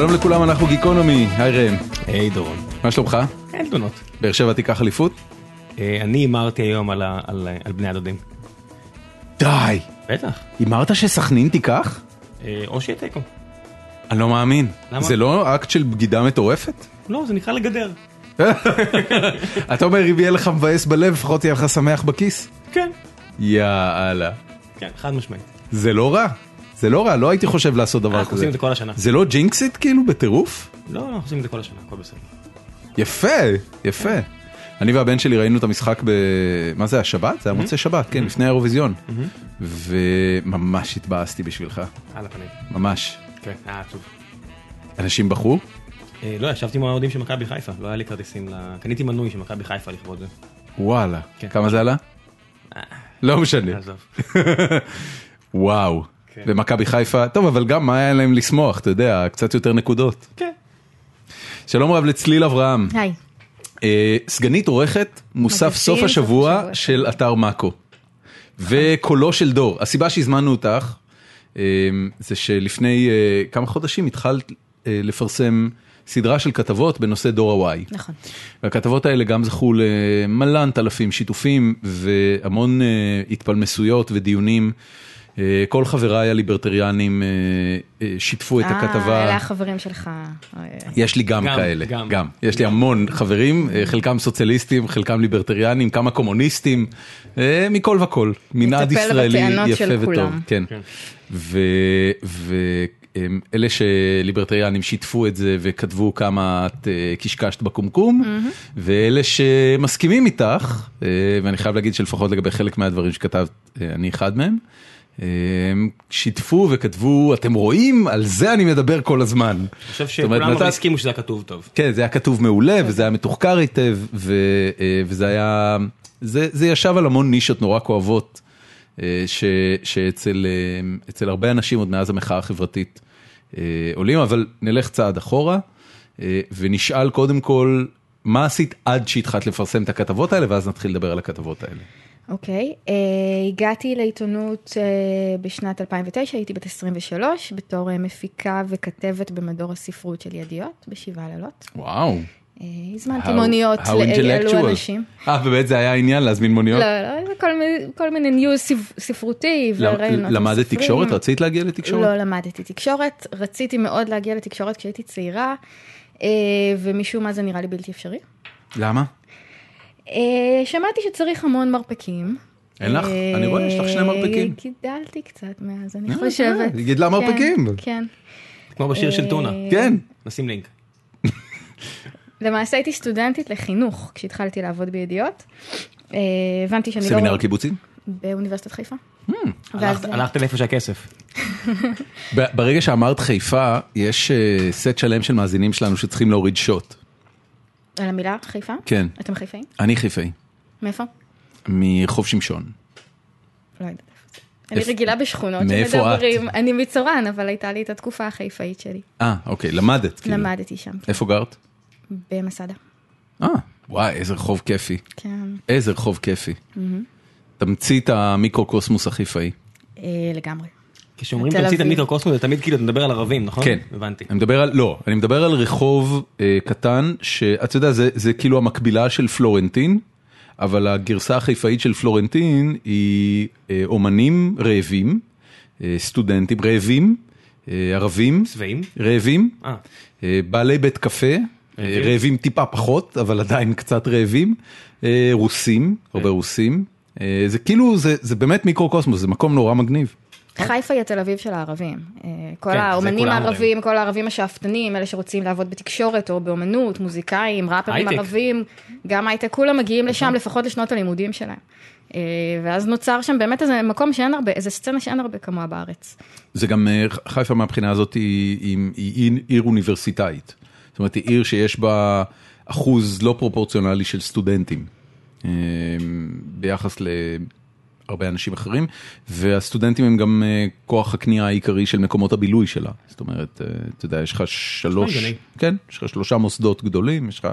שלום לכולם, אנחנו גיקונומי, היי ראם. היי דורון. מה שלומך? אין תלונות. באר שבע תיקח אליפות? אה, אני הימרתי היום על ה- על- על בני הדודים. די. בטח. הימרת שסכנין תיקח? אה, או שיהיה תיקו. אני לא מאמין. למה? זה לא אקט של בגידה מטורפת? לא, זה נקרא לגדר. אתה אומר אם יהיה לך מבאס בלב, לפחות יהיה לך שמח בכיס? כן. יאללה. כן, חד משמעית. זה לא רע. זה לא רע, לא הייתי חושב לעשות דבר אנחנו כזה. עושים את זה כל השנה. זה לא ג'ינקסיט כאילו בטירוף? לא, אנחנו עושים את זה כל השנה, הכל בסדר. יפה, יפה. אני והבן שלי ראינו את המשחק ב... מה זה, השבת? זה היה מוצאי שבת, כן, לפני האירוויזיון. וממש התבאסתי בשבילך, על הפנים. ממש. כן, היה עצוב. אנשים בכו? אה, לא, ישבתי עם האוהדים של מכבי חיפה, לא היה לי כרטיסים ל... קניתי מנוי של מכבי חיפה לכבוד זה. וואלה. כן. כמה זה עלה? לא משנה. עזוב. וואו. כן. ומכבי חיפה, טוב, אבל גם מה היה להם לשמוח, אתה יודע, קצת יותר נקודות. כן. שלום רב לצליל אברהם, היי. אה, סגנית עורכת מוסף סוף סוף השבוע. של אתר מאקו. וקולו של דור. הסיבה שהזמנו אותך, אה, זה שלפני אה, כמה חודשים התחלת אה, לפרסם סדרה של כתבות בנושא דור הוואי. נכון. והכתבות האלה גם זכו למלנת אלפים שיתופים והמון אה, התפלמסויות ודיונים. אה, כל חבריי הליברטריאנים אה, אה, שיתפו את אה, הכתבה. אלה החברים שלך. אה, יש לי גם גם, כאלה, גם. גם. יש לי המון חברים, אה, חלקם סוציאליסטים, חלקם ליברטריאנים, כמה קומוניסטים, אה, מכל וכל. מנעד ישראלי יפה של וטוב. כולם. כן. כן. ואלה שליברטריאנים שיתפו את זה וכתבו כמה את אה, קשקשת בקומקום, ואלה שמסכימים איתך, אה, ואני חייב להגיד שלפחות לגבי חלק מהדברים שכתבת, אה, אני אחד מהם. אה, שיתפו וכתבו, אתם רואים? על זה אני מדבר כל הזמן. אני חושב שכולם נתת- הסכימו שזה היה כתוב טוב. כן, זה היה כתוב מעולה, וזה היה מתוחקר היטב, ו- אה, וזה היה, זה, זה ישב על המון נישות נורא כואבות, אה, ש- שאצל אצל הרבה אנשים עוד מאז המחאה החברתית אה, עולים, אבל נלך צעד אחורה, ונשאל קודם כל, מה עשית עד שהתחלת לפרסם את הכתבות האלה, ואז נתחיל לדבר על הכתבות האלה. אוקיי. אה, הגעתי לעיתונות אה, בשנת 2009, הייתי בת 23, בתור אה, מפיקה וכתבת במדור הספרות של ידיעות, בשבעה לילות. וואו. אה, הזמנתי How- מוניות לאלו. אנשים. אה, באמת זה היה העניין להזמין מוניות? לא, לא, זה כל מיני- כל מיני ניוז ספ- ספרותי עם למדת. תקשורת? רצית להגיע לתקשורת? לא למדתי תקשורת, רציתי מאוד להגיע לתקשורת כשהייתי צעירה, ומשום מה זה נראה לי בלתי אפשרי. למה? אה, שמעתי שצריך המון מרפקים. אין לך? אני רואה, יש לך שני מרפקים. אה, גידלתי קצת מאז, אני אה, חושבת. היא גידלה כן, מרפקים. כן. כמו בשיר של טונה. כן. נשים לינק. למעשה הייתי סטודנטית לחינוך כשהתחלתי לעבוד בידיעות. אה, הבנתי שאני לא... סמינר קיבוצים? באוניברסיטת חיפה. Hmm. הלכת- לאיפה שהכסף. ברגע שאמרת חיפה, יש אה, סט שלם של מאזינים שלנו שצריכים להוריד שוט. על המילה חיפה? כן. אתם חיפאים? אני חיפאי, מאיפה? מחוף שמשון. לא יודעת. אני רגילה בשכונות? שמדברים, אני מצורן, אבל הייתה לי את התקופה החיפאית שלי. אה, אוקיי, למדת. כאילו. למדתי שם, איפה גרת? במסעדה. אה, וואי, איזה רחוב כיפי. כן. איזה רחוב כיפי. תמצית המיקרוקוסמוס החיפאי. אה, לגמרי. כשאומרים תמצית. המיקרוקוסמוס, זה תמיד כאילו אתה מדבר על ערבים, נכון? כן. הבנתי. אני מדבר על, לא, אני מדבר על רחוב אה, קטן, שאתה יודע, זה, זה כאילו המקבילה של פלורנטין, אבל הגרסה החיפאית של פלורנטין היא אה, אומנים רעבים, אה, סטודנטים רעבים, אה, ערבים, שבעים? רעבים, אה. אה, בעלי בית קפה, אה, רעבים. רעבים טיפה פחות, אבל עדיין קצת רעבים, אה, רוסים, הרבה כן. רוסים, אה, זה כאילו, זה, זה באמת מיקרוקוסמוס, זה מקום נורא מגניב. חיפה היא התל אביב של הערבים. אה, כל כן, האומנים הערבים, כל הערבים השאפתנים, אלה שרוצים לעבוד בתקשורת או באומנות, מוזיקאים, ראפרים. ערבים, גם הייטק, כולם מגיעים לשם לפחות לשנות הלימודים שלהם. אה, ואז נוצר שם באמת איזה מקום שאין הרבה, איזה סצנה שאין הרבה כמוה בארץ. זה גם, אה, חיפה מהבחינה הזאת היא, היא, היא עיר אוניברסיטאית. זאת אומרת, היא עיר שיש בה אחוז לא פרופורציונלי של סטודנטים, ביחס להרבה אנשים אחרים, והסטודנטים הם גם אה, כוח הקנייה העיקרי של מקומות הבילוי שלה. זאת אומרת, אה, אתה יודע, יש לך שלוש. כן, יש לך שלושה מוסדות גדולים, יש לך,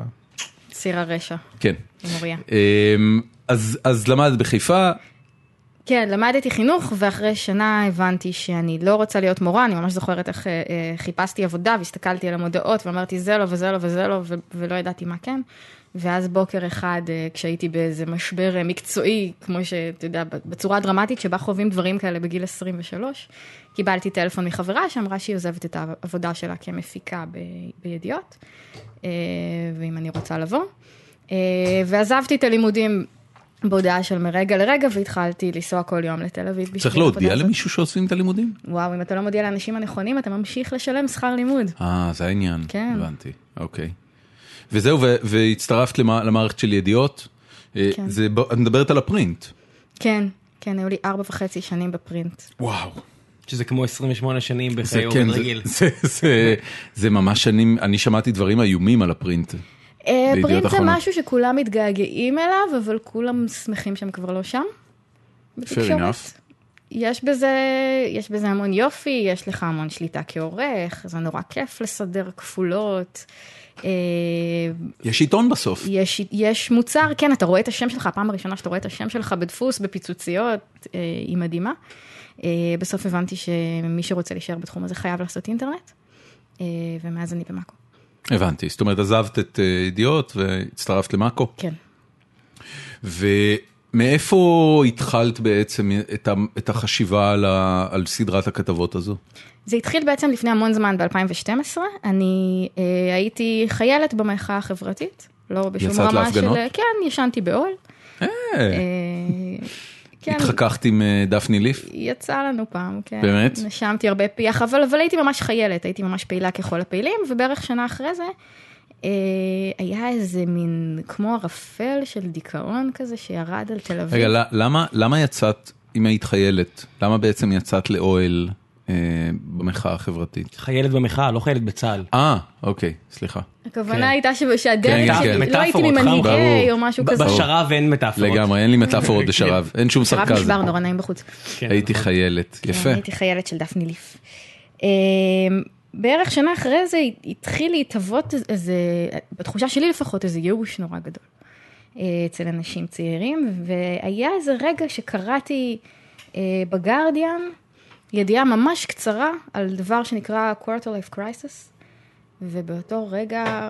ציר הרשע, כן. עם אוריה. אמ, אז, אז למדת בחיפה, כן, למדתי חינוך, ואחרי שנה הבנתי שאני לא רוצה להיות מורה, אני ממש זוכרת איך אה, אה, חיפשתי עבודה והסתכלתי על המודעות ואמרתי זה לא וזה לא וזה לא, ו- ולא ידעתי מה כן. ואז בוקר אחד, אה, כשהייתי באיזה משבר אה, מקצועי, כמו שאתה יודע, בצורה דרמטית, שבה חווים דברים כאלה בגיל 23, קיבלתי טלפון מחברה שאמרה שהיא עוזבת את העבודה שלה כמפיקה ב- בידיעות, אה, ואם אני רוצה לבוא. ועזבתי את הלימודים בהודעה של מרגע לרגע, והתחלתי לנסוע כל יום לתל אביב. צריך להודיע. למישהו שעושים את הלימודים? וואו, אם אתה לא מודיע לאנשים הנכונים, אתה ממשיך לשלם שכר לימוד. אה, זה העניין. כן. הבנתי, אוקיי. וזהו, והצטרפת למע- למערכת של ידיעות. אה, כן. זה, את מדברת על הפרינט. כן, כן, היו לי ארבע וחצי שנים בפרינט. וואו. שזה כמו 28 שנים זה בחיי כן, עובד זה- רגיל. זה- זה- זה ממש שנים, אני שמעתי דברים איומים על הפרינט. אה, פרינט זה. משהו שכולם מתגעגעים אליו, אבל כולם שמחים שהם כבר לא שם. בתקשורת. enough. יש בזה, יש בזה המון יופי, יש לך המון שליטה כעורך, זה נורא כיף לסדר כפולות. אה, יש עיתון בסוף. יש, יש מוצר, כן, אתה רואה את השם שלך, הפעם הראשונה שאתה רואה את השם שלך בדפוס, בפיצוציות, אה, היא מדהימה. אה, בסוף הבנתי שמי שרוצה להישאר בתחום הזה חייב לעשות אינטרנט, ומאז אני במאקו. הבנתי, זאת אומרת עזבת את ידיעות והצטרפת למאקו. כן. ומאיפה התחלת בעצם את החשיבה על סדרת הכתבות הזו? זה התחיל בעצם לפני המון זמן, ב-2012. אני אה, הייתי חיילת במחאה החברתית, לא בשום יצאת רמה להפגנות? של... כן, ישנתי באוהל. אה, אה, כן, התחככת עם אה, דפני ליף? יצא לנו פעם, כן. באמת? נשמתי הרבה פיח, אבל, אבל הייתי ממש חיילת, הייתי ממש פעילה ככל הפעילים, ובערך שנה אחרי זה, אה, היה איזה מין, כמו ערפל של דיכאון כזה שירד על תל אביב. רגע, למה, למה יצאת, אם היית חיילת, למה בעצם יצאת לאוהל במחאה החברתית? חיילת במחאה, לא חיילת בצה"ל. אה, אוקיי, סליחה. הכוונה כן. הייתה ש- שהדרך כן, שלי, כן. לא הייתי ממנהיגי. או משהו ב- כזה. בשרב אין מטאפורות. לגמרי, אין לי מטאפורות בשרב, אין שום שרב סרקזם. נשבר, נורא נעים בחוץ. כן, הייתי. חיילת, כן, יפה. הייתי חיילת של דפני ליף. אה, בערך שנה אחרי זה התחיל להתהוות איזה, בתחושה שלי לפחות, איזה ייאוש נורא גדול אה, אצל אנשים צעירים, והיה איזה רגע שקראתי אה, בגרדיאן ידיעה ממש קצרה על דבר שנקרא quarter life crisis, ובאותו רגע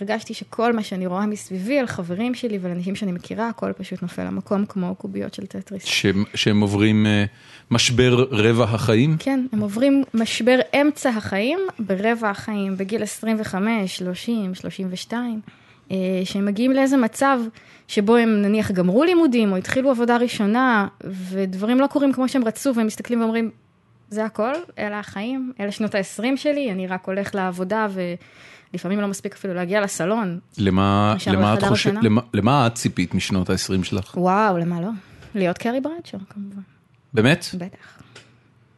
הרגשתי שכל מה שאני רואה מסביבי על חברים שלי ועל אנשים שאני מכירה, הכל פשוט נופל למקום כמו קוביות של טטריס. שהם- שהם עוברים אה, משבר רבע החיים? כן, הם עוברים משבר אמצע החיים, ברבע החיים, בגיל 25, 30, 32, אה, שהם מגיעים לאיזה מצב שבו הם נניח גמרו לימודים או התחילו עבודה ראשונה, ודברים לא קורים כמו שהם רצו, והם מסתכלים ואומרים, זה הכל, אלה החיים, אלה שנות ה-20 שלי, אני רק הולך לעבודה ולפעמים לא מספיק אפילו להגיע לסלון. למה, את בחדר חושב, השינה? למה, למה את ציפית משנות ה-20 שלך? וואו, למה לא? להיות קרי ברדשו, כמובן, באמת? בטח.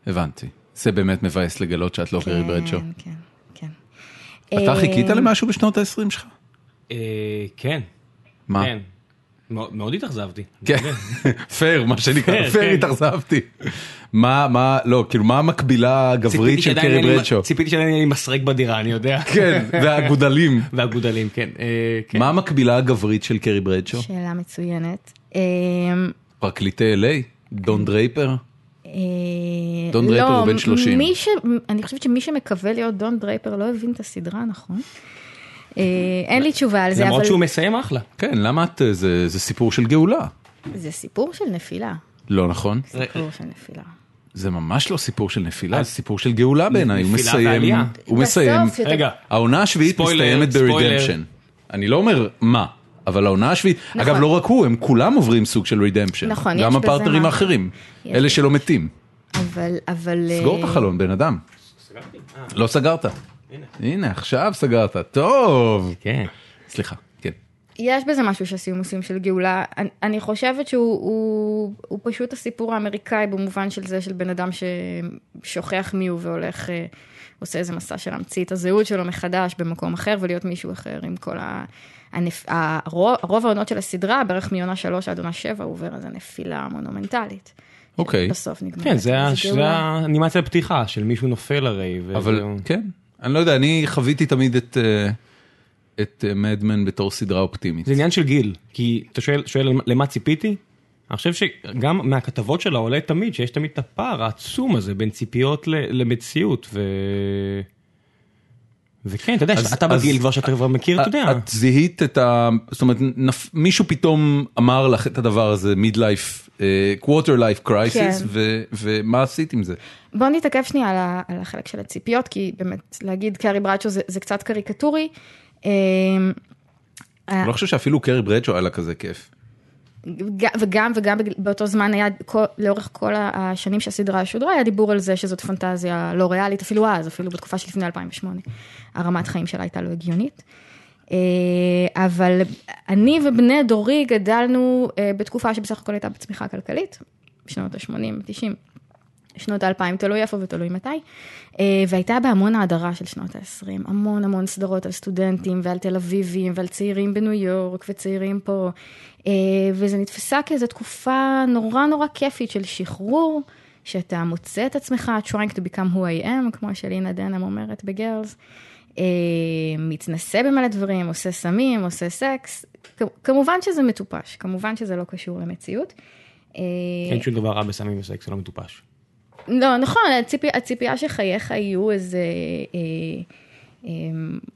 הבנתי. זה באמת מבאס לגלות שאת לא קרי ברדשו. כן, כן, כן. אתה אה, חיכית למשהו בשנות ה-20 שלך? אה, כן, מה? כן. מאוד התאכזבתי. כן, פייר, מה שנקרא, פייר, כן. התאכזבתי. מה, מה, לא, כאילו, מה המקבילה הגברית של קרי ברדשו? ציפיתי שעדיין יהיה לי מסרק בדירה, אני יודע. כן, והגודלים. והגודלים, כן. אה, כן. מה המקבילה הגברית של קרי ברדשו? שאלה מצוינת. אה, פרקליטי LA? דון דרייפר? אה, דון דרייפר לא, הוא בן 30. מי ש... אני חושבת שמי שמקווה להיות דון דרייפר לא הבין את הסדרה, נכון? אה, אין לי תשובה על זה, למרות אבל שהוא מסיים אחלה. כן, למה את, זה, זה סיפור של גאולה. זה סיפור של נפילה. לא נכון? סיפור של נפילה. זה ממש לא סיפור של נפילה, זה סיפור של גאולה בעיניי, הוא מסיים. הוא מסיים, רגע, העונה השביעית מסתיימת. ב redemption. אני לא אומר מה, אבל העונה השביעית, נכון. אגב לא רק הוא, הם כולם עוברים סוג של redemption. נכון, גם הפרטנרים משהו. האחרים, אלה. שלא מתים. אבל, אבל... סגור את אה, החלון, בן אדם. לא סגרת. הנה, עכשיו סגרת. טוב. כן. סליחה, כן. יש בזה משהו שהסיומוסים של גאולה, אני, אני חושבת שהוא הוא, הוא פשוט הסיפור האמריקאי במובן של זה של בן אדם ששוכח מי הוא והולך, אה, עושה איזה מסע של להמציא את הזהות שלו מחדש במקום אחר ולהיות מישהו אחר עם כל ה... הנפ... הרוב, הרוב העונות של הסדרה, בערך מעונה שלוש עד עונה שבע, הוא עובר איזה נפילה מונומנטלית. אוקיי. בסוף נגמר. כן, זה. האנימציה הפתיחה של מישהו נופל הרי. וזה- אבל כן, אני לא יודע, אני חוויתי תמיד את... אה, את מדמן בתור סדרה אופטימית. זה עניין של גיל, כי אתה שואל, שואל למה ציפיתי? אני חושב שגם מהכתבות שלה עולה תמיד שיש תמיד את הפער העצום הזה בין ציפיות למציאות ו... וכן, אתה יודע, אתה בגיל כבר שאתה כבר מכיר, אתה יודע. את זיהית את ה... זאת אומרת, מישהו פתאום אמר לך את הדבר הזה, mid life, quarter life crisis, ומה עשית עם זה? בוא נתעכב שנייה על החלק של הציפיות, כי באמת, להגיד קרי ברדשו זה קצת קריקטורי. אני לא חושב שאפילו קרי ברדשו היה לה כזה כיף. וגם וגם באותו זמן היה לאורך כל השנים שהסדרה שודרה היה דיבור על זה שזאת פנטזיה לא ריאלית אפילו אז אפילו בתקופה שלפני 2008 הרמת חיים שלה הייתה לא הגיונית. אבל אני ובני דורי גדלנו בתקופה שבסך הכל הייתה בצמיחה כלכלית בשנות ה-80, 90. שנות האלפיים, תלוי איפה ותלוי מתי, והייתה בה המון האדרה של שנות ה-20, המון המון סדרות על סטודנטים ועל תל אביבים ועל צעירים בניו יורק וצעירים פה, וזה נתפסה כאיזו תקופה נורא נורא כיפית של שחרור, שאתה מוצא את עצמך, trying to become who I am, כמו שלינה דנם אומרת בגרלס, מתנסה במלא דברים, עושה סמים, עושה סקס, כמובן שזה מטופש, כמובן שזה לא קשור למציאות. אין שום דבר רע בסמים וסקס, זה לא מטופש. לא, נכון, הציפי, הציפייה שחייך יהיו איזה אה, אה,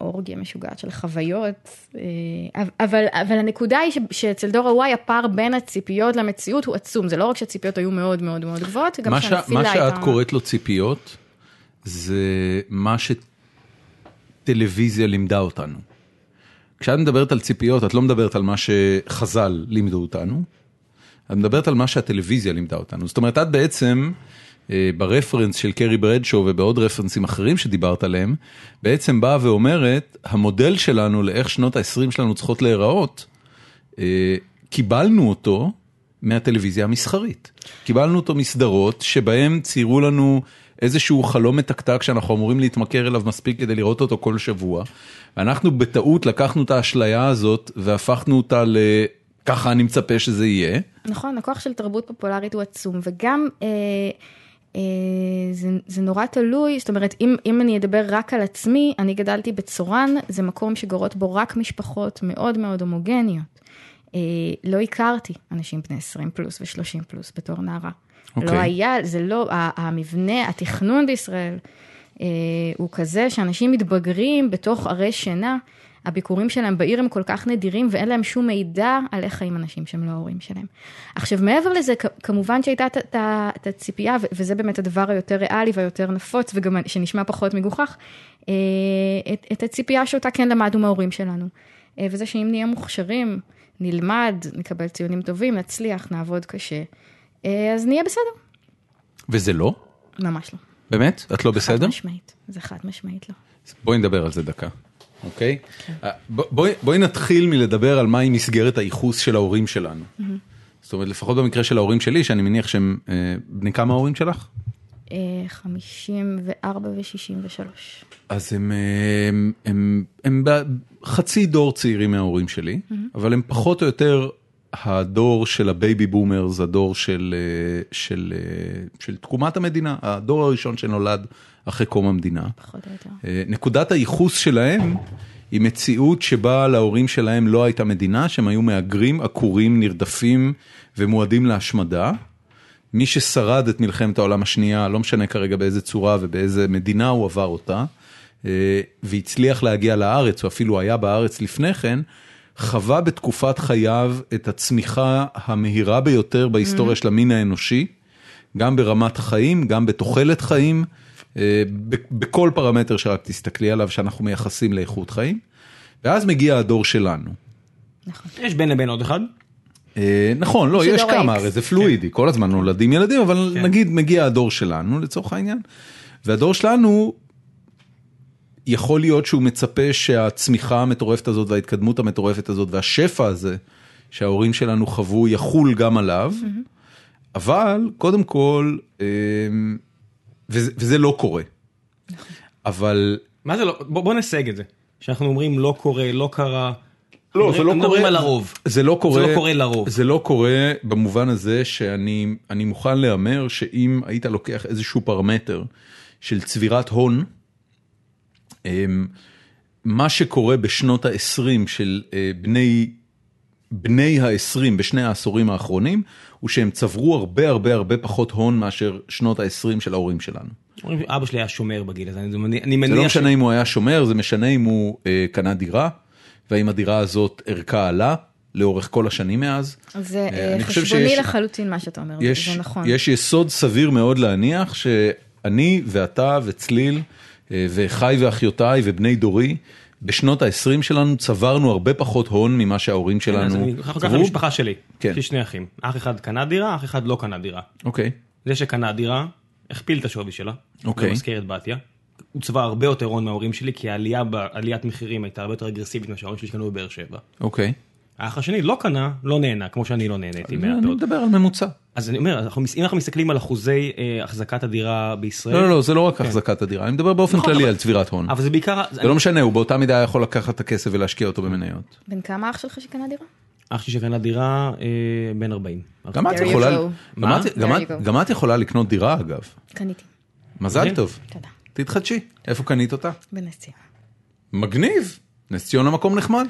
אורגיה משוגעת של חוויות, אה, אבל, אבל הנקודה היא ש, שאצל דור ה-Y הפער בין הציפיות למציאות הוא עצום, זה לא רק שהציפיות היו מאוד מאוד מאוד גבוהות, גם שהנפילה הייתה... מה שאת קוראת לו ציפיות, זה מה שטלוויזיה לימדה אותנו. כשאת מדברת על ציפיות, את לא מדברת על מה שחז"ל לימדו אותנו, את מדברת על מה שהטלוויזיה לימדה אותנו. זאת אומרת, את בעצם... ברפרנס של קרי ברדשו ובעוד רפרנסים אחרים שדיברת עליהם, בעצם באה ואומרת, המודל שלנו לאיך שנות ה-20 שלנו צריכות להיראות, קיבלנו אותו מהטלוויזיה המסחרית. קיבלנו אותו מסדרות שבהם ציירו לנו איזשהו חלום מתקתק שאנחנו אמורים להתמכר אליו מספיק כדי לראות אותו כל שבוע. ואנחנו בטעות לקחנו את האשליה הזאת והפכנו אותה ל... ככה אני מצפה שזה יהיה. נכון, הכוח של תרבות פופולרית הוא עצום, וגם... אה... זה, זה נורא תלוי, זאת אומרת, אם, אם אני אדבר רק על עצמי, אני גדלתי בצורן, זה מקום שגורות בו רק משפחות מאוד מאוד הומוגניות. לא הכרתי אנשים בני 20 פלוס ו-30 פלוס בתור נערה. Okay. לא היה, זה לא, המבנה, התכנון בישראל הוא כזה שאנשים מתבגרים בתוך ערי שינה. הביקורים שלהם בעיר הם כל כך נדירים ואין להם שום מידע על איך חיים אנשים שהם לא ההורים שלהם. עכשיו מעבר לזה, כמובן שהייתה את הציפייה, וזה באמת הדבר היותר ריאלי והיותר נפוץ וגם שנשמע פחות מגוחך, את, את הציפייה שאותה כן למדנו מההורים שלנו. וזה שאם נהיה מוכשרים, נלמד, נקבל ציונים טובים, נצליח, נעבוד קשה, אז נהיה בסדר. וזה לא? ממש לא. באמת? את לא בסדר? חד משמעית, זה חד משמעית לא. בואי נדבר על זה דקה. אוקיי? בואי נתחיל מלדבר על מהי מסגרת הייחוס של ההורים שלנו. זאת אומרת, לפחות במקרה של ההורים שלי, שאני מניח שהם, בני כמה ההורים שלך? 54 ו-63. אז הם, הם, הם, הם חצי דור צעירים מההורים שלי, אבל הם פחות או יותר הדור של ה baby boomers, הדור של, של, של תקומת המדינה, הדור הראשון שנולד אחרי קום המדינה. יותר. נקודת הייחוס שלהם היא מציאות שבה להורים שלהם לא הייתה מדינה, שהם היו מהגרים, עקורים, נרדפים ומועדים להשמדה. מי ששרד את מלחמת העולם השנייה, לא משנה כרגע באיזה צורה ובאיזה מדינה הוא עבר אותה, והצליח להגיע לארץ, או אפילו היה בארץ לפני כן, חווה בתקופת חייו את הצמיחה המהירה ביותר בהיסטוריה של המין האנושי, גם ברמת החיים, גם בתוחלת חיים, בכל פרמטר שרק תסתכלי עליו שאנחנו מייחסים לאיכות חיים, ואז מגיע הדור שלנו. נכון. יש בין לבין עוד אחד? נכון, לא, יש כמה, הרי זה פלואידי, כל הזמן נולדים ילדים, אבל נגיד מגיע הדור שלנו לצורך העניין, והדור שלנו, יכול להיות שהוא מצפה שהצמיחה המטורפת הזאת וההתקדמות המטורפת הזאת והשפע הזה שההורים שלנו חוו יחול גם עליו, אבל קודם כל, וזה לא קורה. אבל... מה זה לא, בוא נסייג את זה, שאנחנו אומרים לא קורה, לא קרה. לא, זה לא קורה, מדברים על הרוב. זה לא קורה, זה לא קורה לרוב. זה לא קורה במובן הזה שאני מוכן להמר שאם היית לוקח איזשהו פרמטר של צבירת הון, מה שקורה בשנות ה-20 של בני בני ה-20 בשני העשורים האחרונים, הוא שהם צברו הרבה הרבה הרבה פחות הון מאשר שנות ה-20 של ההורים שלנו. שאבא שלי היה שומר בגיל הזה, אני מניח... אני זה מניח לא ש- משנה אם הוא היה שומר, זה משנה אם הוא אה, קנה דירה, והאם הדירה הזאת ערכה עלה לאורך כל השנים מאז. זה אה, אה, אני חושב חשבוני שיש- לחלוטין מה שאתה אומר, יש, זה נכון. יש יסוד סביר מאוד להניח שאני ואתה וצליל אה, ואחיי ואחיותיי ובני דורי, בשנות ה-20 שלנו צברנו הרבה פחות הון ממה שההורים אז שלנו אני צברו. המשפחה שלי, כן. יש לי שני אחים, אח אחד קנה דירה, אח אחד לא קנה דירה. אוקיי, זה שקנה דירה, הכפיל את השווי שלה, אוקיי. במזכרת בתיה. הוא צבע הרבה יותר הון מההורים שלי, כי העלייה בעליית מחירים הייתה הרבה יותר אגרסיבית ממה שההורים שלי שקנו בבאר שבע. אוקיי. האח השני לא קנה, לא נהנה, כמו שאני לא נהניתי אני מהפירות. מדבר על ממוצע. אז אני אומר, אנחנו- אם אנחנו מסתכלים על אחוזי אה, החזקת הדירה בישראל, לא, לא, לא, זה לא רק החזקת הדירה, אני מדבר באופן נכון, כללי אבל- על צבירת הון. אבל זה בעיקר, זה לא משנה, הוא באותה מידה יכול לקחת את הכסף ולהשקיע אותו במניות. בן כמה אח שלך שקנה דירה? אח שלי שקנה דירה אה, בן 40. גם את There you יכולה, go. גם מה? את- גם There את- you go. גם את יכולה לקנות דירה אגב. קניתי, מזל אוקיי. טוב. תודה. תתחדשי. איפה קנית אותה? בנס ציונה. מגניב. נס ציונה מקום נחמד.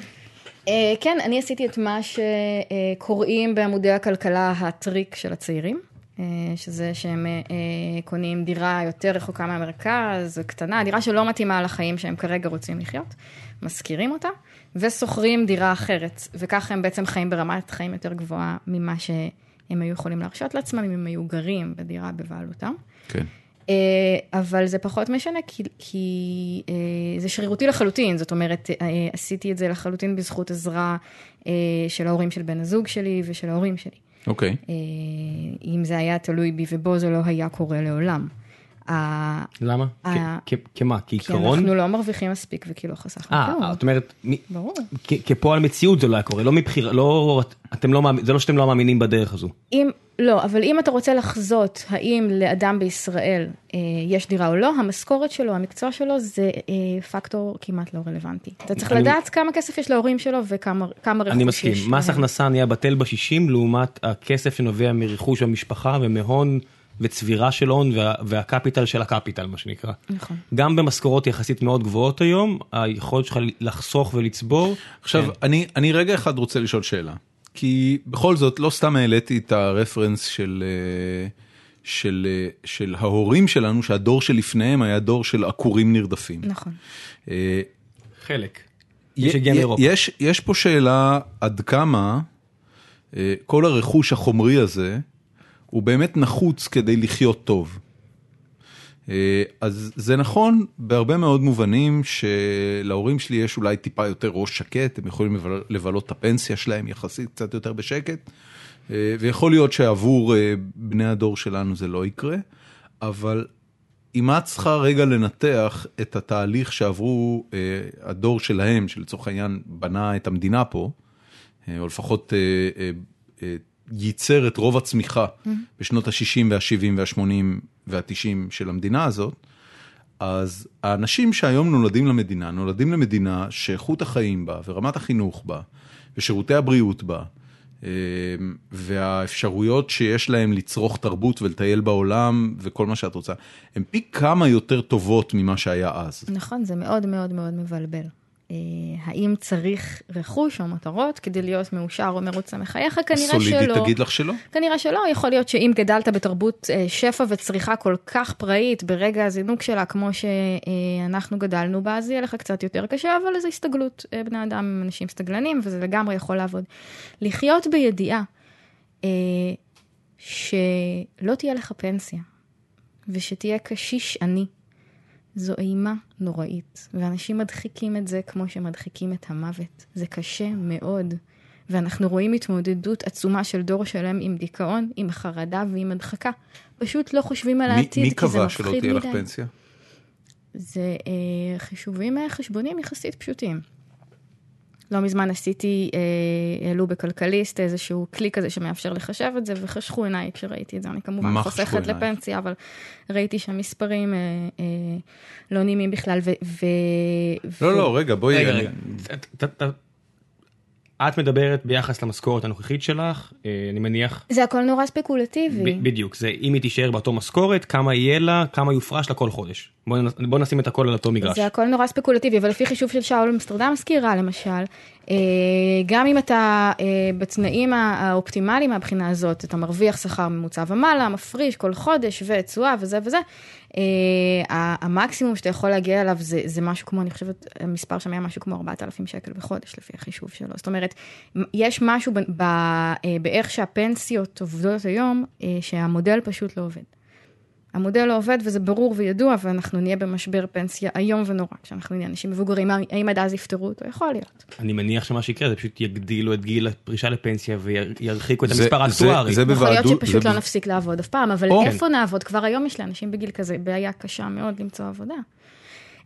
אה, כן, אני עשיתי את מה שקוראים בעמודי הכלכלה הטריק של הצעירים, אה, שזה שהם אה, קונים דירה יותר רחוקה מהמרכז, קטנה, דירה שלא מתאימה לחיים שהם כרגע רוצים לחיות, משכירים אותה, ושוכרים דירה אחרת, וככה הם בעצם חיים ברמת חיים יותר גבוהה ממה שהם היו יכולים להרשות לעצמם אם הם היו גרים בדירה בבעלותם. כן. אה, אבל זה פחות משנה, כי, כי אה, זה שרירותי לחלוטין, זאת אומרת, אה, עשיתי את זה לחלוטין בזכות עזרה של ההורים של בן הזוג שלי ושל ההורים שלי. אוקיי. אה, אם זה היה תלוי בי ובו, זה לא היה קורה לעולם. למה? אה, כמה? כי כעיקרון? אנחנו לא מרוויחים מספיק וכי לא חסכנו אה, כלום. את אומרת, כפועל מציאות זה לא היה קורה, לא מבחירה, לא, אתם לא, מאמין- זה לא שאתם לא מאמינים בדרך הזו. אם, לא, אבל אם אתה רוצה לחזות האם לאדם בישראל אה, יש דירה או לא, המשכורת שלו, המקצוע שלו, זה אה, פקטור כמעט לא רלוונטי. אתה צריך אני- לדעת כמה כסף יש להורים שלו וכמה כמה רכוש אני יש. מסכים, מס. הכנסה נהיה בטל בשישים לעומת הכסף שנובע מרכוש המשפחה ומהון וצבירה של הון וה, והקפיטל של הקפיטל מה שנקרא. נכון. גם במשכורות יחסית מאוד גבוהות היום, היכולת שלך לחסוך ולצבור, עכשיו, כן. אני, אני רגע אחד רוצה לשאול שאלה. כי בכל זאת, לא סתם העליתי את הרפרנס של, אה, של, אה, של ההורים שלנו, שהדור שלפניהם היה דור של עקורים נרדפים. נכון. אה, חלק. יש, יש פה שאלה עד כמה כל הרכוש החומרי הזה הוא באמת נחוץ כדי לחיות טוב. אה, אז זה נכון בהרבה מאוד מובנים שלהורים שלי יש אולי טיפה יותר ראש שקט, הם יכולים לבל- לבלות את הפנסיה שלהם יחסית קצת יותר בשקט, אה, ויכול להיות שעבור אה, בני הדור שלנו זה לא יקרה, אבל אם את צריכה רגע לנתח את התהליך שעברו הדור שלהם, שלצורך העניין בנה את המדינה פה, או לפחות ייצר את רוב הצמיחה בשנות ה-60 וה-70 וה-80 וה-90 של המדינה הזאת, אז האנשים שהיום נולדים למדינה, נולדים למדינה שאיכות החיים בה ורמת החינוך בה ושירותי הבריאות בה אה, והאפשרויות שיש להם לצרוך תרבות ולטייל בעולם וכל מה שאת רוצה, הן פי כמה יותר טובות ממה שהיה אז. נכון, זה מאוד מאוד מאוד מבלבל. אה, האם צריך רכוש או מטרות כדי להיות מאושר או מרוצה מחייך? כנראה סולידית שלא. תגיד לך שלא? כנראה שלא, יכול להיות שאם גדלת בתרבות אה, שפע וצריכה כל כך פראית ברגע הזינוק שלה, כמו שאנחנו גדלנו בה, אז יהיה לך קצת יותר קשה, אבל זו הסתגלות. אה, בני אדם הם אנשים סתגלנים, וזה לגמרי יכול לעבוד. לחיות בידיעה שלא תהיה לך פנסיה, ושתהיה קשיש עני, זו אימה נוראית, ואנשים מדחיקים את זה כמו שמדחיקים את המוות. זה קשה מאוד. ואנחנו רואים התמודדות עצומה של דור שלם עם דיכאון, עם חרדה ועם הדחקה. פשוט לא חושבים על מי- העתיד, מי כי זה קבע שלא מפחיד תהיה לך מדי. פנסיה? זה אה, חישובים אה, חשבונים יחסית פשוטים. לא מזמן עשיתי, אה, העלו בכלכליסט איזשהו כלי כזה שמאפשר לחשב את זה, וחשכו עיניי כשראיתי את זה. אני כמובן חוסכת? לפנסיה, אבל ראיתי שהמספרים אה, אה, לא נעימים בכלל, ו... ו לא, לא, רגע, בואי... רגע, אני- רגע, ת- ת- ת- את מדברת ביחס למשכורת הנוכחית שלך, אה, אני מניח, זה הכל נורא ספקולטיבי. בדיוק, זה אם היא תישאר באותו משכורת, כמה יהיה לה, כמה יופרש לה כל חודש. בוא נ- בוא נשים את הכל על אותו מגרש. זה הכל נורא ספקולטיבי, אבל לפי חישוב של שאול אמסטרדם מזכירה למשל, אה, גם אם אתה אה, בתנאים האופטימליים מהבחינה הזאת, אתה מרוויח שכר ממוצע ומעלה, מפריש כל חודש ותשואה וזה וזה, המקסימום שאתה יכול להגיע אליו זה, זה משהו כמו, אני חושבת, המספר שם היה משהו כמו 4,000 שקל בחודש לפי החישוב שלו. זאת אומרת, יש משהו ב, ב, אה, באיך שהפנסיות עובדות היום, אה, שהמודל פשוט לא עובד. המודל לא עובד וזה ברור וידוע ואנחנו נהיה במשבר פנסיה איום ונורא כשאנחנו נהיה אנשים מבוגרים, האם עד אז יפתרו אותו? יכול להיות. אני מניח שמה שיקרה זה פשוט יגדילו את גיל הפרישה לפנסיה וירחיקו את זה- המספר זה- האקטוארי. זה יכול להיות בוועדות- שפשוט זה לא נפסיק לעבוד אף פעם, אבל או. איפה נעבוד? כבר היום יש לאנשים בגיל כזה בעיה קשה מאוד למצוא עבודה.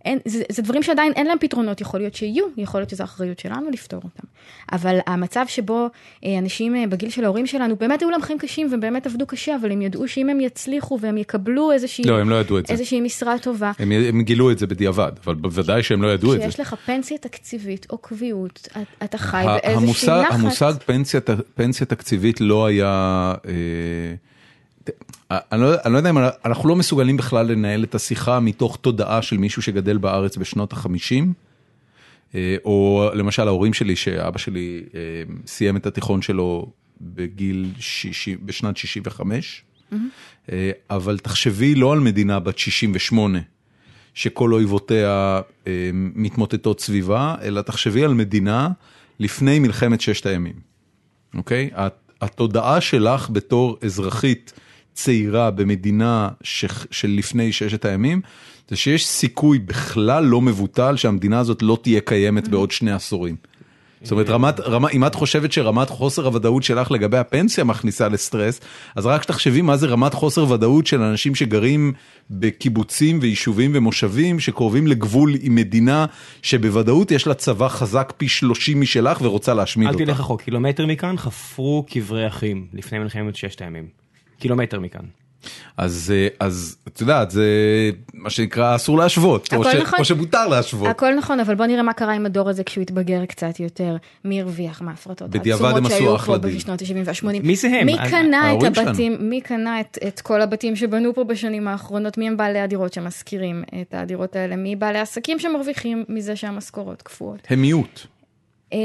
אין, זה, זה דברים שעדיין אין להם פתרונות, יכול להיות שיהיו, יכול להיות שזו אחריות שלנו לפתור אותם. אבל המצב שבו אה, אנשים אה, בגיל של ההורים שלנו, באמת היו להם חיים קשים ובאמת עבדו קשה, אבל הם ידעו שאם הם יצליחו והם יקבלו איזושהי, לא, הם לא ידעו את זה. איזושהי משרה טובה, הם, הם גילו את זה בדיעבד, אבל בוודאי שהם לא ידעו את זה. כשיש לך פנסיה תקציבית או קביעות, את- אתה חי באיזושהי נחת. המושג פנסיה, פנסיה תקציבית לא היה... אה, אני לא, אני לא יודע אם אנחנו לא מסוגלים בכלל לנהל את השיחה מתוך תודעה של מישהו שגדל בארץ בשנות החמישים, אה, או למשל ההורים שלי, שאבא שלי אה, סיים את התיכון שלו בגיל 60, בשנת 65, אה, אבל תחשבי לא על מדינה בת 68, שכל אויבותיה מתמוטטות סביבה, אלא תחשבי על מדינה לפני מלחמת ששת הימים, אוקיי? הת- התודעה שלך בתור אזרחית צעירה במדינה ש... של לפני ששת הימים, זה שיש סיכוי בכלל לא מבוטל שהמדינה הזאת לא תהיה קיימת בעוד שני עשורים. זאת אומרת, רמת, רמה, אם את חושבת שרמת חוסר הוודאות שלך לגבי הפנסיה מכניסה לסטרס, אז רק תחשבי מה זה רמת חוסר ודאות של אנשים שגרים בקיבוצים ויישובים ומושבים שקרובים לגבול עם מדינה שבוודאות יש לה צבא חזק פי 30 משלך ורוצה להשמיד אל אותה. תלך רחוק, קילומטר מכאן חפרו קברי אחים לפני מלחמת ששת הימים. קילומטר מכאן. אז, אה, אז את יודעת, זה מה שנקרא אסור להשוות, או, ש, נכון. או שמותר להשוות. הכל נכון, אבל בוא נראה מה קרה עם הדור הזה כשהוא התבגר קצת יותר. מי הרוויח מההפרטות בדיעבד הם עשו אחלה דיל. בשנות ה-70 וה-80? מי זה הם? מי אני- קנה את ההורים שלנו. הבתים, מי קנה את, את כל הבתים שבנו פה בשנים האחרונות? מי הם בעלי הדירות שמשכירים את הדירות האלה? מי בעלי העסקים שמרוויחים מזה שהמשכורות קפואות? הם מיעוט. אה,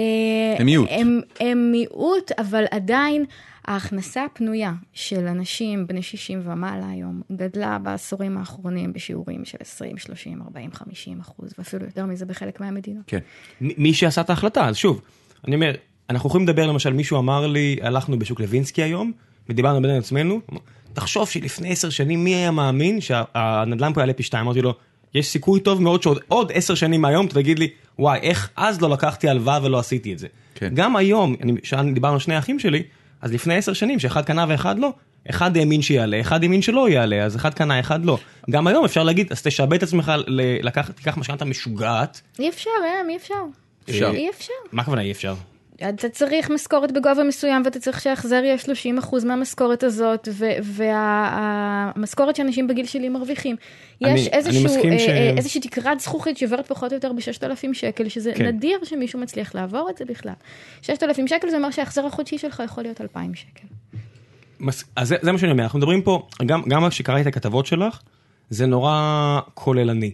הם מיעוט. הם, הם מיעוט, אבל עדיין ההכנסה הפנויה של אנשים בני 60 ומעלה היום גדלה בעשורים האחרונים בשיעורים של 20, 30, 40, 50 אחוז, ואפילו יותר מזה בחלק מהמדינות. כן. מי שעשה את ההחלטה, אז שוב, אני אומר, אנחנו יכולים לדבר למשל, מישהו אמר לי, הלכנו בשוק לוינסקי היום, ודיברנו בין עצמנו, תחשוב שלפני עשר שנים מי היה מאמין שהנדל"ן פה יעלה פי שתיים, אמרתי לו, יש סיכוי טוב מאוד שעוד עוד עשר שנים מהיום תגיד לי, וואי, איך אז לא לקחתי הלוואה ולא עשיתי את זה. כן. גם היום, אני, שאל- דיברנו על שני אחים שלי, אז לפני עשר שנים שאחד קנה ואחד לא, אחד האמין שיעלה, אחד האמין שלא יעלה, אז אחד קנה, אחד לא. גם היום אפשר להגיד, אז תשעבד את עצמך, ל- לקחת, תיקח משכנתה משוגעת, אי אפשר, ראם, אי אפשר. אפשר. אי אפשר. מה הכוונה אי אפשר? אתה צריך משכורת בגובה מסוים ואתה צריך שההחזר יהיה 30 אחוז מהמשכורת הזאת והמשכורת שאנשים בגיל שלי מרוויחים. אני- יש אני איזשהו, מסכים אה, ש- אה, איזושהי תקרת זכוכית שעוברת פחות או יותר ב-6,000 שקל, שזה כן. נדיר שמישהו מצליח לעבור את זה בכלל. 6,000 שקל זה אומר שההחזר החודשי שלך יכול להיות 2,000 שקל. מס... אז זה, זה מה שאני אומר, אנחנו מדברים פה, גם, גם כשקראתי את הכתבות שלך, זה נורא כוללני.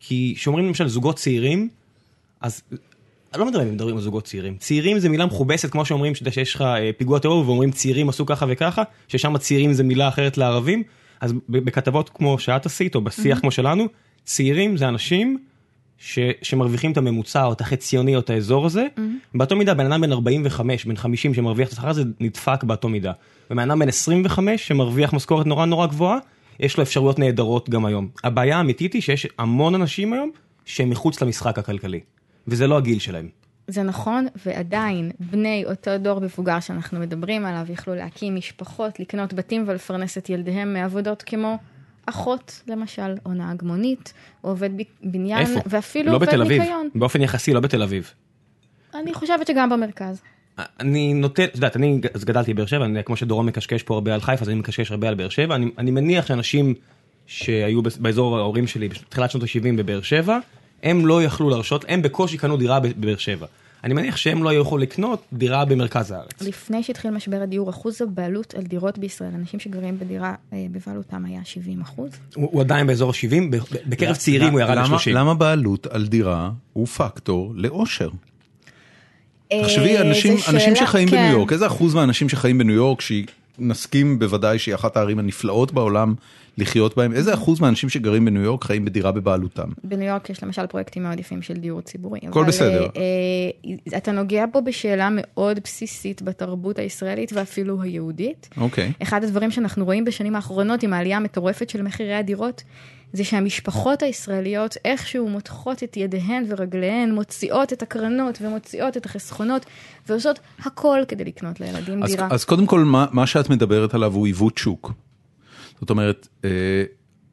כי כשאומרים למשל זוגות צעירים, אז לא מדברים, מדברים על זוגות צעירים. צעירים זה מילה מכובסת, כמו שאומרים יודע, שיש לך אה, פיגוע טרור ואומרים צעירים עשו ככה וככה, ששם צעירים זה מילה אחרת לערבים, אז בכתבות כמו שאת עשית, או בשיח כמו שלנו, צעירים זה אנשים ש, שמרוויחים את הממוצע או את החציוני או את האזור הזה, באותו מידה בן אדם בן 45, בן 50 שמרוויח את השכר הזה נדפק באותו מידה. ובן אדם בן 25 שמרוויח משכורת נורא נורא גבוהה, יש לו אפשרויות נהדרות גם היום. הבעיה האמיתית היא שיש המון אנשים היום שהם מחוץ למשחק הכלכלי, וזה לא הגיל שלהם. זה נכון, ועדיין בני אותו דור מבוגר שאנחנו מדברים עליו יכלו להקים משפחות, לקנות בתים ולפרנס את ילדיהם מעבודות כמו אחות, למשל, או נהג מונית, או עובד בניין, איפה? ואפילו לא עובד בתל אביב, ניקיון. באופן יחסי לא בתל אביב. אני חושבת שגם במרכז. אני נוטה, את יודעת, אני אז גדלתי בבאר שבע, אני, כמו שדורון מקשקש פה הרבה על חיפה, אז אני מקשקש הרבה על באר שבע. אני, אני מניח שאנשים שהיו באזור ההורים שלי בתחילת שנות ה-70 בבאר שבע, הם לא יכלו להרשות, הם בקושי קנו דירה בבאר שבע. אני מניח שהם לא היו יכולים לקנות דירה במרכז הארץ. לפני שהתחיל משבר הדיור, אחוז הבעלות על דירות בישראל, אנשים שגרים בדירה אה, בבעלותם היה 70 אחוז. הוא הוא עדיין באזור ה-70, בקרב צעירים הוא ירד למה- ל-30. למה בעלות על דירה הוא פקטור לאושר? אה, תחשבי, אנשים, אנשים שחיים כן. בניו יורק, איזה אחוז מהאנשים שחיים בניו יורק, שנסכים בוודאי שהיא אחת הערים הנפלאות בעולם לחיות בהם, איזה אחוז מהאנשים שגרים בניו יורק חיים בדירה בבעלותם? בניו יורק יש למשל פרויקטים מאוד יפים של דיור ציבורי. הכל בסדר. אה, אה, אתה נוגע פה בשאלה מאוד בסיסית בתרבות הישראלית ואפילו היהודית. אוקיי. אחד הדברים שאנחנו רואים בשנים האחרונות עם העלייה המטורפת של מחירי הדירות, זה שהמשפחות הישראליות איכשהו מותחות את ידיהן ורגליהן, מוציאות את הקרנות ומוציאות את החסכונות, ועושות הכל כדי לקנות לילדים אז, דירה. אז קודם כל, מה, מה שאת מדברת עליו הוא עיוות שוק. זאת אומרת, אה,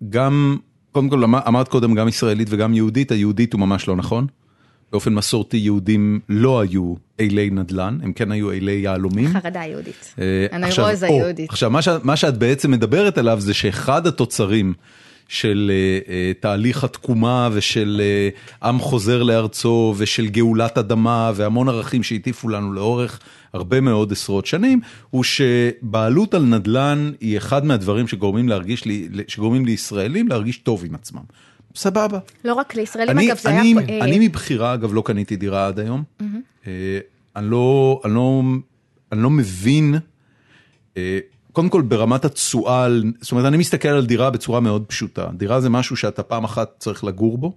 גם, קודם כל אמר- אמרת קודם גם ישראלית וגם יהודית, היהודית הוא ממש לא נכון. באופן מסורתי יהודים לא היו אילי נדל"ן, הם כן היו אילי יהלומים. חרדה יהודית. אה, הנוירוזה או, היהודית. עכשיו, מה, שאת- מה שאת בעצם מדברת עליו זה שאחד התוצרים של אה, אה, תהליך התקומה ושל אה, עם חוזר לארצו ושל גאולת אדמה והמון ערכים שהטיפו לנו לאורך הרבה מאוד עשרות שנים, הוא שבעלות על נדל"ן היא אחד מהדברים שגורמים להרגיש לי, שגורמים לישראלים להרגיש טוב עם עצמם. סבבה. לא רק לישראלים, אני, אגב, זה אני, היה... אני מבחירה, אגב, לא קניתי דירה עד היום. אה, אני לא, אני לא, אני לא מבין, קודם כל ברמת התשואה, זאת אומרת, אני מסתכל על דירה בצורה מאוד פשוטה. דירה זה משהו שאתה פעם אחת צריך לגור בו,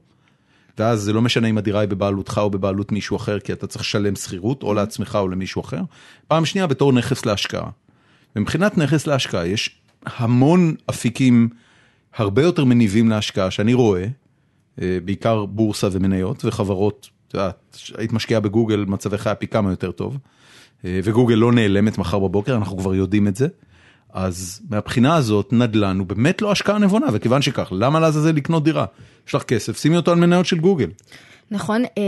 ואז זה לא משנה אם הדירה היא בבעלותך או בבעלות מישהו אחר, כי אתה צריך לשלם שכירות, או לעצמך או למישהו אחר. פעם שנייה, בתור נכס להשקעה. ומבחינת נכס להשקעה, יש המון אפיקים הרבה יותר מניבים להשקעה שאני רואה, אה, בעיקר בורסה ומניות וחברות, את יודעת, היית משקיעה בגוגל, מצבך היה פי כמה יותר טוב, אה, וגוגל לא נעלמת מחר בבוקר, אנחנו כבר יודעים את זה. אז מהבחינה הזאת, נדל"ן הוא באמת לא השקעה נבונה, וכיוון שכך, למה לעזאזל לקנות דירה? יש לך כסף, שימי אותו על מניות של גוגל. נכון, אה,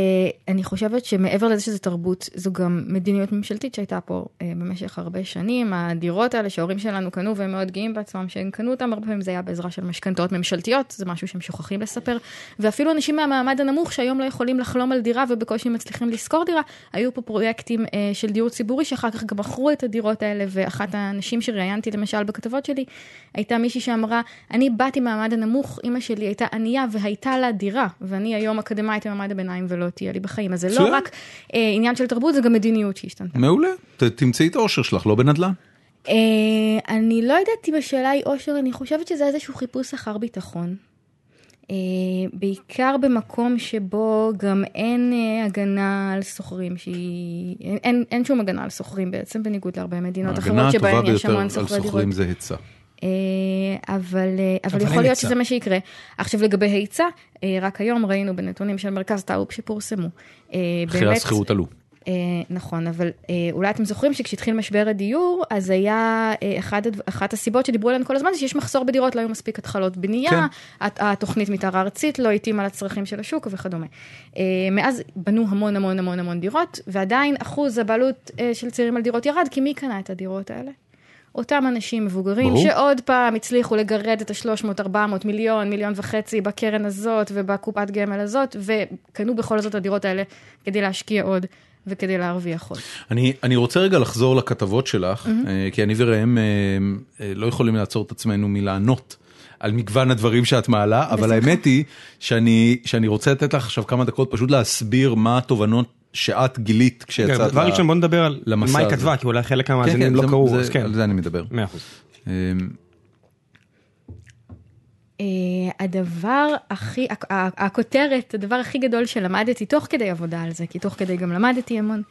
אני חושבת שמעבר לזה שזה תרבות, זו גם מדיניות ממשלתית שהייתה פה אה, במשך הרבה שנים. הדירות האלה שההורים שלנו קנו והם מאוד גאים בעצמם שהם קנו אותם, הרבה פעמים זה היה בעזרה של משכנתאות ממשלתיות, זה משהו שהם שוכחים לספר. ואפילו אנשים מהמעמד הנמוך שהיום לא יכולים לחלום על דירה ובקושי מצליחים לשכור דירה, היו פה פרויקטים אה, של דיור ציבורי שאחר כך גם מכרו את הדירות האלה, ואחת האנשים שראיינתי למשל בכתבות שלי, הייתה מישהי שאמרה, אני באתי מהמעמד הנמוך, אימא שלי הייתה ענייה והייתה לה דירה, ואני היום אקדמאית במעמד הביניים ולא תהיה לי בחיים. אז זה. לא רק אה, עניין של תרבות, זה גם מדיניות שהשתנתה. מעולה, ת- תמצאי את האושר שלך, לא בנדל"ן. אה, אני לא יודעת אם השאלה היא אושר, אני חושבת שזה איזשהו חיפוש אחר ביטחון. אה, בעיקר במקום שבו גם אין אה, הגנה על שוכרים שהיא... אין, אין, אין שום הגנה על שוכרים בעצם, בניגוד להרבה מדינות ההגנה אחרות שבהן הטובה יש המון ביותר על שוכרי דירות. שוכרים זה היצע. אה, אבל, אה, אבל אבל יכול להיות. שזה מה שיקרה. עכשיו לגבי היצע, אה, רק היום ראינו בנתונים של מרכז טאוב שפורסמו. מחירי השכירות עלו. אה, נכון, אבל אה, אולי אתם זוכרים שכשהתחיל משבר הדיור, אז היה אה, אחד, אחת הסיבות שדיברו עליהן כל הזמן, זה שיש מחסור בדירות, לא היו מספיק התחלות בנייה, כן. הת- התוכנית מתאר הארצית לא התאימה לצרכים של השוק וכדומה. אה, מאז בנו המון המון המון המון דירות, ועדיין אחוז הבעלות אה, של צעירים על דירות ירד, כי מי קנה את הדירות האלה? אותם אנשים מבוגרים ברור. שעוד פעם הצליחו לגרד את ה-300, 400 מיליון, מיליון וחצי בקרן הזאת ובקופת גמל הזאת, וקנו בכל זאת את הדירות האלה כדי להשקיע עוד וכדי להרוויח עוד. אני, אני רוצה רגע לחזור לכתבות שלך, אה, כי אני וראם אה, אה, לא יכולים לעצור את עצמנו מלענות על מגוון הדברים שאת מעלה, אבל. האמת היא שאני, שאני רוצה לתת לך עכשיו כמה דקות פשוט להסביר מה התובנות שאת גילית כן, כשיצאת. דבר ראשון בוא נדבר על למסע מה היא הזה. כתבה, כי אולי חלק כן, מהמאזינים כן, לא קראו, אז כן. על זה אני מדבר. מאה אחוז. אה, הדבר הכי, הכותרת, הדבר הכי גדול שלמדתי תוך כדי עבודה על זה, כי תוך כדי גם למדתי המון,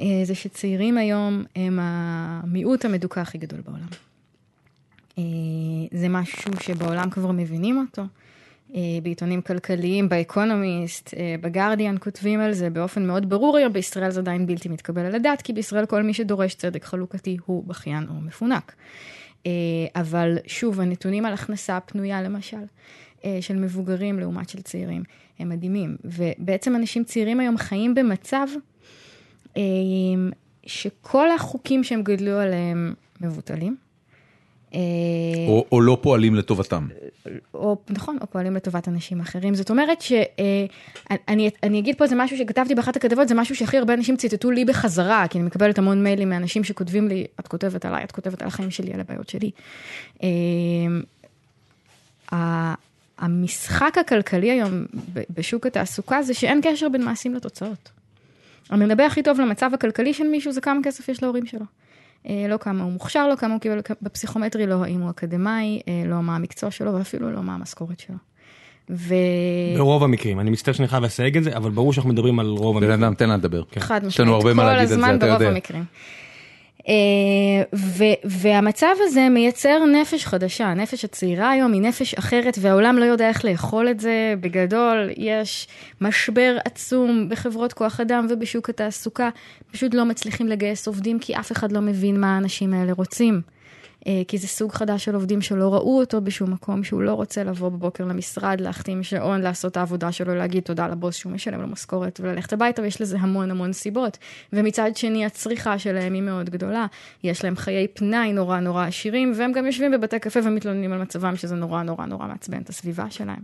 אה, זה שצעירים היום הם המיעוט המדוכא הכי גדול בעולם. אה, זה משהו שבעולם כבר מבינים אותו. אה, בעיתונים כלכליים, באקונומיסט, אה, בגרדיאן כותבים על זה באופן מאוד ברור היום, בישראל זה עדיין בלתי מתקבל על הדעת, כי בישראל כל מי שדורש צדק חלוקתי הוא בכיין או מפונק. אה, אבל שוב, הנתונים על הכנסה פנויה למשל, של מבוגרים לעומת של צעירים, הם מדהימים. ובעצם אנשים צעירים היום חיים במצב שכל החוקים שהם גדלו עליהם מבוטלים. אה, או או לא פועלים לטובתם. או נכון, או פועלים לטובת אנשים אחרים. זאת אומרת שאני אני אגיד פה זה משהו שכתבתי באחת הכתבות, זה משהו שהכי הרבה אנשים ציטטו לי בחזרה, כי אני מקבלת המון מיילים מאנשים שכותבים לי, את כותבת עליי, את כותבת על החיים שלי, על הבעיות שלי. אה, המשחק הכלכלי היום בשוק התעסוקה זה שאין קשר בין מעשים לתוצאות. המנבא הכי טוב למצב הכלכלי של מישהו זה כמה כסף יש להורים שלו. אה, לא כמה הוא מוכשר, לא כמה הוא קיבל בפסיכומטרי, לא האם הוא אקדמאי, אה, לא מה המקצוע שלו ואפילו לא מה המשכורת שלו. ו... ברוב המקרים, אני מצטער שאני חייב לסייג את זה, אבל ברור שאנחנו מדברים על רוב בן המקרים. אדם, תן לה לדבר. חד לנו משמעית, כל הזמן ברוב. המקרים. אה, והמצב הזה מייצר נפש חדשה, הנפש הצעירה היום היא נפש אחרת והעולם לא יודע איך לאכול את זה. בגדול, יש משבר עצום בחברות כוח אדם ובשוק התעסוקה, פשוט לא מצליחים לגייס עובדים כי אף אחד לא מבין מה האנשים האלה רוצים. אה, כי זה סוג חדש של עובדים שלא ראו אותו בשום מקום, שהוא לא רוצה לבוא בבוקר למשרד, להחתים שעון, לעשות את העבודה שלו, להגיד תודה לבוס שהוא משלם לו משכורת וללכת הביתה, ויש לזה המון המון סיבות. ומצד שני, הצריכה שלהם היא מאוד גדולה. יש להם חיי פנאי נורא נורא עשירים, והם גם יושבים בבתי קפה ומתלוננים על מצבם, שזה נורא נורא נורא מעצבן את הסביבה שלהם.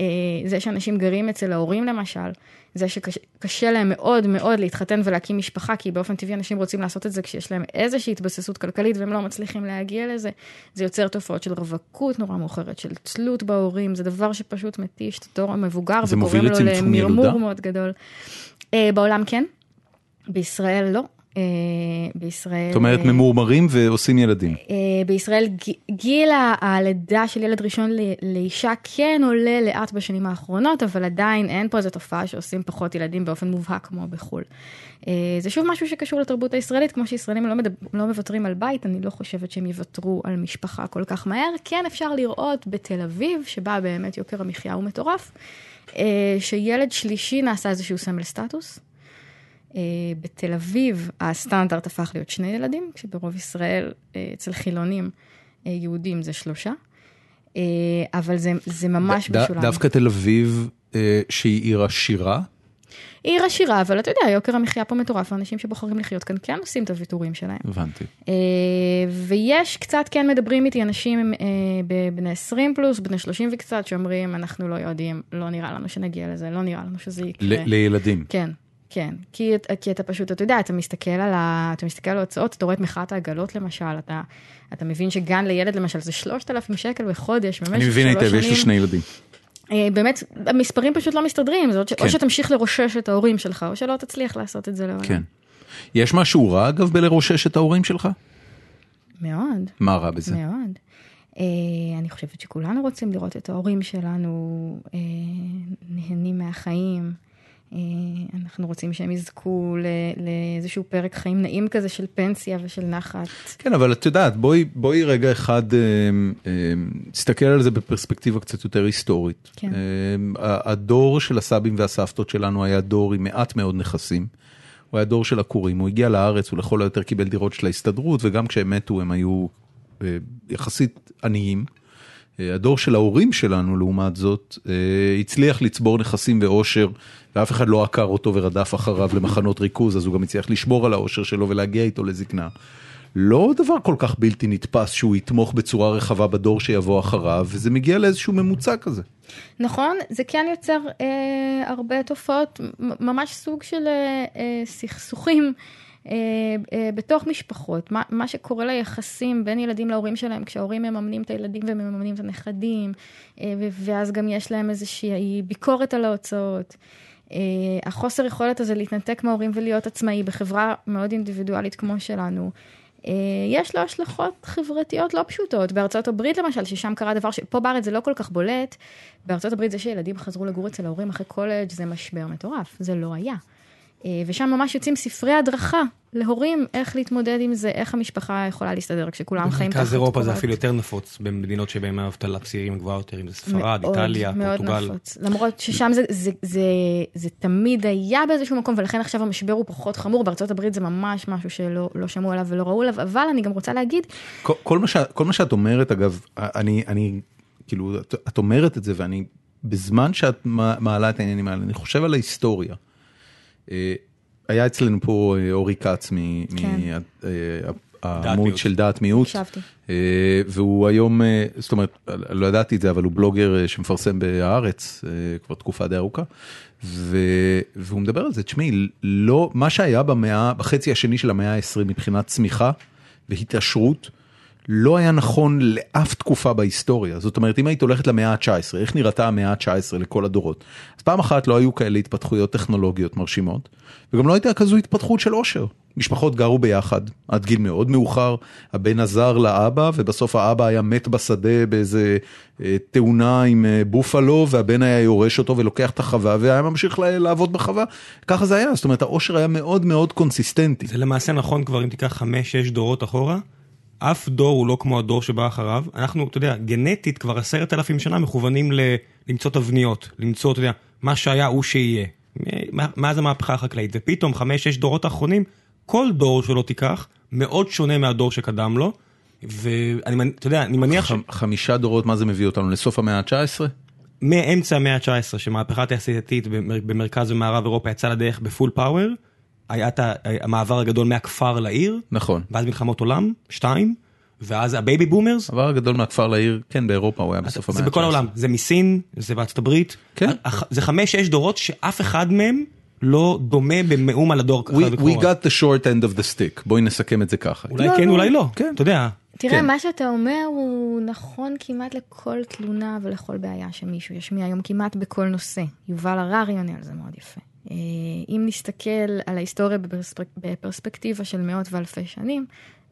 אה, זה שאנשים גרים אצל ההורים למשל, זה שקשה להם מאוד מאוד להתחתן ולהקים משפחה, כי באופן טבעי אנשים רוצים לעשות את זה כשיש להם איזושהי התבססות כלכלית והם לא מצליחים להגיע לזה. זה יוצר תופעות של רווקות נורא מאוחרת, של תלות בהורים, זה דבר שפשוט מתיש את הדור המבוגר מוביל לו למרמור? מאוד גדול. אה, בעולם כן, בישראל לא. אה, בישראל... זאת אומרת, אה, ממורמרים ועושים ילדים. אה, בישראל גיל הלידה של ילד ראשון לאישה כן עולה לאט בשנים האחרונות, אבל עדיין אין פה איזו תופעה שעושים פחות ילדים באופן מובהק כמו בחו"ל. זה שוב משהו שקשור לתרבות הישראלית, כמו שישראלים לא, מדב... לא מוותרים על בית, אני לא חושבת שהם יוותרו על משפחה כל כך מהר. כן אפשר לראות בתל אביב, שבה באמת יוקר המחיה הוא מטורף, שילד שלישי נעשה איזשהו סמל סטטוס. אה, בתל אביב הסטנדרט הפך להיות שני ילדים, כשברוב ישראל אה, אצל חילונים אה, יהודים זה שלושה, אה, אבל זה, זה ממש ד- משולב. דווקא תל אביב, אה, שהיא עיר עשירה, היא עיר עשירה, אבל אתה יודע, יוקר המחיה פה מטורף, ואנשים שבוחרים לחיות כאן כן עושים את הוויתורים שלהם. הבנתי. אה, ויש קצת, כן מדברים איתי אנשים אה, בני 20 פלוס, בני 30 וקצת, שאומרים, אנחנו לא יודעים, לא נראה לנו שנגיע לזה, לא נראה לנו שזה יקרה. ל- לילדים. כן, כן. כי, כי אתה פשוט, אתה יודע, אתה מסתכל על, ה, אתה מסתכל על ההוצאות, אתה רואה את מחאת העגלות למשל, אתה, אתה מבין שגן לילד למשל זה 3,000 שקל בחודש במשך אני מבין שלוש היטב, יש לי שנים. שני ילדים. אה, באמת, המספרים פשוט לא מסתדרים, זאת, כן. או שתמשיך לרושש את ההורים שלך, או שלא תצליח לעשות את זה לעולם. כן. יש משהו רע, אגב, בלרושש את ההורים שלך? מאוד. מה רע בזה? מאוד. אה, אני חושבת שכולנו רוצים לראות את ההורים שלנו אה, נהנים מהחיים. אה, אנחנו רוצים שהם יזכו לאיזשהו פרק חיים נעים כזה של פנסיה ושל נחת. כן, אבל את יודעת, בואי, בואי רגע אחד, אה, אה, תסתכל על זה בפרספקטיבה קצת יותר היסטורית. כן. הדור של הסבים והסבתות שלנו היה דור עם מעט מאוד נכסים. הוא היה דור של עקורים, הוא הגיע לארץ, הוא לכל היותר קיבל דירות של ההסתדרות, וגם כשהם מתו הם היו יחסית עניים. אה, הדור של ההורים שלנו, לעומת זאת, אה, הצליח לצבור נכסים ועושר, ואף אחד לא עקר אותו ורדף אחריו למחנות ריכוז, אז הוא גם הצליח לשמור על העושר שלו ולהגיע איתו לזקנה. לא דבר כל כך בלתי נתפס שהוא יתמוך בצורה רחבה בדור שיבוא אחריו, וזה מגיע לאיזשהו ממוצע כזה. נכון, זה כן יוצר אה, הרבה תופעות, ממש סוג של אה, אה, סכסוכים אה, בתוך משפחות. מה, מה שקורה ליחסים בין ילדים להורים שלהם, כשההורים מממנים את הילדים ומממנים את הנכדים, אה, ואז גם יש להם איזושהי ביקורת על ההוצאות. אה, החוסר יכולת הזה להתנתק מההורים ולהיות עצמאי בחברה מאוד אינדיבידואלית כמו שלנו. אה, יש לו השלכות חברתיות לא פשוטות. בארצות הברית למשל, ששם קרה דבר שפה בארץ זה לא כל כך בולט, בארצות הברית זה שילדים חזרו לגור אצל ההורים אחרי קולג' זה משבר מטורף, זה לא היה. אה, ושם ממש יוצאים ספרי הדרכה להורים איך להתמודד עם זה, איך המשפחה יכולה להסתדר כשכולם חיים תחת במרכז אירופה זה אפילו יותר נפוץ במדינות שבהן האבטלה צעירים גבוהה יותר, אם זה ספרד, מאוד, איטליה, מאוד פורטוגל. נפוץ. למרות ששם זה, זה, זה, זה תמיד היה באיזשהו מקום, ולכן עכשיו המשבר הוא פחות חמור. בארצות הברית זה ממש משהו שלא לא שמעו עליו ולא ראו עליו, אבל אני גם רוצה להגיד, כל, כל, מה, שאת- כל מה שאת אומרת, אגב, אני, אני, כאילו, את, את אומרת את זה, ואני, בזמן שאת מע- מעלה את העניינים האלה, אני חושב על ההיסטוריה. אה, היה אצלנו פה אה, אורי כץ, מ, כן. העמוד מיעוט. של דעת מיעוט. הקשבתי. אה, והוא היום, אה, זאת אומרת, לא ידעתי את זה, אבל הוא בלוגר אה, שמפרסם בהארץ אה, כבר תקופה די ארוכה. ו- והוא מדבר על זה, תשמעי, לא, מה שהיה במאה, בחצי השני של המאה ה-20 מבחינת צמיחה והתעשרות, לא היה נכון לאף תקופה בהיסטוריה. זאת אומרת, אם היית הולכת למאה ה-19, איך נראתה המאה ה-19 לכל הדורות? אז פעם אחת לא היו כאלה התפתחויות טכנולוגיות מרשימות, וגם לא הייתה כזו התפתחות של עושר. משפחות גרו ביחד עד גיל מאוד מאוחר, הבן עזר לאבא, ובסוף האבא היה מת בשדה באיזה אה, תאונה עם אה, בופלו, והבן היה יורש אותו ולוקח את החווה, והיה ממשיך לעבוד בחווה. ככה זה היה, זאת אומרת, העושר היה מאוד מאוד קונסיסטנטי. זה למעשה נכון כבר אם תיקח חמש, שש דורות אחורה, אף דור הוא לא כמו הדור שבא אחריו. אנחנו, אתה יודע, גנטית כבר עשרת אלפים שנה מכוונים ל... למצוא תבניות, למצוא, אתה יודע, מה שהיה הוא שיהיה. מאז המהפכה החקלאית, ופתאום חמש, שש דורות האחרונים, כל דור שלא תיקח, מאוד שונה מהדור שקדם לו, ואני, אתה יודע, אני מניח ש... ח- חמישה דורות, מה זה מביא אותנו? לסוף המאה ה-19? מאמצע המאה ה-19, שמהפכה התעשייתית במר- במרכז ומערב אירופה יצאה לדרך בפול פאוור, היה את המעבר הגדול מהכפר לעיר, נכון. ואז מלחמות עולם, שתיים, ואז ה baby boomers, עבר הגדול מהכפר לעיר, כן, באירופה הוא היה בסוף המאה זה ה-19. בכל העולם, זה מסין, זה בארצות הברית, כן. זה חמש, שש דורות שאף אחד מהם לא דומה במאום על הדור We, we got the short end of the stick, בואי נסכם את זה ככה. אולי כן, אולי לא, כן. אתה יודע, תראה, כן. מה שאתה אומר הוא נכון כמעט לכל תלונה ולכל בעיה שמישהו ישמיע היום כמעט בכל נושא. יובל הררי עונה על זה מאוד יפה. אה, אם נסתכל על ההיסטוריה בפרספק... בפרספקטיבה של מאות ואלפי שנים,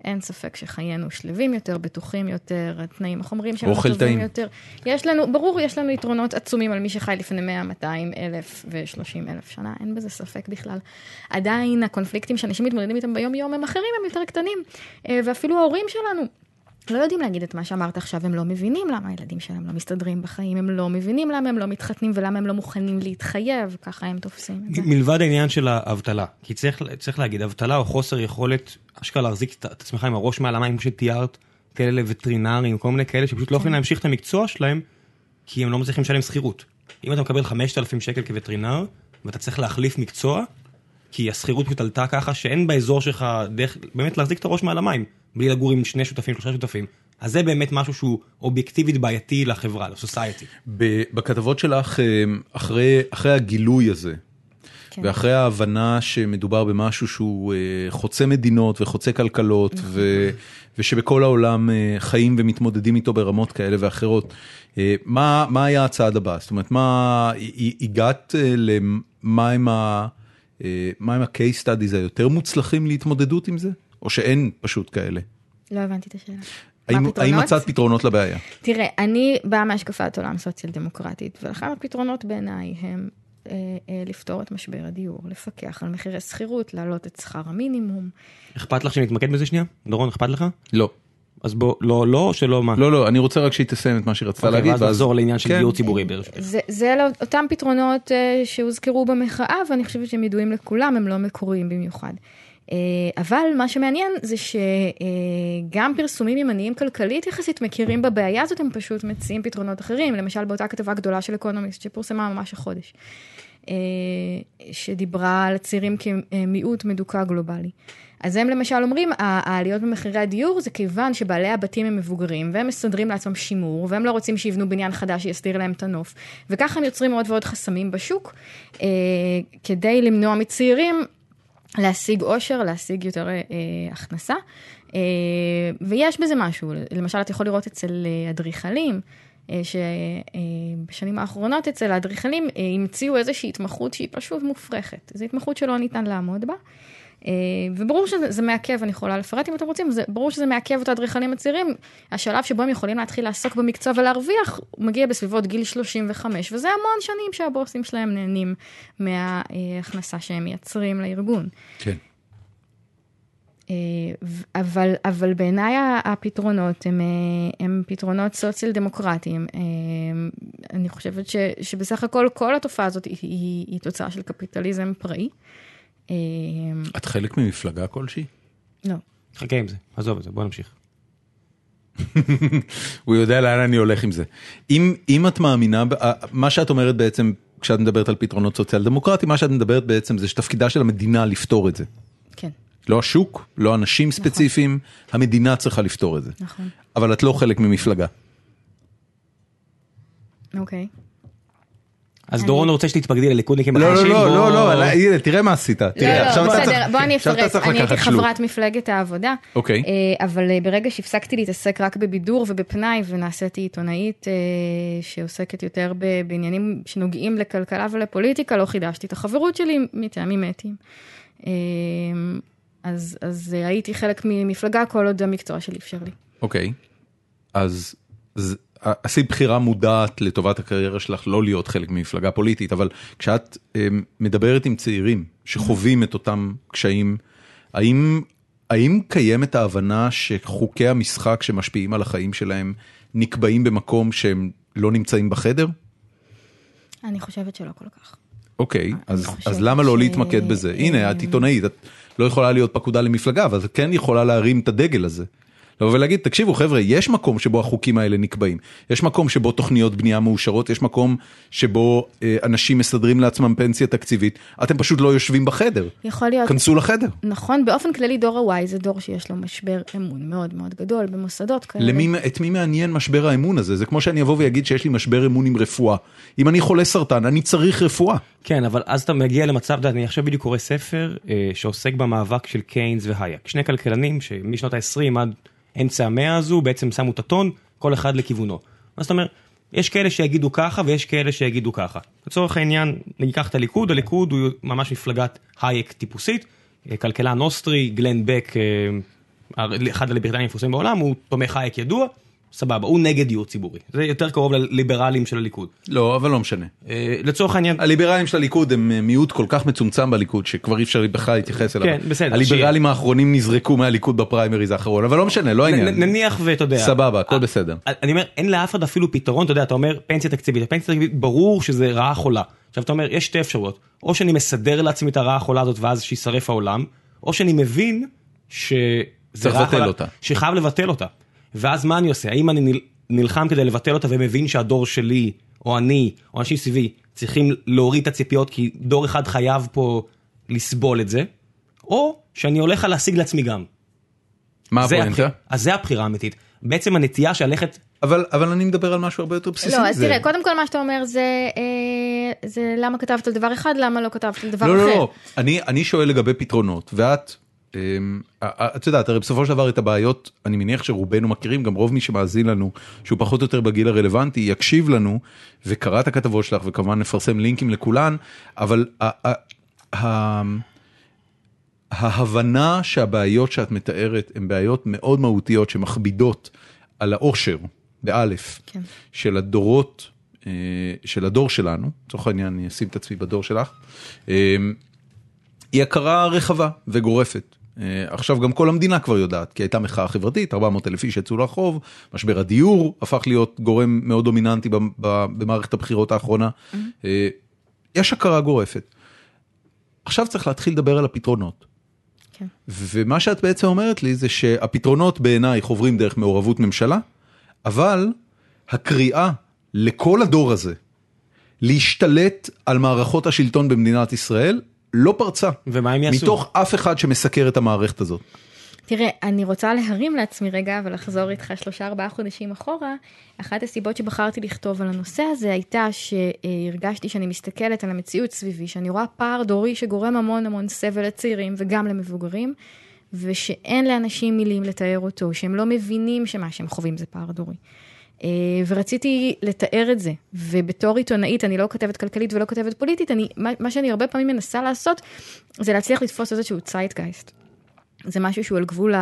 אין ספק שחיינו שלווים יותר, בטוחים יותר, התנאים החומריים שלנו טובים טעים. יותר. יש לנו, ברור, יש לנו יתרונות עצומים על מי שחי לפני 100, 200 אלף ו-30 אלף שנה, אין בזה ספק בכלל. עדיין הקונפליקטים שאנשים מתמודדים איתם ביום-יום הם אחרים, הם יותר קטנים. אה, ואפילו ההורים שלנו לא יודעים להגיד את מה שאמרת עכשיו, הם לא מבינים למה הילדים שלהם לא מסתדרים בחיים, הם לא מבינים למה הם לא מתחתנים ולמה הם לא מוכנים להתחייב, ככה הם תופסים את זה. מלבד העניין של האבטלה, כי צריך, צריך להגיד, אבטלה או חוסר יכולת, אשכרה להחזיק את, את עצמך עם הראש מעל המים, כמו שתיארת, כאלה וטרינרים, כל מיני כאלה שפשוט לא יכולים להמשיך את המקצוע שלהם, כי הם לא מצליחים לשלם שכירות. אם אתה מקבל 5,000 שקל כווטרינר, ואתה צריך להחליף מקצוע, כי השכירות פשוט עלתה ככה שאין באזור שלך דרך באמת להחזיק את הראש מעל המים, בלי לגור עם שני שותפים, שלושה שותפים. אז זה באמת משהו שהוא אובייקטיבית בעייתי לחברה, לסוסייטי. ב- בכתבות שלך, אה, אחרי, אחרי הגילוי הזה, כן. ואחרי ההבנה שמדובר במשהו שהוא אה, חוצה מדינות וחוצה כלכלות, ו, ושבכל העולם אה, חיים ומתמודדים איתו ברמות כאלה ואחרות, אה, מה, מה היה הצעד הבא? זאת אומרת, מה, הגעת למה הם ה... אה, מה הם ה-case studies היותר מוצלחים להתמודדות עם זה? או שאין פשוט כאלה? לא הבנתי את השאלה. האם, האם? מצאת פתרונות לבעיה? תראה, אני באה מהשקפת עולם סוציאל דמוקרטית, ולכן הפתרונות בעיניי הם אה, אה, לפתור את משבר הדיור, לפקח על מחירי שכירות, להעלות את שכר המינימום. אכפת לך שנתמקד בזה שנייה? דורון, אכפת לך? לא. אז בוא, לא, לא, או שלא, מה? לא, לא, אני רוצה רק שהיא תסיים את מה שהיא רצתה אוקיי, להגיד. ואז נחזור לעניין של כן. דיור ציבורי ברשותך. זה, זה אותם פתרונות אה, שהוזכרו במחאה, ואני חושבת שהם ידועים לכולם, הם לא מקוריים במיוחד. אה, אבל מה שמעניין זה שגם פרסומים ימניים כלכלית יחסית מכירים בבעיה הזאת, הם פשוט מציעים פתרונות אחרים. למשל באותה כתבה גדולה של אקונומיסט שפורסמה ממש החודש, אה, שדיברה על הצעירים כמיעוט מדוכא גלובלי. אז הם למשל אומרים, העליות במחירי הדיור זה כיוון שבעלי הבתים הם מבוגרים, והם מסדרים לעצמם שימור, והם לא רוצים שיבנו בניין חדש שיסדיר להם את הנוף, וככה הם יוצרים עוד ועוד חסמים בשוק, אה, כדי למנוע מצעירים להשיג עושר, להשיג יותר אה, הכנסה. אה, ויש בזה משהו, למשל אתה יכול לראות אצל אה, אדריכלים, אה, שבשנים האחרונות אצל האדריכלים אה, המציאו איזושהי התמחות שהיא פשוט מופרכת. זו התמחות שלא ניתן לעמוד בה. אה, וברור שזה מעכב, אני יכולה לפרט אם אתם רוצים, זה, ברור שזה מעכב את האדריכלים הצעירים. השלב שבו הם יכולים להתחיל לעסוק במקצוע ולהרוויח, הוא מגיע בסביבות גיל 35, וזה המון שנים שהבוסים שלהם נהנים מההכנסה שהם מייצרים לארגון. כן. אה, אבל, אבל בעיניי הפתרונות הם, אה, הם פתרונות סוציאל דמוקרטיים. אני חושבת ש, שבסך הכל כל התופעה הזאת היא, היא, היא תוצאה של קפיטליזם פראי. אה, את חלק ממפלגה כלשהי? לא. חכה עם זה, עזוב את זה, בוא נמשיך. הוא יודע לאן אני הולך עם זה. אם, אם את מאמינה, אה, מה שאת אומרת בעצם, כשאת מדברת על פתרונות סוציאל דמוקרטיים, מה שאת מדברת בעצם זה שתפקידה של המדינה לפתור את זה. כן. לא השוק, לא אנשים ספציפיים, המדינה צריכה לפתור את זה. נכון. אבל את לא חלק ממפלגה. אוקיי. אז דורון רוצה שתתפקדי לליכודניקים לא, לא, החדשים, לא, לא, לא, לא, הנה, תראה מה עשית. לא, תראה, עכשיו לא, בסדר, בוא אני אפרט. אני הייתי. חברת מפלגת העבודה. אוקיי. אה, אבל אה, ברגע שהפסקתי להתעסק רק בבידור ובפנאי ונעשיתי עיתונאית אה, שעוסקת יותר בעניינים שנוגעים לכלכלה ולפוליטיקה, לא חידשתי את החברות שלי מטעמים אתיים. אה, אז, אז אה, הייתי חלק ממפלגה כל עוד המקצוע שלי אפשר לי. אוקיי. אז עשית בחירה מודעת לטובת הקריירה שלך לא להיות חלק ממפלגה פוליטית, אבל כשאת אמ, מדברת עם צעירים שחווים את אותם קשיים, האם, האם קיימת ההבנה שחוקי המשחק שמשפיעים על החיים שלהם נקבעים במקום שהם לא נמצאים בחדר? אני חושבת שלא כל כך. אוקיי, אז, אז למה לא ש- להתמקד בזה? הנה, את עיתונאית, את לא יכולה להיות פקודה למפלגה, אבל את כן יכולה להרים את הדגל הזה. לבוא ולהגיד, תקשיבו חבר'ה, יש מקום שבו החוקים האלה נקבעים, יש מקום שבו תוכניות בנייה מאושרות, יש מקום שבו אה, אנשים מסדרים לעצמם פנסיה תקציבית, אתם פשוט לא יושבים בחדר, יכול להיות, כנסו לחדר. נכון, באופן כללי דור ה-Y זה דור שיש לו משבר אמון מאוד מאוד גדול במוסדות כאלה. למי, את מי מעניין משבר האמון הזה? זה כמו שאני אבוא ואגיד שיש לי משבר אמון עם רפואה. אם אני חולה סרטן, אני צריך רפואה. כן, אבל אז אתה מגיע למצב, אני עכשיו בדיוק קורא ספר אה, שעוסק במאבק של קיינס והייק. שני כלכלנים שמשנות ה-20 עד אמצע המאה הזו בעצם שמו את הטון, כל אחד לכיוונו. אז אתה אומר, יש כאלה שיגידו ככה ויש כאלה שיגידו ככה. לצורך העניין, ניקח את הליכוד, הליכוד הוא ממש מפלגת הייק טיפוסית, כלכלן אוסטרי, גלן בק, אה, אחד הליברטנים המפורסמים בעולם, הוא תומך הייק ידוע, סבבה, הוא נגד דיור ציבורי. זה יותר קרוב לליברלים של הליכוד. לא, אבל לא משנה. אה, לצורך העניין, הליברלים של הליכוד הם אה, מיעוט כל כך מצומצם בליכוד שכבר אי אפשר בכלל להתייחס אליו. כן, בסדר, הליברלים האחרונים נזרקו מהליכוד בפריימריז האחרון, אבל לא משנה, לא העניין. נניח ואתה יודע. סבבה, הכל אה, בסדר. אני אומר, אין לאף אחד אפילו פתרון, אתה יודע, אתה אומר פנסיה תקציבית, הפנסיה תקציבית ברור שזה רעה חולה. עכשיו אתה אומר, יש שתי אפשרויות, או שאני מסדר לעצמי את הרעה החולה הזאת ואז שישרף העולם, או שאני מבין שזה צריך לבטל אותה. שחייב לבטל אותה. ואז מה אני עושה? האם אני נל- נלחם כדי לבטל אותה ומבין שהדור שלי, או אני, או אנשים סביבי, צריכים להוריד את הציפיות כי דור אחד חייב פה לסבול את זה, או שאני הולך להשיג לעצמי גם. מה זה הפואנטה? אז זה הבחירה האמיתית. בעצם הנטייה של ללכת, אבל אבל אני מדבר על משהו הרבה יותר בסיסי. לא, אז מזה. תראה, קודם כל מה שאתה אומר זה, אה, זה למה כתבת על דבר אחד, למה לא כתבת על דבר לא, אחר. לא, לא, אני, אני שואל לגבי פתרונות, ואת, את יודעת, הרי בסופו של דבר את הבעיות, אני מניח שרובנו מכירים, גם רוב מי שמאזין לנו, שהוא פחות או יותר בגיל הרלוונטי, יקשיב לנו, וקרא את הכתבות שלך, וכמובן נפרסם לינקים לכולן, אבל ההבנה שהבעיות שאת מתארת הן בעיות מאוד מהותיות שמכבידות על האושר, באלף, כן. של הדורות, אה, של הדור שלנו, לצורך העניין אני אשים את עצמי בדור שלך, אה, היא הכרה רחבה וגורפת. אה, עכשיו גם כל המדינה כבר יודעת, כי הייתה מחאה חברתית, 400 אלף איש יצאו לרחוב, משבר הדיור הפך להיות גורם מאוד דומיננטי במערכת הבחירות האחרונה. אה, יש הכרה גורפת. עכשיו צריך להתחיל לדבר על הפתרונות. כן. ומה שאת בעצם אומרת לי זה שהפתרונות בעינייך עוברים דרך מעורבות ממשלה, אבל הקריאה לכל הדור הזה להשתלט על מערכות השלטון במדינת ישראל לא פרצה. ומה הם יעשו? מתוך אף אחד שמסקר את המערכת הזאת. תראה, אני רוצה להרים לעצמי רגע ולחזור איתך שלושה ארבעה חודשים אחורה. אחת הסיבות שבחרתי לכתוב על הנושא הזה הייתה שהרגשתי שאני מסתכלת על המציאות סביבי, שאני רואה פער דורי שגורם המון המון סבל לצעירים וגם למבוגרים, ושאין לאנשים מילים לתאר אותו, שהם לא מבינים שמה שהם חווים זה פער דורי. אה, ורציתי לתאר את זה, ובתור עיתונאית, אני לא כותבת כלכלית ולא כותבת פוליטית, אני, מה, מה שאני הרבה פעמים מנסה לעשות, זה להצליח לתפוס איזשהו צייטגייסט. זה משהו שהוא על גבול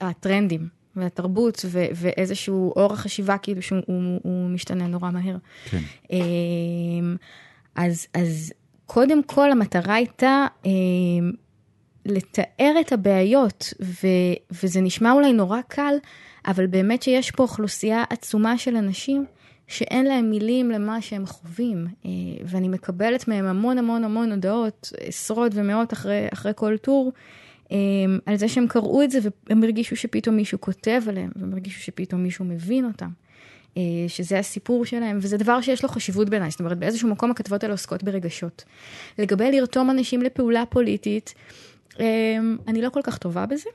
הטרנדים והתרבות ו- ואיזשהו אורח חשיבה כאילו שהוא הוא, הוא משתנה נורא מהר. כן. אמ, אז, אז קודם כל המטרה הייתה אמ, לתאר את הבעיות, ו, וזה נשמע אולי נורא קל, אבל באמת שיש פה אוכלוסייה עצומה של אנשים שאין להם מילים למה שהם חווים, אה, ואני מקבלת מהם המון המון המון הודעות, עשרות ומאות אחרי, אחרי כל טור, אה, על זה שהם קראו את זה והם הרגישו שפתאום מישהו כותב עליהם, והם הרגישו שפתאום מישהו מבין אותם. אה, שזה הסיפור שלהם, וזה דבר שיש לו חשיבות בעיניי, זאת אומרת באיזשהו מקום הכתבות האלה עוסקות ברגשות. לגבי לרתום אנשים לפעולה פוליטית, אני לא כל כך טובה בזה.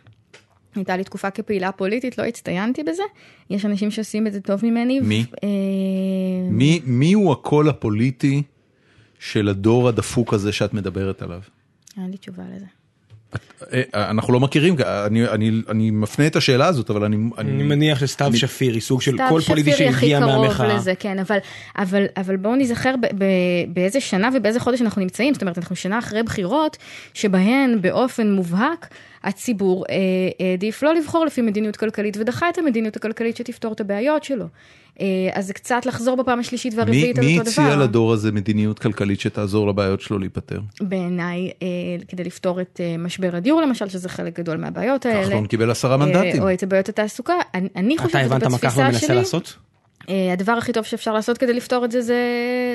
הייתה לי תקופה כפעילה פוליטית, לא הצטיינתי בזה. יש אנשים שעושים את זה טוב ממני. מי? ו- אמ, מי, מי הוא הקול הפוליטי של הדור הדפוק הזה שאת מדברת עליו? אין לי תשובה לזה. אה, אנחנו לא מכירים, אני, אני, אני מפנה את השאלה הזאת, אבל אני... אני מניח שסתיו שפיר היא סוג של סתיו קול פוליטי שפיר היא הכי שהגיע קרוב מהמחאה. לזה, כן, אבל, אבל, אבל בואו נזכר ב, ב, באיזה שנה ובאיזה חודש אנחנו נמצאים, זאת אומרת, אנחנו שנה אחרי בחירות, שבהן באופן מובהק הציבור אה, העדיף לא לבחור לפי מדיניות כלכלית ודחה את המדיניות הכלכלית שתפתור את הבעיות שלו. אה, אז זה קצת לחזור בפעם השלישית מי, והרביעית על מי אותו דבר. הציע לדור הזה מדיניות כלכלית שתעזור לבעיות שלו להיפתר? בעיניי, אה, כדי לפתור את משבר הדיור למשל, שזה חלק גדול מהבעיות האלה. כחלון קיבל עשרה מנדטים. או את בעיות התעסוקה. אני, חושבת אתה הבנת מה בתפיסה כחלון מנסה שלי, לעשות? אה, הדבר הכי טוב שאפשר לעשות כדי לפתור את זה, זה,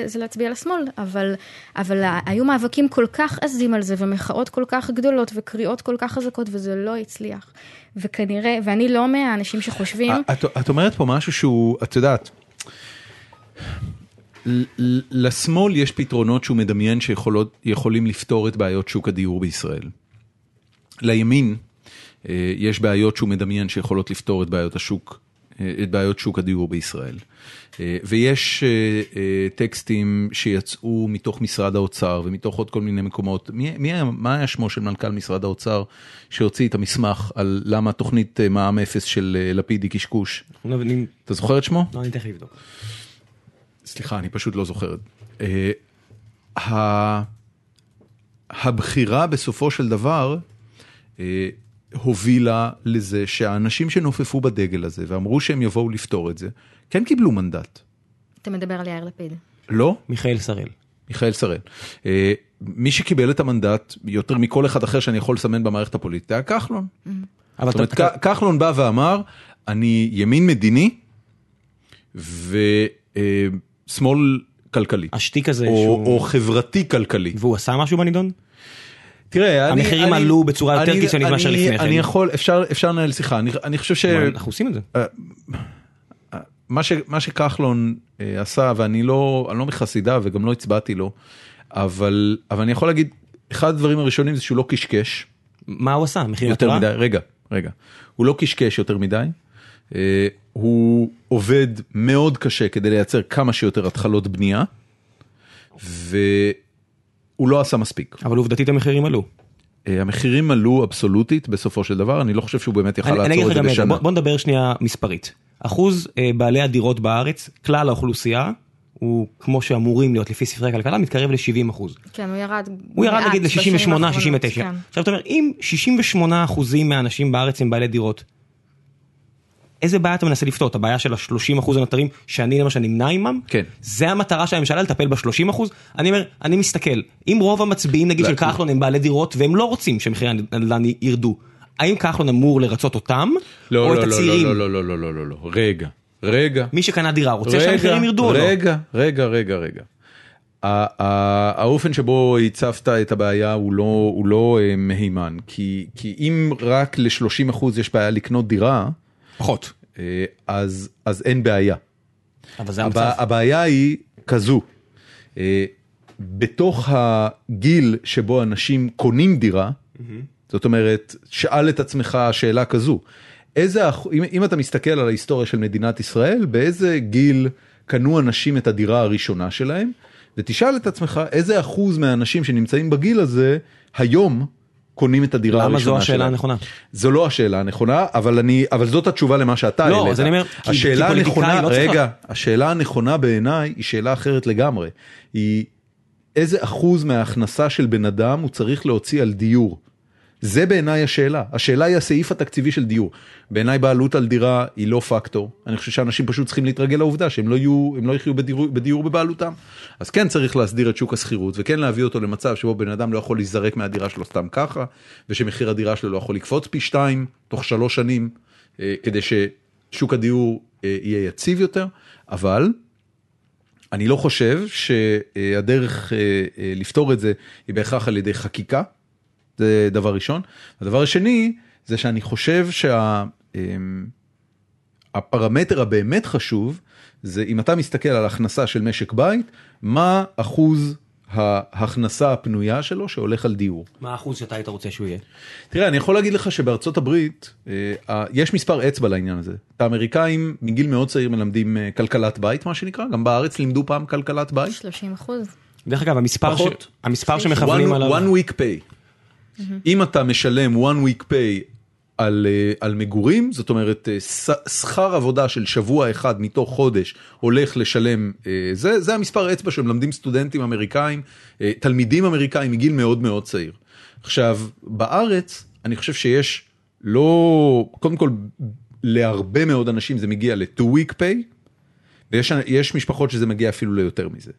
זה להצביע לשמאל, אבל, אבל היו מאבקים כל כך עזים על זה, ומחאות כל כך גדולות, וקריאות כל כך חזקות, וזה לא הצליח. וכנראה, ואני לא מהאנשים שחושבים, את, את אומרת פה משהו שהוא, את יודעת, לשמאל יש פתרונות שהוא מדמיין שיכולים לפתור את בעיות שוק הדיור בישראל. לימין אה, יש בעיות שהוא מדמיין שיכולות לפתור את בעיות השוק, את בעיות שוק הדיור בישראל. אה, ויש אה, אה, טקסטים שיצאו מתוך משרד האוצר ומתוך עוד כל מיני מקומות. מי, מי היה, מה היה שמו של מנכ"ל משרד האוצר שהוציא את המסמך על למה תוכנית מע"מ אפס של לפיד היא קשקוש? לא, אני- אתה זוכר את שמו? לא, אני תכף אבדוק. סליחה, אני פשוט לא זוכר. הבחירה בסופו של דבר הובילה לזה שהאנשים שנופפו בדגל הזה ואמרו שהם יבואו לפתור את זה, כן קיבלו מנדט. אתה מדבר על יאיר לפיד. לא? מיכאל שראל. מיכאל שראל. אה, מי שקיבל את המנדט יותר מכל אחד אחר שאני יכול לסמן במערכת הפוליטית היה כחלון. אבל זאת אתה- אומרת, כ- כחלון בא ואמר, אני ימין מדיני ושמאל כלכלי. השטיק הזה או, שהוא... או חברתי כלכלי. והוא עשה משהו בנידון? תראה, אני, המחירים אני, עלו בצורה יותר אני- קיצונית מאשר לפני כן. אני יכול, אפשר, אפשר לנהל שיחה, אני, אני חושב ש... אנחנו עושים את זה. מה, ש, מה שכחלון אה, עשה, ואני לא, לא מחסידיו וגם לא הצבעתי לו, אבל, אבל אני יכול להגיד, אחד הדברים הראשונים זה שהוא לא קשקש מה הוא עשה? מחיר יותר מטרה? מדי, רגע, רגע, הוא לא קשקש יותר מדי, אה, הוא עובד מאוד קשה כדי לייצר כמה שיותר התחלות בנייה, והוא לא עשה מספיק. אבל עובדתית המחירים עלו. אה, המחירים עלו אבסולוטית בסופו של דבר, אני לא חושב שהוא באמת יכל אני אני אגיד לעצור לך את זה בשנה. בוא בוא נדבר שנייה מספרית. אחוז אה, בעלי הדירות בארץ, כלל האוכלוסייה, הוא כמו שאמורים להיות לפי ספרי הכלכלה, מתקרב ל-70 אחוז. כן, הוא ירד הוא ירד נגיד בשנים ל-68, האחרונות, 69. כן. עכשיו אתה אומר, אם 68 אחוזים מהאנשים בארץ הם בעלי דירות, איזה בעיה אתה מנסה לפתור? את הבעיה של ה-30 אחוז הנותרים, שאני למשל נמנע עמם? כן. זה המטרה של הממשלה, לטפל ב-30 אחוז? אני אומר, אני מסתכל, אם רוב המצביעים נגיד לא. של כחלון הם בעלי דירות והם לא רוצים שמחירי הנדל"ן ירדו, האם כחלון אמור לרצות אותם? לא, או לא, את לא, הצעירים? לא, לא, לא, לא, לא, לא, לא, רגע, רגע. מי שקנה דירה רוצה רגע, שהמחירים ירדו או לא? רגע, רגע, רגע, רגע. האופן שבו הצפת את הבעיה הוא לא, הוא לא אה, מהימן, כי, כי אם רק ל-30% יש בעיה לקנות דירה, פחות. אה, אז, אז אין בעיה. אבל זה הבע, המצב. הבעיה היא כזו, אה, בתוך הגיל שבו אנשים קונים דירה, זאת אומרת, שאל את עצמך שאלה כזו, איזה, אם, אם אתה מסתכל על ההיסטוריה של מדינת ישראל, באיזה גיל קנו אנשים את הדירה הראשונה שלהם, ותשאל את עצמך איזה אחוז מהאנשים שנמצאים בגיל הזה, היום קונים את הדירה למה הראשונה שלהם. זו השאלה הנכונה? זו לא השאלה הנכונה, אבל אני, אבל זאת התשובה למה שאתה לא, העלית. אז אני אומר, השאלה הנכונה, לא רגע, השאלה הנכונה בעיניי היא שאלה אחרת לגמרי. היא איזה אחוז מההכנסה של בן אדם הוא צריך להוציא על דיור. זה בעיניי השאלה, השאלה היא הסעיף התקציבי של דיור. בעיניי בעלות על דירה היא לא פקטור, אני חושב שאנשים פשוט צריכים להתרגל לעובדה שהם לא יהיו, הם לא יחיו בדיור, בדיור בבעלותם. אז כן צריך להסדיר את שוק השכירות וכן להביא אותו למצב שבו בן אדם לא יכול להיזרק מהדירה שלו סתם ככה, ושמחיר הדירה שלו לא יכול לקפוץ פי שתיים תוך שלוש שנים, אה, כדי ששוק הדיור אה, יהיה יציב יותר, אבל אני לא חושב שהדרך אה, לפתור את זה היא בהכרח על ידי חקיקה, זה דבר ראשון. הדבר השני זה שאני חושב שהפרמטר הבאמת חשוב זה אם אתה מסתכל על הכנסה של משק בית, מה אחוז ההכנסה הפנויה שלו שהולך על דיור. מה האחוז שאתה היית רוצה שהוא יהיה? תראה, אני יכול להגיד לך שבארצות הברית אה, יש מספר אצבע לעניין הזה. את האמריקאים מגיל מאוד צעיר מלמדים אה, כלכלת בית, מה שנקרא, גם בארץ לימדו פעם כלכלת בית. 30 אחוז. דרך אגב, המספר, ש... פחות. המספר שמכוונים one, עליו... one week pay. אם אתה משלם one week pay על, אה, על מגורים, זאת אומרת אה, שכר עבודה של שבוע אחד מתוך חודש הולך לשלם, אה, זה, זה המספר אצבע שמלמדים סטודנטים אמריקאים, תלמידים אמריקאים מגיל מאוד מאוד צעיר. עכשיו, בארץ אני חושב שיש לא, קודם כל להרבה מאוד אנשים זה מגיע ל-2 week pay, ויש יש משפחות שזה מגיע אפילו ליותר מזה.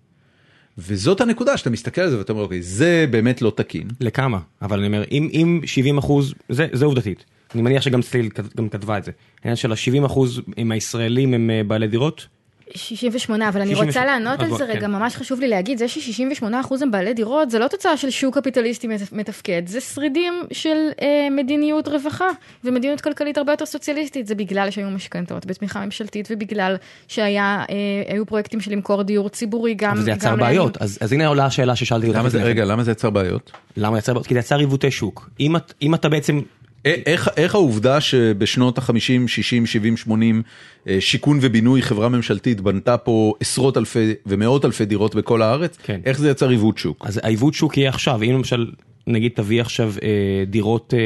וזאת הנקודה שאתה מסתכל על זה ואתה אומר אוקיי זה באמת לא תקין. לכמה? אבל אני אומר, אם, אם 70 אחוז, זה, זה עובדתית. אני מניח שגם צליל כת- גם כתבה את זה. העניין של ה-70 אחוז עם הישראלים הם אה, בעלי דירות? 68, אבל אני 68, רוצה לענות על זה רגע, כן. ממש חשוב לי להגיד, זה ש-68% הם בעלי דירות, זה לא תוצאה של שוק קפיטליסטי מת- מתפקד, זה שרידים של אה, מדיניות רווחה ומדיניות כלכלית הרבה יותר סוציאליסטית, זה בגלל שהיו משכנתאות בתמיכה ממשלתית ובגלל שהיו פרויקטים של למכור דיור ציבורי גם... אבל זה יצר בעיות. אז, אז הנה עולה השאלה ששאלתי אותך. למה זה, לפני כן. רגע למה זה יצר בעיות? למה יצר בעיות? כי זה יצר עיוותי שוק. אם, את, אם אתה בעצם... א- איך, איך העובדה שבשנות ה-50, 60, 70, 80 אה, שיכון ובינוי חברה ממשלתית בנתה פה עשרות אלפי ומאות אלפי דירות בכל הארץ, כן. איך זה יצר עיוות שוק? אז העיוות שוק יהיה עכשיו, אם למשל, נגיד תביא עכשיו אה, דירות אה,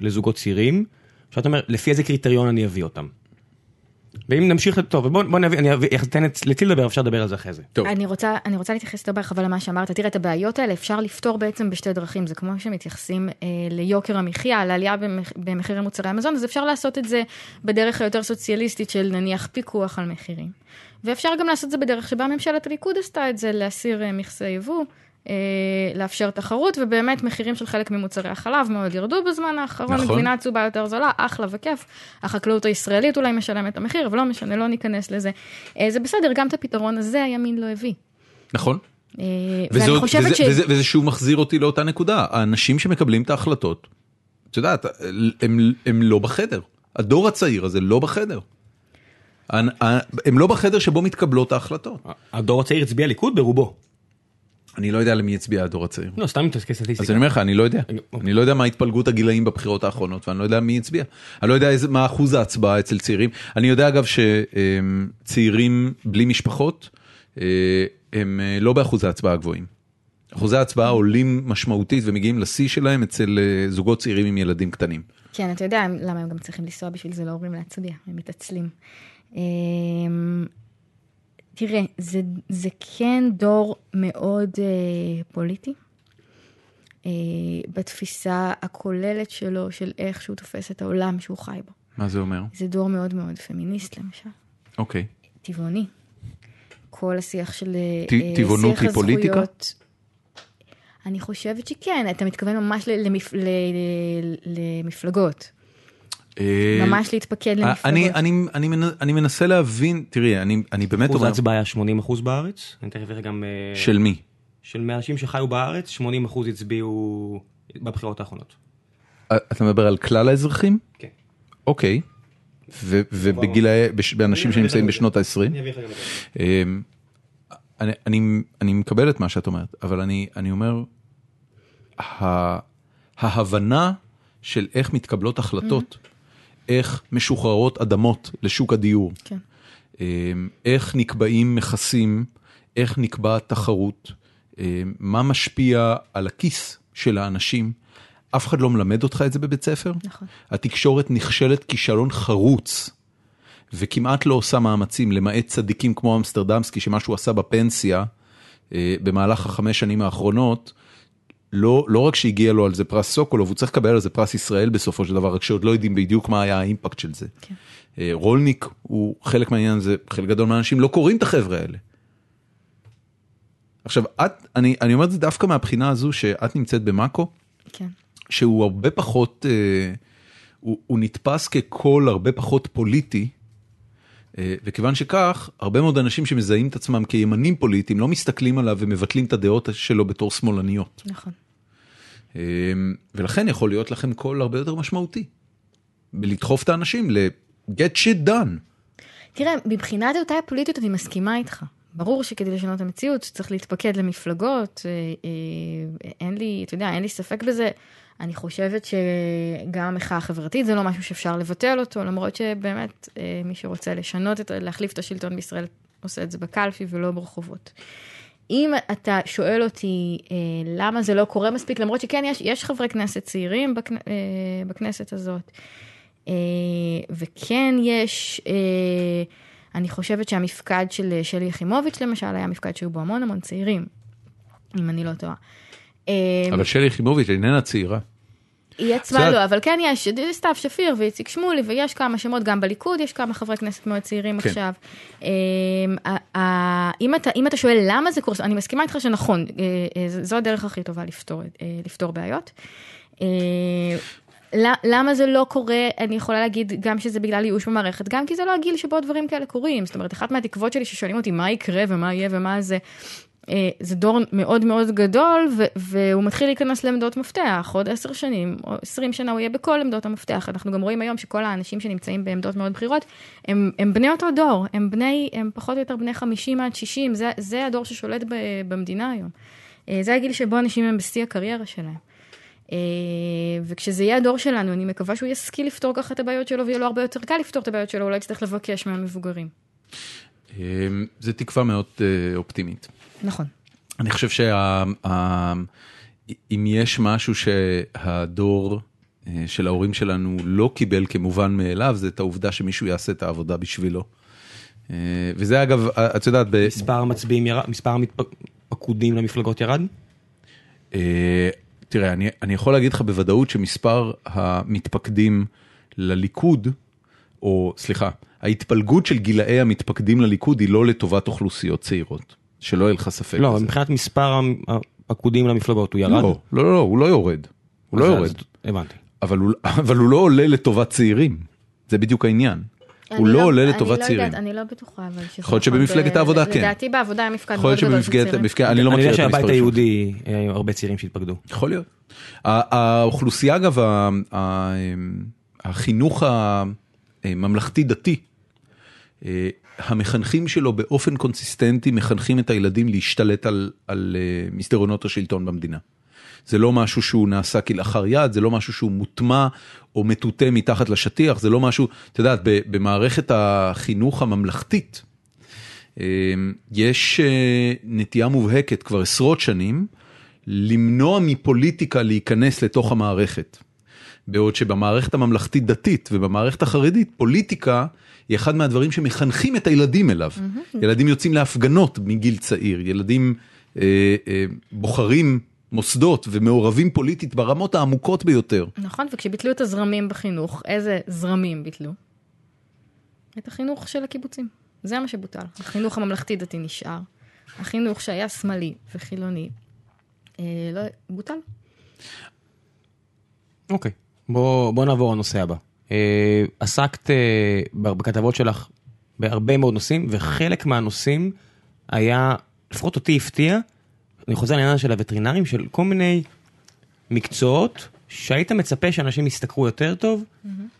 לזוגות צעירים, שאתה אומר, לפי איזה קריטריון אני אביא אותם. ואם נמשיך, טוב, בוא, בוא נביא, אני אתן את- לציל לדבר, אפשר לדבר על זה אחרי זה. טוב, אני רוצה, אני רוצה להתייחס יותר בהרחבה למה שאמרת. תראה, את הבעיות האלה אפשר לפתור בעצם בשתי דרכים. זה כמו שמתייחסים אה, ליוקר המחיה, לעלייה במח, במחירי מוצרי המזון, אז אפשר לעשות את זה בדרך היותר סוציאליסטית של נניח פיקוח על מחירים. ואפשר גם לעשות את זה בדרך שבה ממשלת הליכוד עשתה את זה, להסיר אה, מכסי יבוא. אה, לאפשר תחרות ובאמת מחירים של חלק ממוצרי החלב מאוד ירדו בזמן האחרון, נכון. גבינה צהובה יותר זולה, אחלה וכיף. החקלאות הישראלית אולי משלמת את המחיר, אבל לא משנה, לא ניכנס לזה. אה, זה בסדר, גם את הפתרון הזה הימין לא הביא. נכון. אה, וזה, עוד- חושבת וזה, ש... וזה, וזה שוב מחזיר אותי לאותה נקודה, האנשים שמקבלים את ההחלטות, את יודעת, הם, הם לא בחדר, הדור הצעיר הזה לא בחדר. הם הם לא בחדר שבו מתקבלות ההחלטות. הדור הצעיר הצביע ליכוד ברובו. אני לא יודע למי הצביע הדור הצעיר. לא, סתם מתעסקי אז סטטיסטיקה. אני אומר לך, אני לא יודע. אני לא יודע מה התפלגות הגילאים בבחירות האחרונות, ואני לא יודע מי הצביע. אני לא יודע מה אחוז ההצבעה אצל צעירים. אני יודע אגב שצעירים בלי משפחות, אה, הם אה, לא באחוזי ההצבעה הגבוהים. אחוזי ההצבעה עולים משמעותית ומגיעים לשיא שלהם אצל אה, זוגות צעירים עם ילדים קטנים. כן, אתה יודע למה הם גם צריכים לנסוע בשביל זה להורים להצביע, הם מתעצלים. תראה, זה, זה כן דור מאוד אה, פוליטי, אה, בתפיסה הכוללת שלו, של איך שהוא תופס את העולם שהוא חי בו. מה זה אומר? זה דור מאוד מאוד פמיניסט למשל, אוקיי. טבעוני. כל השיח של אה, אה, טבעונות שיח היא פוליטיקה? אני חושבת שכן, אתה מתכוון ממש למפ... למפלגות. אה, ממש להתפקד למפלגות. אני, אני, אני, אני מנסה להבין, תראי, אני, אני באמת אחוז אומר, ההצבעה היה 80 אחוז בארץ. אני תכף אראה גם... אה, של מי? של מאנשים שחיו בארץ, 80 אחוז הצביעו בבחירות האחרונות. אה, אתה מדבר על כלל האזרחים? כן. אוקיי. ובגילאי, באנשים שנמצאים בשנות ה-20? אני אביא לך גם את זה. אמ, אני, מקבל את מה שאת אומרת, אבל אני, אני אומר, ההבנה של איך מתקבלות החלטות, איך משוחררות אדמות לשוק הדיור, כן. אמ, איך נקבעים מכסים, איך נקבעת תחרות, אמ, מה משפיע על הכיס של האנשים, אף אחד לא מלמד אותך את זה בבית ספר. נכון. התקשורת נכשלת כישלון חרוץ, וכמעט לא עושה מאמצים, למעט צדיקים כמו אמסטרדמסקי, שמה שהוא עשה בפנסיה אה, במהלך החמש שנים האחרונות, לא, לא רק שהגיע לו על זה פרס סוקולוב, הוא צריך לקבל על זה פרס ישראל בסופו של דבר, רק שעוד לא יודעים בדיוק מה היה האימפקט של זה. כן. אה, רולניק הוא חלק מהעניין הזה, חלק גדול מהאנשים לא קוראים את החבר'ה האלה. עכשיו, את, אני, אני אומר את זה דווקא מהבחינה הזו שאת נמצאת במאקו, כן. שהוא הרבה פחות, אה, הוא, הוא נתפס כקול הרבה פחות פוליטי, אה, וכיוון שכך, הרבה מאוד אנשים שמזהים את עצמם כימנים פוליטיים לא מסתכלים עליו ומבטלים את הדעות שלו בתור שמאלניות. נכון. אה, ולכן יכול להיות לכם קול הרבה יותר משמעותי. בלדחוף את האנשים ל- get shit done. תראה, מבחינת דעותיי הפוליטיות אני מסכימה איתך. ברור שכדי לשנות את המציאות צריך להתפקד למפלגות, אה, אה, אין לי, אתה יודע, אין לי ספק בזה. אני חושבת שגם המחאה החברתית זה לא משהו שאפשר לבטל אותו, למרות שבאמת אה, מי שרוצה לשנות, את, להחליף את השלטון בישראל עושה את זה בקלפי ולא ברחובות. אם אתה שואל אותי אה, למה זה לא קורה מספיק, למרות שכן, יש, יש חברי כנסת צעירים בכ, אה, בכנסת הזאת, אה, וכן יש, אה, אני חושבת שהמפקד של שלי יחימוביץ' למשל, היה מפקד שהיו בו המון המון צעירים, אם אני לא טועה. אה, אבל שלי יחימוביץ' איננה צעירה. היא עצמה לא, אבל כן יש, סתיו שפיר ואיציק שמולי, ויש כמה שמות, גם בליכוד יש כמה חברי כנסת מאוד צעירים כן. עכשיו. אמ, אם אתה, אם אתה שואל למה זה קורה, אני מסכימה איתך שנכון, אה, אה, זו הדרך הכי טובה לפתור, אה, לפתור בעיות. ל- למה זה לא קורה, אני יכולה להגיד גם שזה בגלל ייאוש במערכת, גם כי זה לא הגיל שבו דברים כאלה קורים. זאת אומרת, אחת מהתקוות שלי ששואלים אותי מה יקרה ומה יהיה ומה זה, זה דור מאוד מאוד גדול, והוא מתחיל להיכנס לעמדות מפתח, עוד עשר שנים, או עשרים שנה הוא יהיה בכל עמדות המפתח. אנחנו גם רואים היום שכל האנשים שנמצאים בעמדות מאוד בכירות, הם, הם בני אותו דור, הם בני, הם פחות או יותר בני 50 עד 60, זה, זה הדור ששולט ב- במדינה היום. אה, זה הגיל שבו אנשים הם בשיא הקריירה שלהם. אה, וכשזה יהיה הדור שלנו, אני מקווה שהוא ישכיל לפתור ככה את הבעיות שלו, ויהיה לו הרבה יותר קל לפתור את הבעיות שלו, לא יצטרך לבקש מהמבוגרים. זו תקווה מאוד אה, אופטימית. נכון. אני חושב שאם יש משהו שהדור אה, של ההורים שלנו לא קיבל כמובן מאליו, זה את העובדה שמישהו יעשה את העבודה בשבילו. אה, וזה אגב, את יודעת, ב- מספר המצביעים ירד, מספר הפקודים למפלגות ירד? אה, תראה, אני, אני יכול להגיד לך בוודאות שמספר המתפקדים לליכוד, או סליחה, ההתפלגות של גילאי המתפקדים לליכוד היא לא לטובת אוכלוסיות צעירות, שלא יהיה לך ספק. לא. מבחינת מספר הפקודים למפלגות הוא ירד? לא, לא, לא, הוא לא יורד. הוא לא יורד. הבנתי. אבל הוא, אבל הוא לא עולה לטובת צעירים, זה בדיוק העניין. הוא אני לא עולה אני לטובת לא צעירים. יודעת, אני לא בטוחה, אבל שזה יכול להיות. שבמפלגת ב- העבודה כן. לדעתי בעבודה היה מפקד מאוד גדול של שבמפלגת, צעירים. אני לא אני מכיר יודע את שהבית המספרים שלו. היהודי, היו הרבה צעירים שהתפקדו. יכול להיות. האוכלוסייה אגב, ה- ה- החינוך הממלכתי דתי, אה, המחנכים שלו באופן קונסיסטנטי מחנכים את הילדים להשתלט על, על אה, מסדרונות השלטון במדינה. זה לא משהו שהוא נעשה כלאחר יד, זה לא משהו שהוא מוטמע או מטוטא מתחת לשטיח, זה לא משהו, את יודעת, במערכת החינוך הממלכתית, אה, יש אה, נטייה מובהקת כבר עשרות שנים למנוע מפוליטיקה להיכנס לתוך המערכת. בעוד שבמערכת הממלכתית דתית ובמערכת החרדית פוליטיקה היא אחד מהדברים שמחנכים את הילדים אליו. ילדים יוצאים להפגנות מגיל צעיר, ילדים אה, אה, בוחרים מוסדות ומעורבים פוליטית ברמות העמוקות ביותר. נכון, וכשביטלו את הזרמים בחינוך, איזה זרמים ביטלו? את החינוך של הקיבוצים. זה מה שבוטל. החינוך הממלכתי-דתי נשאר. החינוך שהיה שמאלי וחילוני, אה, לא, בוטל. אוקיי, בוא, בוא נעבור לנושא הבא. אה, עסקת אה, בכתבות שלך בהרבה מאוד נושאים, וחלק מהנושאים היה, לפחות אותי הפתיע, אני חוזר לעניין של הווטרינרים, של כל מיני מקצועות שהיית מצפה שאנשים ישתכרו יותר טוב,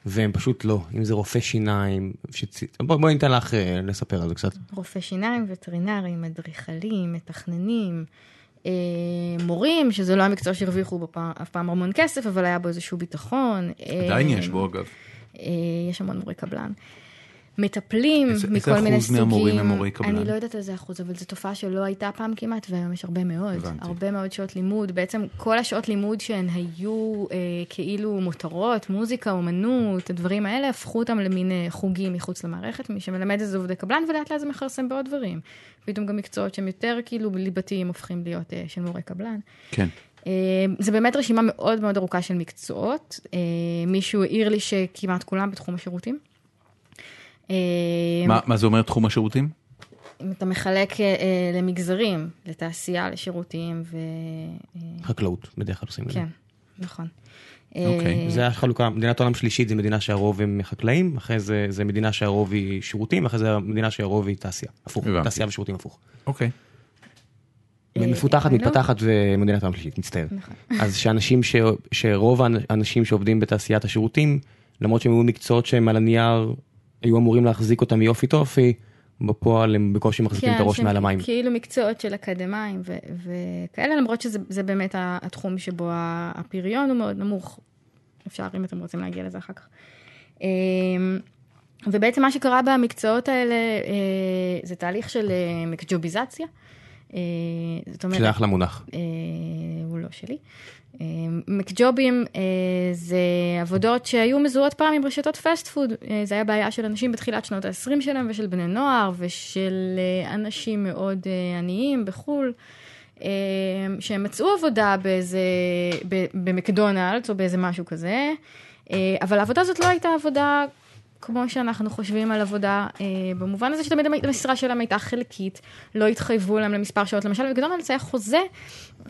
והם פשוט לא. אם זה רופא שיניים, שצ... בוא, בואי ניתן לך אה, לספר על זה קצת. רופאי שיניים, וטרינרים, אדריכלים, מתכננים, מורים, שזה לא המקצוע שהרוויחו בו פעם, אף פעם המון כסף, אבל היה בו איזשהו ביטחון. עדיין אה, יש בו אגב. אה, יש המון מורי קבלן. מטפלים איזה- מכל איזה מיני אחוז סוגים. מהמורים הם מורי קבלן? אני לא יודעת איזה אחוז, אבל זו תופעה שלא הייתה פעם כמעט, והיום יש הרבה מאוד. הבנתי. הרבה מאוד שעות לימוד. בעצם כל השעות לימוד שהן היו אה, כאילו מותרות, מוזיקה, אומנות, הדברים האלה, הפכו אותם למין אה, חוגים מחוץ למערכת. מי שמלמד את זה עובדי קבלן, ולאט לאט זה מכרסם בעוד דברים. פתאום גם מקצועות שהם יותר כאילו ליבתיים הופכים להיות אה, של מורי קבלן. כן. אה, זה באמת רשימה מאוד מאוד ארוכה של מקצועות. אה, מישהו העיר לי שכמעט כולם בתחום השירותים. אה, מה, מה זה אומר תחום השירותים? אם אתה מחלק אה, אה, למגזרים, לתעשייה, לשירותים, ו... חקלאות, בדרך כלל עושים את זה. כן, נכון. אוקיי, אה, זה החלוקה, מדינת עולם שלישית זה מדינה שהרוב הם חקלאים, אחרי זה זה מדינה שהרוב היא שירותים, אחרי זה מדינה שהרוב היא תעשייה. הפוך, הבנתי. תעשייה ושירותים הפוך. אוקיי. אה, מפותחת, לא- מתפתחת ומדינת עולם שלישית, מצטער. נכון. אז שאנשים, ש- שרוב האנשים שעובדים בתעשיית השירותים, למרות שהם היו מקצועות שהם על הנייר, היו אמורים להחזיק אותם יופי טופי, בפועל הם בקושי מחזיקים את הראש מעל המים. כאילו מקצועות של אקדמאים ו- וכאלה, למרות שזה זה באמת התחום שבו הפריון הוא מאוד נמוך. אפשר, אם אתם רוצים להגיע לזה אחר כך. אמ, ובעצם מה שקרה במקצועות האלה אה, זה תהליך של אה, מקג'וביזציה. אה, זאת אומרת, שזה אחלה מונח. אה, הוא לא שלי. אה, מקג'ובים זה עבודות שהיו מזוהות פעם עם רשתות פסט פוד. זה היה בעיה של אנשים בתחילת שנות ה-20 שלהם ושל בני נוער ושל אנשים מאוד עניים בחו"ל. שהם מצאו עבודה באיזה, במקדונלדס או באיזה משהו כזה, אבל העבודה הזאת לא הייתה עבודה כמו שאנחנו חושבים על עבודה, אה, במובן הזה שתמיד המשרה שלהם הייתה חלקית, לא התחייבו להם למספר שעות. למשל, בקדונלדס היה חוזה,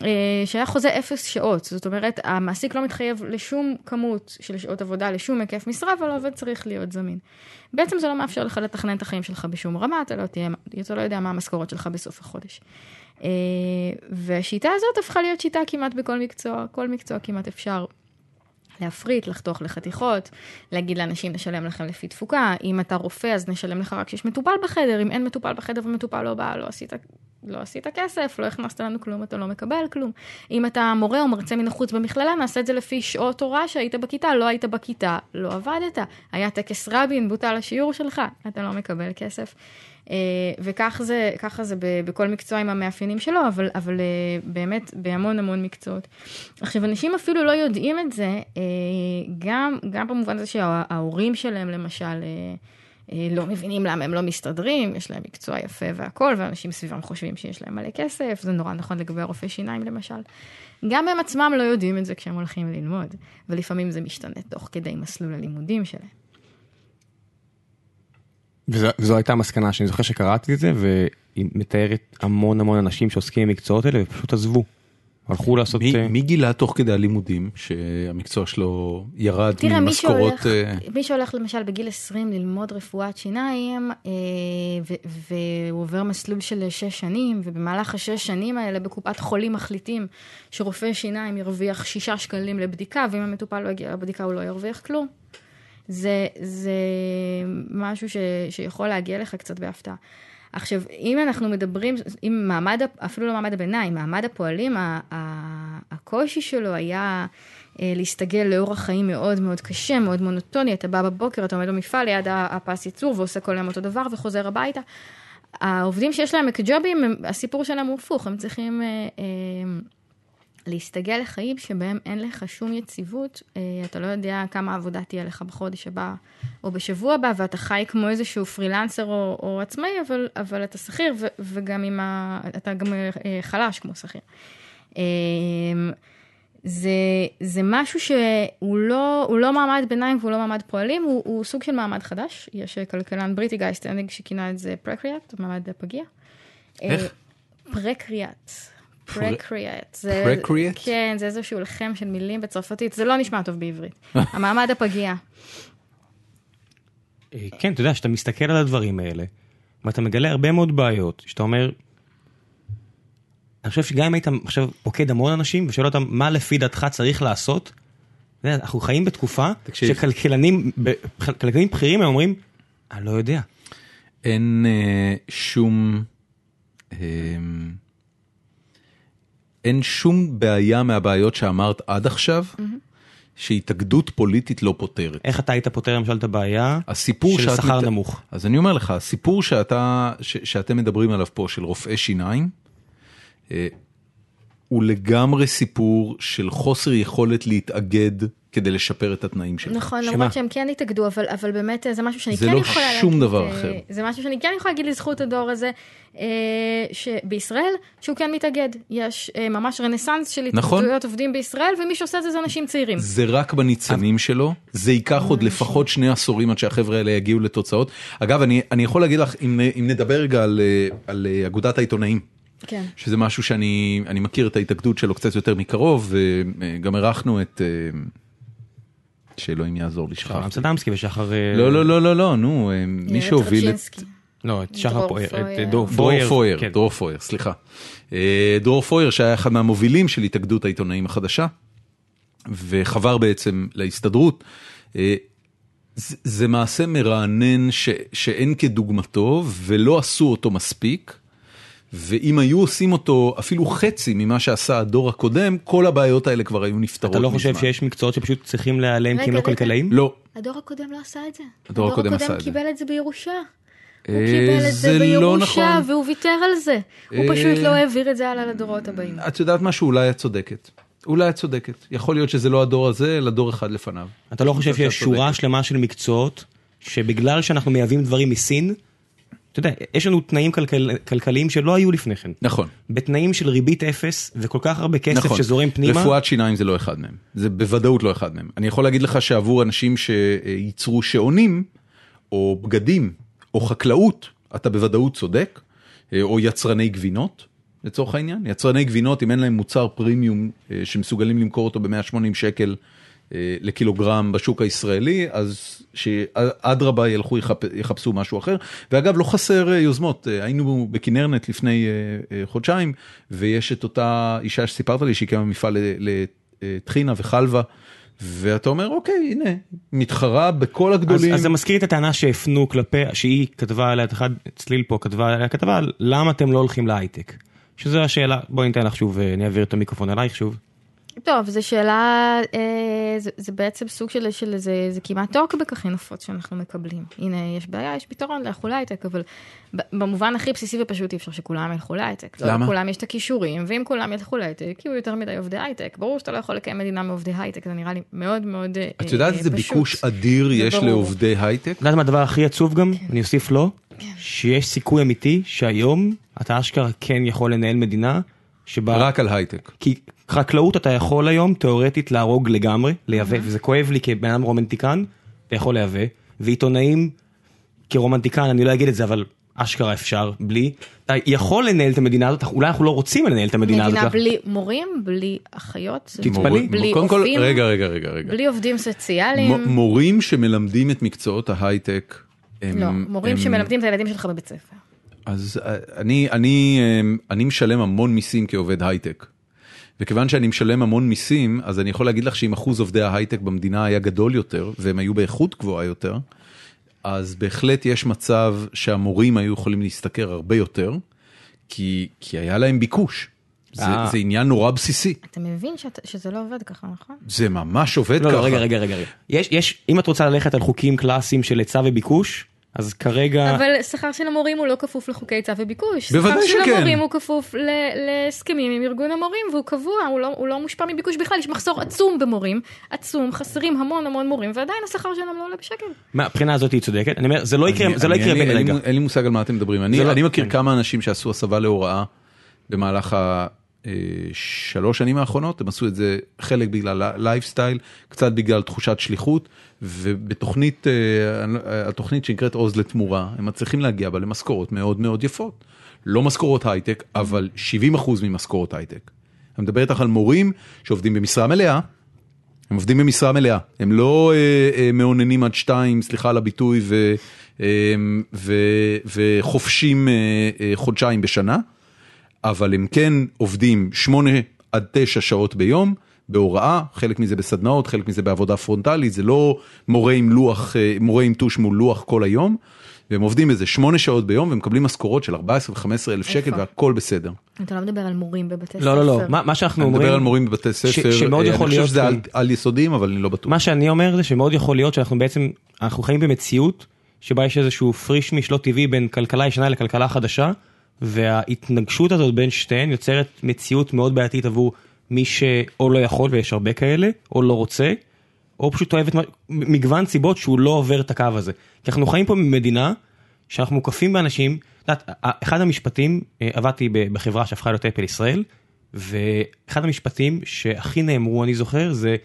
אה, שהיה חוזה אפס שעות. זאת אומרת, המעסיק לא מתחייב לשום כמות של שעות עבודה, לשום היקף משרה, אבל העובד צריך להיות זמין. בעצם זה לא מאפשר לך לתכנן את החיים שלך בשום רמה, אתה לא, תהיה, אתה לא יודע מה המשכורת שלך בסוף החודש. אה, והשיטה הזאת הפכה להיות שיטה כמעט בכל מקצוע, כל מקצוע כמעט אפשר להפריט, לחתוך לחתיכות, להגיד לאנשים נשלם לכם לפי תפוקה, אם אתה רופא אז נשלם לך רק כשיש מטופל בחדר, אם אין מטופל בחדר ומטופל לא בא, לא עשית, לא עשית כסף, לא הכנסת לנו כלום, אתה לא מקבל כלום. אם אתה מורה או מרצה מן החוץ במכללה, נעשה את זה לפי שעות הוראה שהיית בכיתה, לא היית בכיתה, לא עבדת. היה טקס רבין, בוטל השיעור שלך, אתה לא מקבל כסף. אה, וכך זה, ככה זה בכל מקצוע עם המאפיינים שלו, אבל, אבל אה, באמת בהמון המון מקצועות. עכשיו, אנשים אפילו לא יודעים את זה, אה, גם, גם במובן הזה שההורים שלהם, למשל, לא מבינים למה הם לא מסתדרים, יש להם מקצוע יפה והכול, ואנשים סביבם חושבים שיש להם מלא כסף, זה נורא נכון לגבי רופאי שיניים למשל. גם הם עצמם לא יודעים את זה כשהם הולכים ללמוד, ולפעמים זה משתנה תוך כדי מסלול הלימודים שלהם. וזו, וזו הייתה המסקנה שאני זוכר שקראתי את זה והיא מתארת המון המון אנשים שעוסקים במקצועות האלה ופשוט עזבו. הלכו לעשות... מי, אה, מי גילה תוך כדי הלימודים שהמקצוע שלו ירד תראה, מי ממשכורות? שהולך, אה, מי שהולך למשל בגיל 20 ללמוד רפואת שיניים, אה, ו- והוא עובר מסלול של שש שנים, ובמהלך השש שנים האלה בקופת חולים מחליטים שרופא שיניים ירוויח שישה שקלים לבדיקה, ואם המטופל לא יגיע לבדיקה הוא לא ירוויח כלום. זה, זה משהו ש, שיכול להגיע לך קצת בהפתעה. עכשיו, אם אנחנו מדברים, אם מעמד, אפילו לא מעמד הביניים, מעמד הפועלים, הקושי שלו היה אה, להסתגל לאורח חיים מאוד מאוד קשה, מאוד מונוטוני, אתה בא בבוקר, אתה עומד במפעל ליד הפס ייצור ועושה כל היום אותו דבר וחוזר הביתה. העובדים שיש להם מקג'ובים, הם- הסיפור שלהם הוא הפוך, הם צריכים אה, אה, להסתגל לחיים שבהם אין לך שום יציבות, אה, אתה לא יודע כמה עבודה תהיה לך בחודש הבא או בשבוע הבא, ואתה חי כמו איזשהו פרילנסר או, או עצמאי, אבל, אבל אתה שכיר, ו- וגם עם ה... אתה גם אה, חלש כמו שכיר. אה, זה, זה משהו שהוא לא, לא מעמד ביניים והוא לא מעמד פועלים, הוא, הוא סוג של מעמד חדש. יש כלכלן בריטי גיא סטנדינג שכינה את זה פרקריאט, מעמד הפגיע. איך? פרקריאט. פר- פרקריאט. זה- פרקריאט? כן, זה איזשהו הלחם של מילים בצרפתית, זה לא נשמע טוב בעברית. המעמד הפגיע. אה, כן, אתה יודע, כשאתה מסתכל על הדברים האלה, ואתה מגלה הרבה מאוד בעיות, שאתה אומר, אני חושב שגם אם היית עכשיו פוקד המון אנשים ושואל אותם מה לפי דעתך צריך לעשות, אנחנו חיים בתקופה תקשיב. שכלכלנים כלכלנים בכירים הם אומרים, אני לא יודע. אין אה, שום אה, אין שום בעיה מהבעיות שאמרת עד עכשיו שהתאגדות פוליטית לא פותרת. איך אתה היית פותר למשל את הבעיה הסיפור של שכר מת- נמוך? אז אני אומר לך, הסיפור שאתה, ש, שאתם מדברים עליו פה של רופאי שיניים, אה, הוא לגמרי סיפור של חוסר יכולת להתאגד כדי לשפר את התנאים שלך. נכון, שמה? למרות שהם כן התאגדו, אבל, אבל באמת זה משהו שאני זה כן לא יכולה להגיד. שום דבר אה, אחר. זה משהו שאני כן יכולה להגיד לזכות הדור הזה, אה, שבישראל, שהוא כן מתאגד. יש אה, ממש רנסאנס של נכון. התאגדויות עובדים בישראל, ומי שעושה את זה זה אנשים צעירים. זה רק בניצנים שלו, זה ייקח עוד לפחות שני עשורים עד שהחבר'ה האלה יגיעו לתוצאות. אגב, אני, אני יכול להגיד לך, אם, אם נדבר רגע על, על אגודת העיתונאים, כן. שזה משהו שאני אני מכיר את ההתאגדות שלו קצת יותר מקרוב, וגם אירחנו את, שאלוהים יעזור לי, שכחתי. אמסטרדמסקי ושחר... אה, לא, לא, לא, לא, לא, נו, אה, מי שהוביל את... לא, את שחר פויר. את דור דרור פויר, כן. דרור פויר, סליחה. אה, דרור פויר שהיה אחד מהמובילים של התאגדות העיתונאים החדשה, וחבר בעצם להסתדרות. אה, זה, זה מעשה מרענן ש, שאין כדוגמתו ולא עשו אותו מספיק. ואם היו עושים אותו אפילו חצי ממה שעשה הדור הקודם, כל הבעיות האלה כבר היו נפתרות אתה לא חושב מזמן. שיש מקצועות שפשוט צריכים להיעלם כי הם לא. כלכליים? לא. הדור הקודם לא עשה את זה. הדור הקודם עשה את זה. קיבל את זה בירושה. הוא אה, קיבל את זה זה לא בירושה נכון. והוא ויתר על זה. הוא אה, פשוט לא העביר את זה הלאה לדורות הבאים. את יודעת משהו? אולי את צודקת. אולי את צודקת. יכול להיות שזה לא הדור הזה, אלא דור אחד לפניו. אתה לא חושב שיש שורה. שלמה של מקצועות שבגלל שאנחנו מייבאים דברים מסין, אתה יודע, יש לנו תנאים כלכל, כלכליים שלא היו לפני כן. נכון. בתנאים של ריבית אפס וכל כך הרבה כסף נכון. שזורם פנימה, רפואת שיניים זה לא אחד מהם. זה בוודאות לא אחד מהם. אני יכול להגיד לך שעבור אנשים שייצרו שעונים, או בגדים, או חקלאות, אתה בוודאות צודק, אה, או יצרני גבינות, לצורך העניין. יצרני גבינות, אם אין להם מוצר פרימיום אה, שמסוגלים למכור אותו ב-180 שקל לקילוגרם בשוק הישראלי, אז שאדרבה ילכו יחפ... יחפשו משהו אחר. ואגב, לא חסר אה, יוזמות, אה, היינו בכנרנט לפני אה, אה, חודשיים, ויש את אותה אישה שסיפרת לי שהקימה מפעל לטחינה וחלבה. ואתה אומר אוקיי הנה מתחרה בכל אז, הגדולים. אז זה מזכיר את הטענה שהפנו כלפי, שהיא כתבה עליה, אחד צליל פה כתבה עליה כתבה, למה אתם לא הולכים להייטק. שזו השאלה, בואי ניתן לך שוב, אה, אני אעביר את המיקרופון אלייך שוב. טוב, זו שאלה, אה, זה, זה בעצם סוג של, של זה, זה כמעט טוקבק הכי נפוץ שאנחנו מקבלים. הנה, יש בעיה, יש פתרון, לכו להייטק, אבל במובן הכי בסיסי ופשוט אי אפשר שכולם ילכו להייטק. לא למה? לכולם יש את הכישורים, ואם כולם ילכו להייטק, יהיו יותר מדי עובדי הייטק. ברור שאתה לא יכול לקיים מדינה מעובדי הייטק, זה נראה לי מאוד מאוד אה, את יודעת אה, איזה פשוט. ביקוש אדיר יש ברור. לעובדי הייטק? את יודעת מה הדבר הכי עצוב גם? אני אוסיף לו, שיש סיכוי אמיתי שהיום אתה אשכרה כן יכול לנהל מדינה שבה... רק על הייטק. כי חקלאות אתה יכול היום תאורטית להרוג לגמרי, לייבא, וזה כואב לי כבן אדם רומנטיקן, אתה יכול לייבא, ועיתונאים כרומנטיקן, אני לא אגיד את זה, אבל אשכרה אפשר, בלי. אתה יכול לנהל את המדינה הזאת, אולי אנחנו לא רוצים לנהל את המדינה הזאת. מדינה בלי מורים, בלי אחיות, תתפלאי. בלי עובדים, רגע רגע רגע רגע. בלי עובדים סוציאליים. מורים שמלמדים את מקצועות ההייטק. הם- לא, מורים שמלמדים את הילדים שלך בבית ספר. אז אה, אני, אני, אה, אני משלם המון מיסים כעובד הייטק. וכיוון שאני משלם המון מיסים, אז אני יכול להגיד לך שאם אחוז עובדי ההייטק במדינה היה גדול יותר, והם היו באיכות גבוהה יותר, אז בהחלט יש מצב שהמורים היו יכולים להשתכר הרבה יותר, כי, כי היה להם ביקוש. זה, אה. זה עניין נורא בסיסי. אתה מבין שאת, שזה לא עובד ככה, נכון? זה ממש עובד לא, ככה. לא, רגע, רגע, רגע. יש, יש, אם את רוצה ללכת על חוקים קלאסיים של היצע וביקוש, אז כרגע... אבל שכר של המורים הוא לא כפוף לחוקי היצע וביקוש. בוודאי שכר של שכן. המורים הוא כפוף ל- להסכמים עם ארגון המורים והוא קבוע, הוא לא, הוא לא מושפע מביקוש בכלל, יש מחסור עצום במורים, עצום, חסרים המון המון מורים ועדיין השכר שלהם לא עולה בשקל. מהבחינה הזאת היא צודקת, אני אומר, זה לא יקרה, אני- זה לא יקרה בן רגע. אין לי מושג על מה אתם מדברים. אני לא- אני מכיר כן. כמה אנשים שעשו הסבה להוראה במהלך השלוש שנים האחרונות, הם עשו את זה חלק בגלל לייפסטייל, קצת בגלל תחושת שליחות, ובתוכנית, אה, אה, התוכנית שנקראת עוז לתמורה, הם מצליחים להגיע בה למשכורות מאוד מאוד יפות. לא משכורות הייטק, אבל 70% ממשכורות הייטק. אני מדבר איתך על מורים שעובדים במשרה מלאה, הם עובדים במשרה מלאה, הם לא אה, אה, מאוננים עד שתיים, סליחה על הביטוי, ו, אה, ו, וחופשים אה, אה, חודשיים בשנה, אבל הם כן עובדים שמונה עד תשע שעות ביום בהוראה, חלק מזה בסדנאות, חלק מזה בעבודה פרונטלית, זה לא מורה עם לוח, אה, מורה עם טוש מול לוח כל היום, והם עובדים בזה שמונה שעות ביום ומקבלים משכורות של 14 ו-15 אלף שקל? והכל בסדר. אתה לא מדבר על מורים בבתי ספר. לא, לא, לא, מה מה שאנחנו אני אומרים, מדבר על מורים בבתי ספר, שמאוד אה, יכול אני חושב שזה על, על יסודיים, אבל אני לא בטוח. מה שאני אומר זה שמאוד יכול להיות שאנחנו בעצם, אנחנו חיים במציאות שבה יש איזשהו פריש-מיש לא טבעי בין כלכלה ישנה לכלכלה חדשה, וההתנגשות הזאת בין שתיהן יוצרת מציאות מאוד בעייתית עבור מי שאו לא יכול, ויש הרבה כאלה, או לא רוצה, או פשוט אוהב את מגוון סיבות שהוא לא עובר את הקו הזה. כי אנחנו חיים פה במדינה שאנחנו מוקפים באנשים, את אחד המשפטים, אה, עבדתי בחברה שהפכה להיות אפל ישראל, ואחד המשפטים שהכי נאמרו, אני זוכר, זה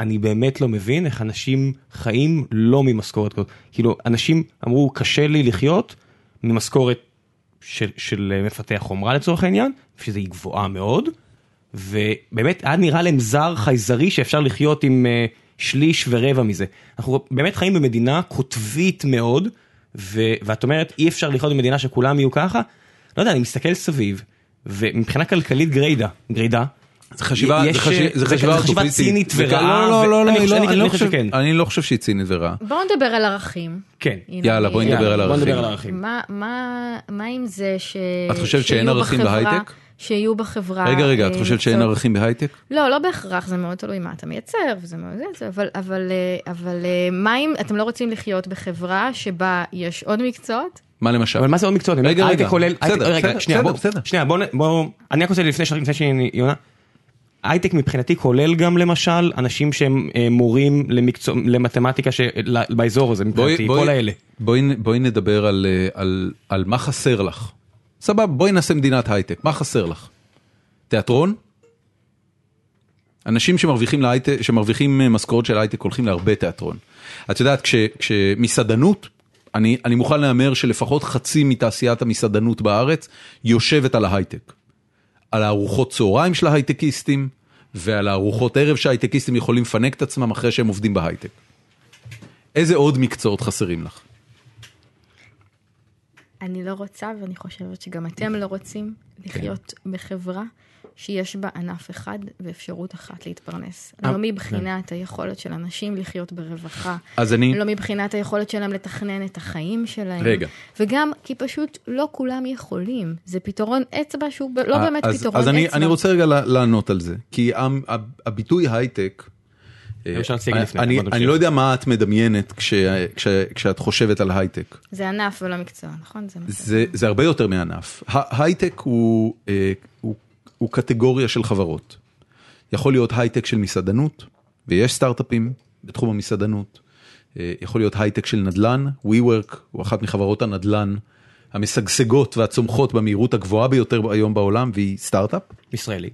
אני באמת לא מבין איך אנשים חיים לא ממשכורת כזאת. כאילו, אנשים אמרו, קשה לי לחיות ממשכורת של, של מפתח חומרה לצורך העניין, שזה היא גבוהה מאוד, ובאמת היה נראה להם זר חייזרי שאפשר לחיות עם uh, שליש ורבע מזה. אנחנו באמת חיים במדינה קוטבית מאוד, ו, ואת אומרת, אי אפשר לחיות במדינה שכולם יהיו ככה. לא יודע, אני מסתכל סביב, ומבחינה כלכלית גריידה, גריידה, זה חשיבה, יש- זה חשיבה, זה זה חשיבה חשיבה. צינית ורעה, לא, לא, לא, לא, אני חושב- לא- אני אני לא חושב שכן. אני לא חושב שהיא צינית ורעה. בואו נדבר על ערכים. כן. יאללה, בואי נדבר על ערכים. נדבר על ערכים. מה, מה, מה עם זה ש... את חושבת שאין ערכים בחברה- בהייטק? שיהיו בחברה... רגע, רגע, את אה, חושבת שאין ערכים בהייטק? לא, לא בהכרח, זה מאוד תלוי מה אתה מייצר, וזה מאוד זה, אבל, אבל, אה, אבל אה, מה אם אתם לא רוצים לחיות בחברה שבה יש עוד מקצועות? מה למשל? אבל מה זה עוד מקצועות? רגע, רגע. כולל, רגע, בסדר, שנייה, בסדר, בוא- בסדר. שנייה, בוא, נ- בוא, אני רק רוצה לפני שאני, יונה, הייטק מבחינתי כולל גם למשל אנשים שהם מורים למקצוע, למתמטיקה של- ל- באזור הזה מבחינתי, כל האלה. בואי, בואי נדבר על, על, על מה חסר לך. סבבה, בואי נעשה מדינת הייטק, מה חסר לך? תיאטרון? אנשים שמרוויחים, להייטק, שמרוויחים אה, משכורות של הייטק הולכים להרבה תיאטרון. את יודעת, כש, כשמסעדנות, אני, אני מוכן להמר שלפחות חצי מתעשיית המסעדנות בארץ יושבת על ההייטק. על הארוחות צהריים של ההייטקיסטים ועל הארוחות ערב שההייטקיסטים יכולים לפנק את עצמם אחרי שהם עובדים בהייטק. איזה עוד מקצועות חסרים לך? אני לא רוצה, ואני חושבת שגם אתם לא רוצים לחיות בחברה שיש בה ענף אחד ואפשרות אחת להתפרנס. אה, לא מבחינת היכולת של אנשים לחיות ברווחה, אז אני, לא מבחינת היכולת שלהם לתכנן את החיים שלהם. רגע. וגם כי פשוט לא כולם יכולים. זה פתרון אצבע שהוא ב- לא באמת אה, אז, פתרון אז אני, אצבע. אני רוצה רגע לענות על זה, כי הביטוי הייטק, אה, אני- לפני, אני, לא יודע מה את מדמיינת כש, כש, כשאת חושבת על הייטק. זה ענף ולא מקצוע, נכון? זה, הרבה יותר מענף. ה- הייטק הוא, אה, הוא, קטגוריה של חברות. יכול להיות הייטק של מסעדנות, ויש סטארט-אפים בתחום המסעדנות. אה, יכול להיות הייטק של נדל"ן, WeWork הוא אחת מחברות הנדל"ן המשגשגות והצומחות במהירות הגבוהה ביותר היום בעולם, והיא סטארט-אפ. ישראלי.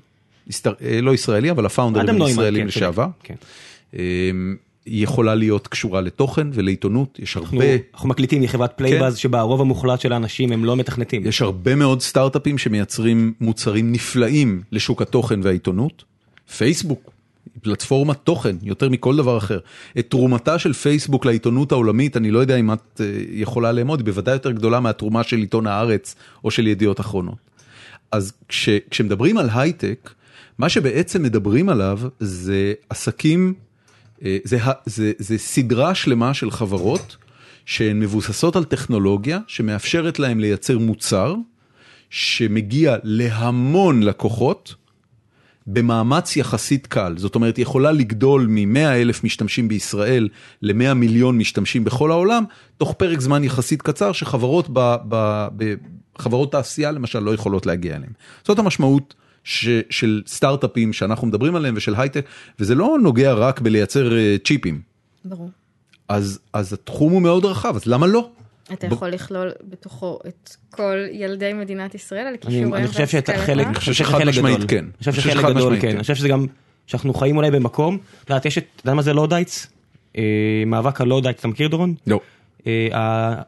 אה, לא ישראלי, אבל הפאונדרים אדם הם נוימן, ישראלים כן, לשעבר. כן. אמ, היא יכולה להיות קשורה לתוכן ולעיתונות, יש אנחנו, הרבה, אנחנו מקליטים מחברת פלייבאז שבה הרוב המוחלט של האנשים הם לא מתכנתים. יש הרבה מאוד סטארט-אפים שמייצרים מוצרים נפלאים לשוק התוכן והעיתונות. פייסבוק, פלטפורמת תוכן יותר מכל דבר אחר. את תרומתה של פייסבוק לעיתונות העולמית, אני לא יודע אם את אה, יכולה לאמוד, היא בוודאי יותר גדולה מהתרומה של עיתון הארץ או של ידיעות אחרונות. אז כש, כשמדברים על הייטק, מה שבעצם מדברים עליו זה עסקים, זה, ה- זה, זה סדרה שלמה של חברות שהן מבוססות על טכנולוגיה שמאפשרת להם לייצר מוצר שמגיע להמון לקוחות במאמץ יחסית קל. זאת אומרת, היא יכולה לגדול מ-100 אלף משתמשים בישראל ל-100 מיליון משתמשים בכל העולם, תוך פרק זמן יחסית קצר שחברות ב, ב, ב, חברות תעשייה למשל לא יכולות להגיע אליהם. זאת המשמעות של סטארט-אפים שאנחנו מדברים עליהם ושל הייטק, וזה לא נוגע רק בלייצר אה, צ'יפים. ברור. אז, אז התחום הוא מאוד רחב, אז למה לא? אתה ב- יכול לכלול בתוכו את כל ילדי מדינת ישראל על אני, כישוריהם אני חושב שאת והשכלתם? החלק, אני חושב שחד שחלק משמעית גדול. כן. אני חושב שחלק גדול כן. כן. אני חושב שזה גם, שאנחנו חיים אולי במקום, את יודעת, יש את, אתה יודע מה זה Luddites? אה, מאבק ה Luddites, אתה מכיר דורון? לא. אה,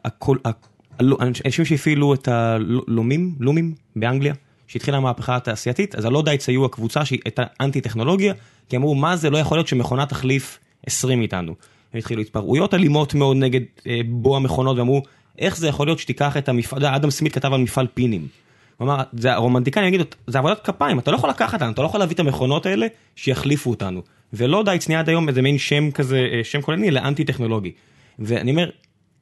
אנשים שהפעילו את הלומים, לומים באנגליה, שהתחילה המהפכה התעשייתית, אז ה Luddites היו הקבוצה שהייתה אנטי טכנולוגיה, כי אמרו מה זה לא יכול להיות שמכונה תחליף 20 מאיתנו. התחילו התפרעויות אלימות מאוד נגד אה, בוא המכונות ואמרו איך זה יכול להיות שתיקח את המפעל, אדם סמית כתב על מפעל פינים. הוא אמר, זה הרומנטיקאים יגידו, זה עבודת כפיים, אתה לא יכול לקחת אותנו, אתה לא יכול להביא את המכונות האלה שיחליפו אותנו. ו Luddites נהיה עד היום איזה מין שם כזה, אה, שם כוללני לאנטי טכנולוגי. ואני אומר,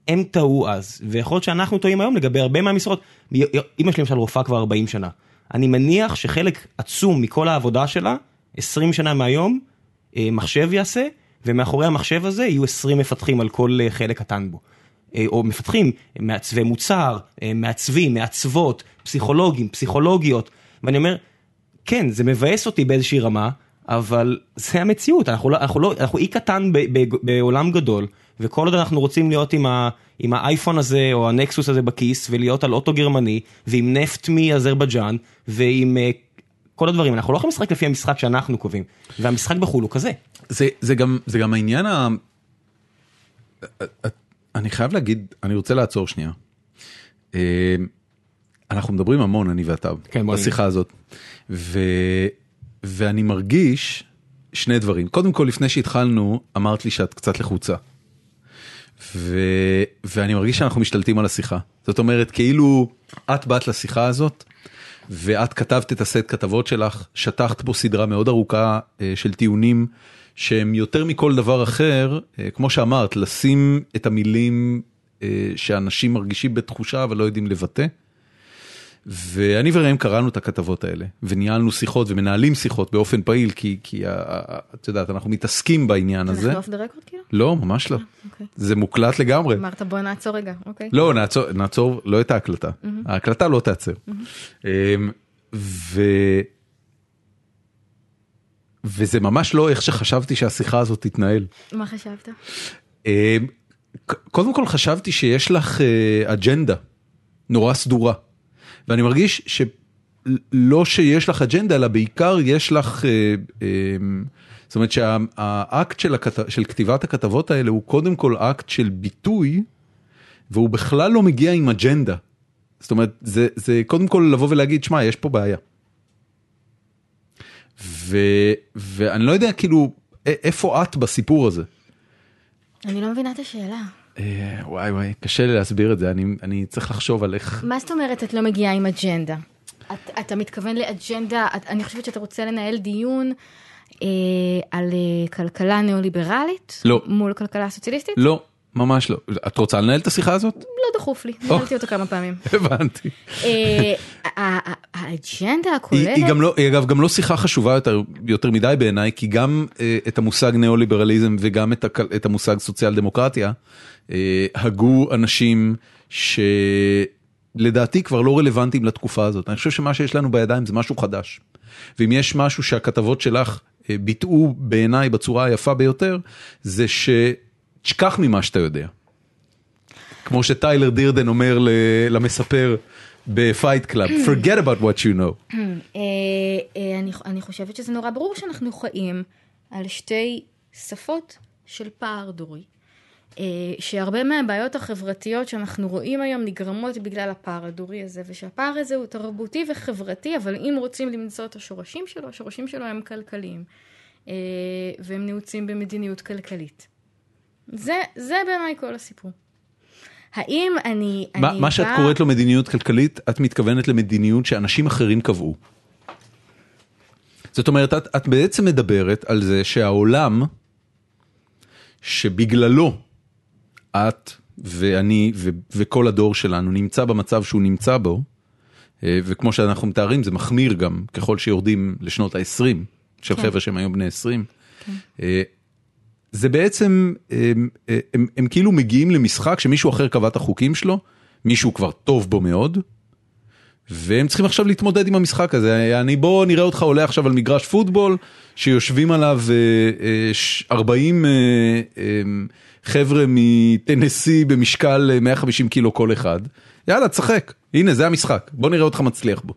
הם טעו אז, ויכול להיות שאנחנו טועים היום לגבי הרבה מהמשרות. אמא שלי למשל רופאה כבר 40 שנה. אני מניח שחלק עצום מכל העבודה שלה, 20 שנה מהיום, אה, מחשב יעשה, ומאחורי המחשב הזה יהיו 20 מפתחים על כל אה, חלק קטן בו. אה, או מפתחים, מעצבי מוצר, מעצבים, מעצבות, פסיכולוגים, פסיכולוגיות, ואני אומר, כן, זה מבאס אותי באיזושהי רמה, אבל זה המציאות, אנחנו, לא, אנחנו, לא, אנחנו אי קטן ב, ב, בעולם גדול, וכל עוד אנחנו רוצים להיות עם, ה, עם האייפון הזה או הנקסוס הזה בכיס, ולהיות על אוטו גרמני, ועם נפט מאזרבייג'אן, ועם אה, כל הדברים, אנחנו לא יכולים לשחק לפי המשחק שאנחנו קובעים, והמשחק בחו"ל הוא כזה. זה, זה, גם, זה גם העניין ה... אני חייב להגיד, אני רוצה לעצור שנייה. אה, אנחנו מדברים המון, אני ואתה, כן, בשיחה הזאת. ו, ואני מרגיש שני דברים. קודם כל, לפני שהתחלנו, אמרת לי שאת קצת לחוצה. ו, ואני מרגיש שאנחנו משתלטים על השיחה. זאת אומרת, כאילו את באת לשיחה הזאת, ואת כתבת את הסט כתבות שלך, שטחת בו סדרה מאוד ארוכה אה, של טיעונים שהם יותר מכל דבר אחר, אה, כמו שאמרת, לשים את המילים אה, שאנשים מרגישים בתחושה אבל לא יודעים לבטא. ואני וראם קראנו את הכתבות האלה, וניהלנו שיחות ומנהלים שיחות באופן פעיל, כי, כי ה- ה- את יודעת, אנחנו מתעסקים בעניין הזה. אנחנו אוף דה רקורד כאילו? לא, ממש לא. אוקיי. זה מוקלט לגמרי. אמרת בוא נעצור רגע, אוקיי. לא, נעצור, נעצור לא את ההקלטה. ההקלטה לא תיעצר. אמ, ו... וזה ממש לא איך שחשבתי שהשיחה הזאת תתנהל. מה חשבת? אמ, קודם כל חשבתי שיש לך אה, אג'נדה נורא סדורה. ואני מרגיש שלא שיש לך אג'נדה, אלא בעיקר יש לך, אה, אמ, זאת אומרת שהאקט של, הכת... של כתיבת הכתבות האלה הוא קודם כל אקט של ביטוי, והוא בכלל לא מגיע עם אג'נדה. זאת אומרת, זה, זה קודם כל לבוא ולהגיד, שמע, יש פה בעיה. ו, ואני לא יודע כאילו, איפה את בסיפור הזה? אני לא מבינה את השאלה. אה, וואי וואי, קשה לי להסביר את זה, אני, אני צריך לחשוב על איך... מה זאת אומרת את לא מגיעה עם אג'נדה? את, אתה מתכוון לאג'נדה, את, אני חושבת שאתה רוצה לנהל דיון אה, על אה, כלכלה ניאו-ליברלית? לא. מול כלכלה סוציאליסטית? לא, ממש לא. את רוצה לנהל את השיחה הזאת? לא דחוף לי, ניהלתי אותו כמה פעמים. הבנתי. אה, האג'נדה הכוללת, היא לא, היא אגב גם לא שיחה חשובה יותר, מדי בעיניי, כי גם אה, את המושג ניאו-ליברליזם וגם את, המושג סוציאל דמוקרטיה, אה, הגו אנשים שלדעתי כבר לא רלוונטיים לתקופה הזאת. אני חושב שמה שיש לנו בידיים זה משהו חדש. ואם יש משהו שהכתבות שלך ביטאו בעיניי בצורה היפה ביותר, זה שתשכח ממה שאתה יודע. כמו שטיילר דירדן אומר למספר בפייט קלאב, forget about what you know. אה, אה, אני, חושבת שזה נורא ברור שאנחנו חיים על שתי שפות של פער דורי. אה, שהרבה מהבעיות החברתיות שאנחנו רואים היום נגרמות בגלל הפער הדורי הזה, ושהפער הזה הוא תרבותי וחברתי, אבל אם רוצים למצוא את השורשים שלו, השורשים שלו הם כלכליים, והם נעוצים במדיניות כלכלית. זה, זה בעיניי כל הסיפור. האם אני... מה, אני מה שאת באה- קוראת לו מדיניות כלכלית, את מתכוונת למדיניות שאנשים אחרים קבעו. זאת אומרת, את, את בעצם מדברת על זה שהעולם, שבגללו את ואני ו, וכל הדור שלנו נמצא במצב שהוא נמצא בו, אה, וכמו שאנחנו מתארים זה מחמיר גם ככל שיורדים לשנות ה-20 של כן. חבר'ה שהם היום בני 20. אה, זה בעצם, הם, הם, הם, הם כאילו מגיעים למשחק שמישהו אחר קבע את החוקים שלו, מישהו כבר טוב בו מאוד, והם צריכים עכשיו להתמודד עם המשחק הזה. אני בוא נראה אותך עולה עכשיו על מגרש פוטבול, שיושבים עליו אה, אה, ש- 40 אה, אה, חבר'ה מטנסי במשקל אה, 150 קילו כל אחד. יאללה, תשחק, הנה זה המשחק, בוא נראה אותך מצליח בו.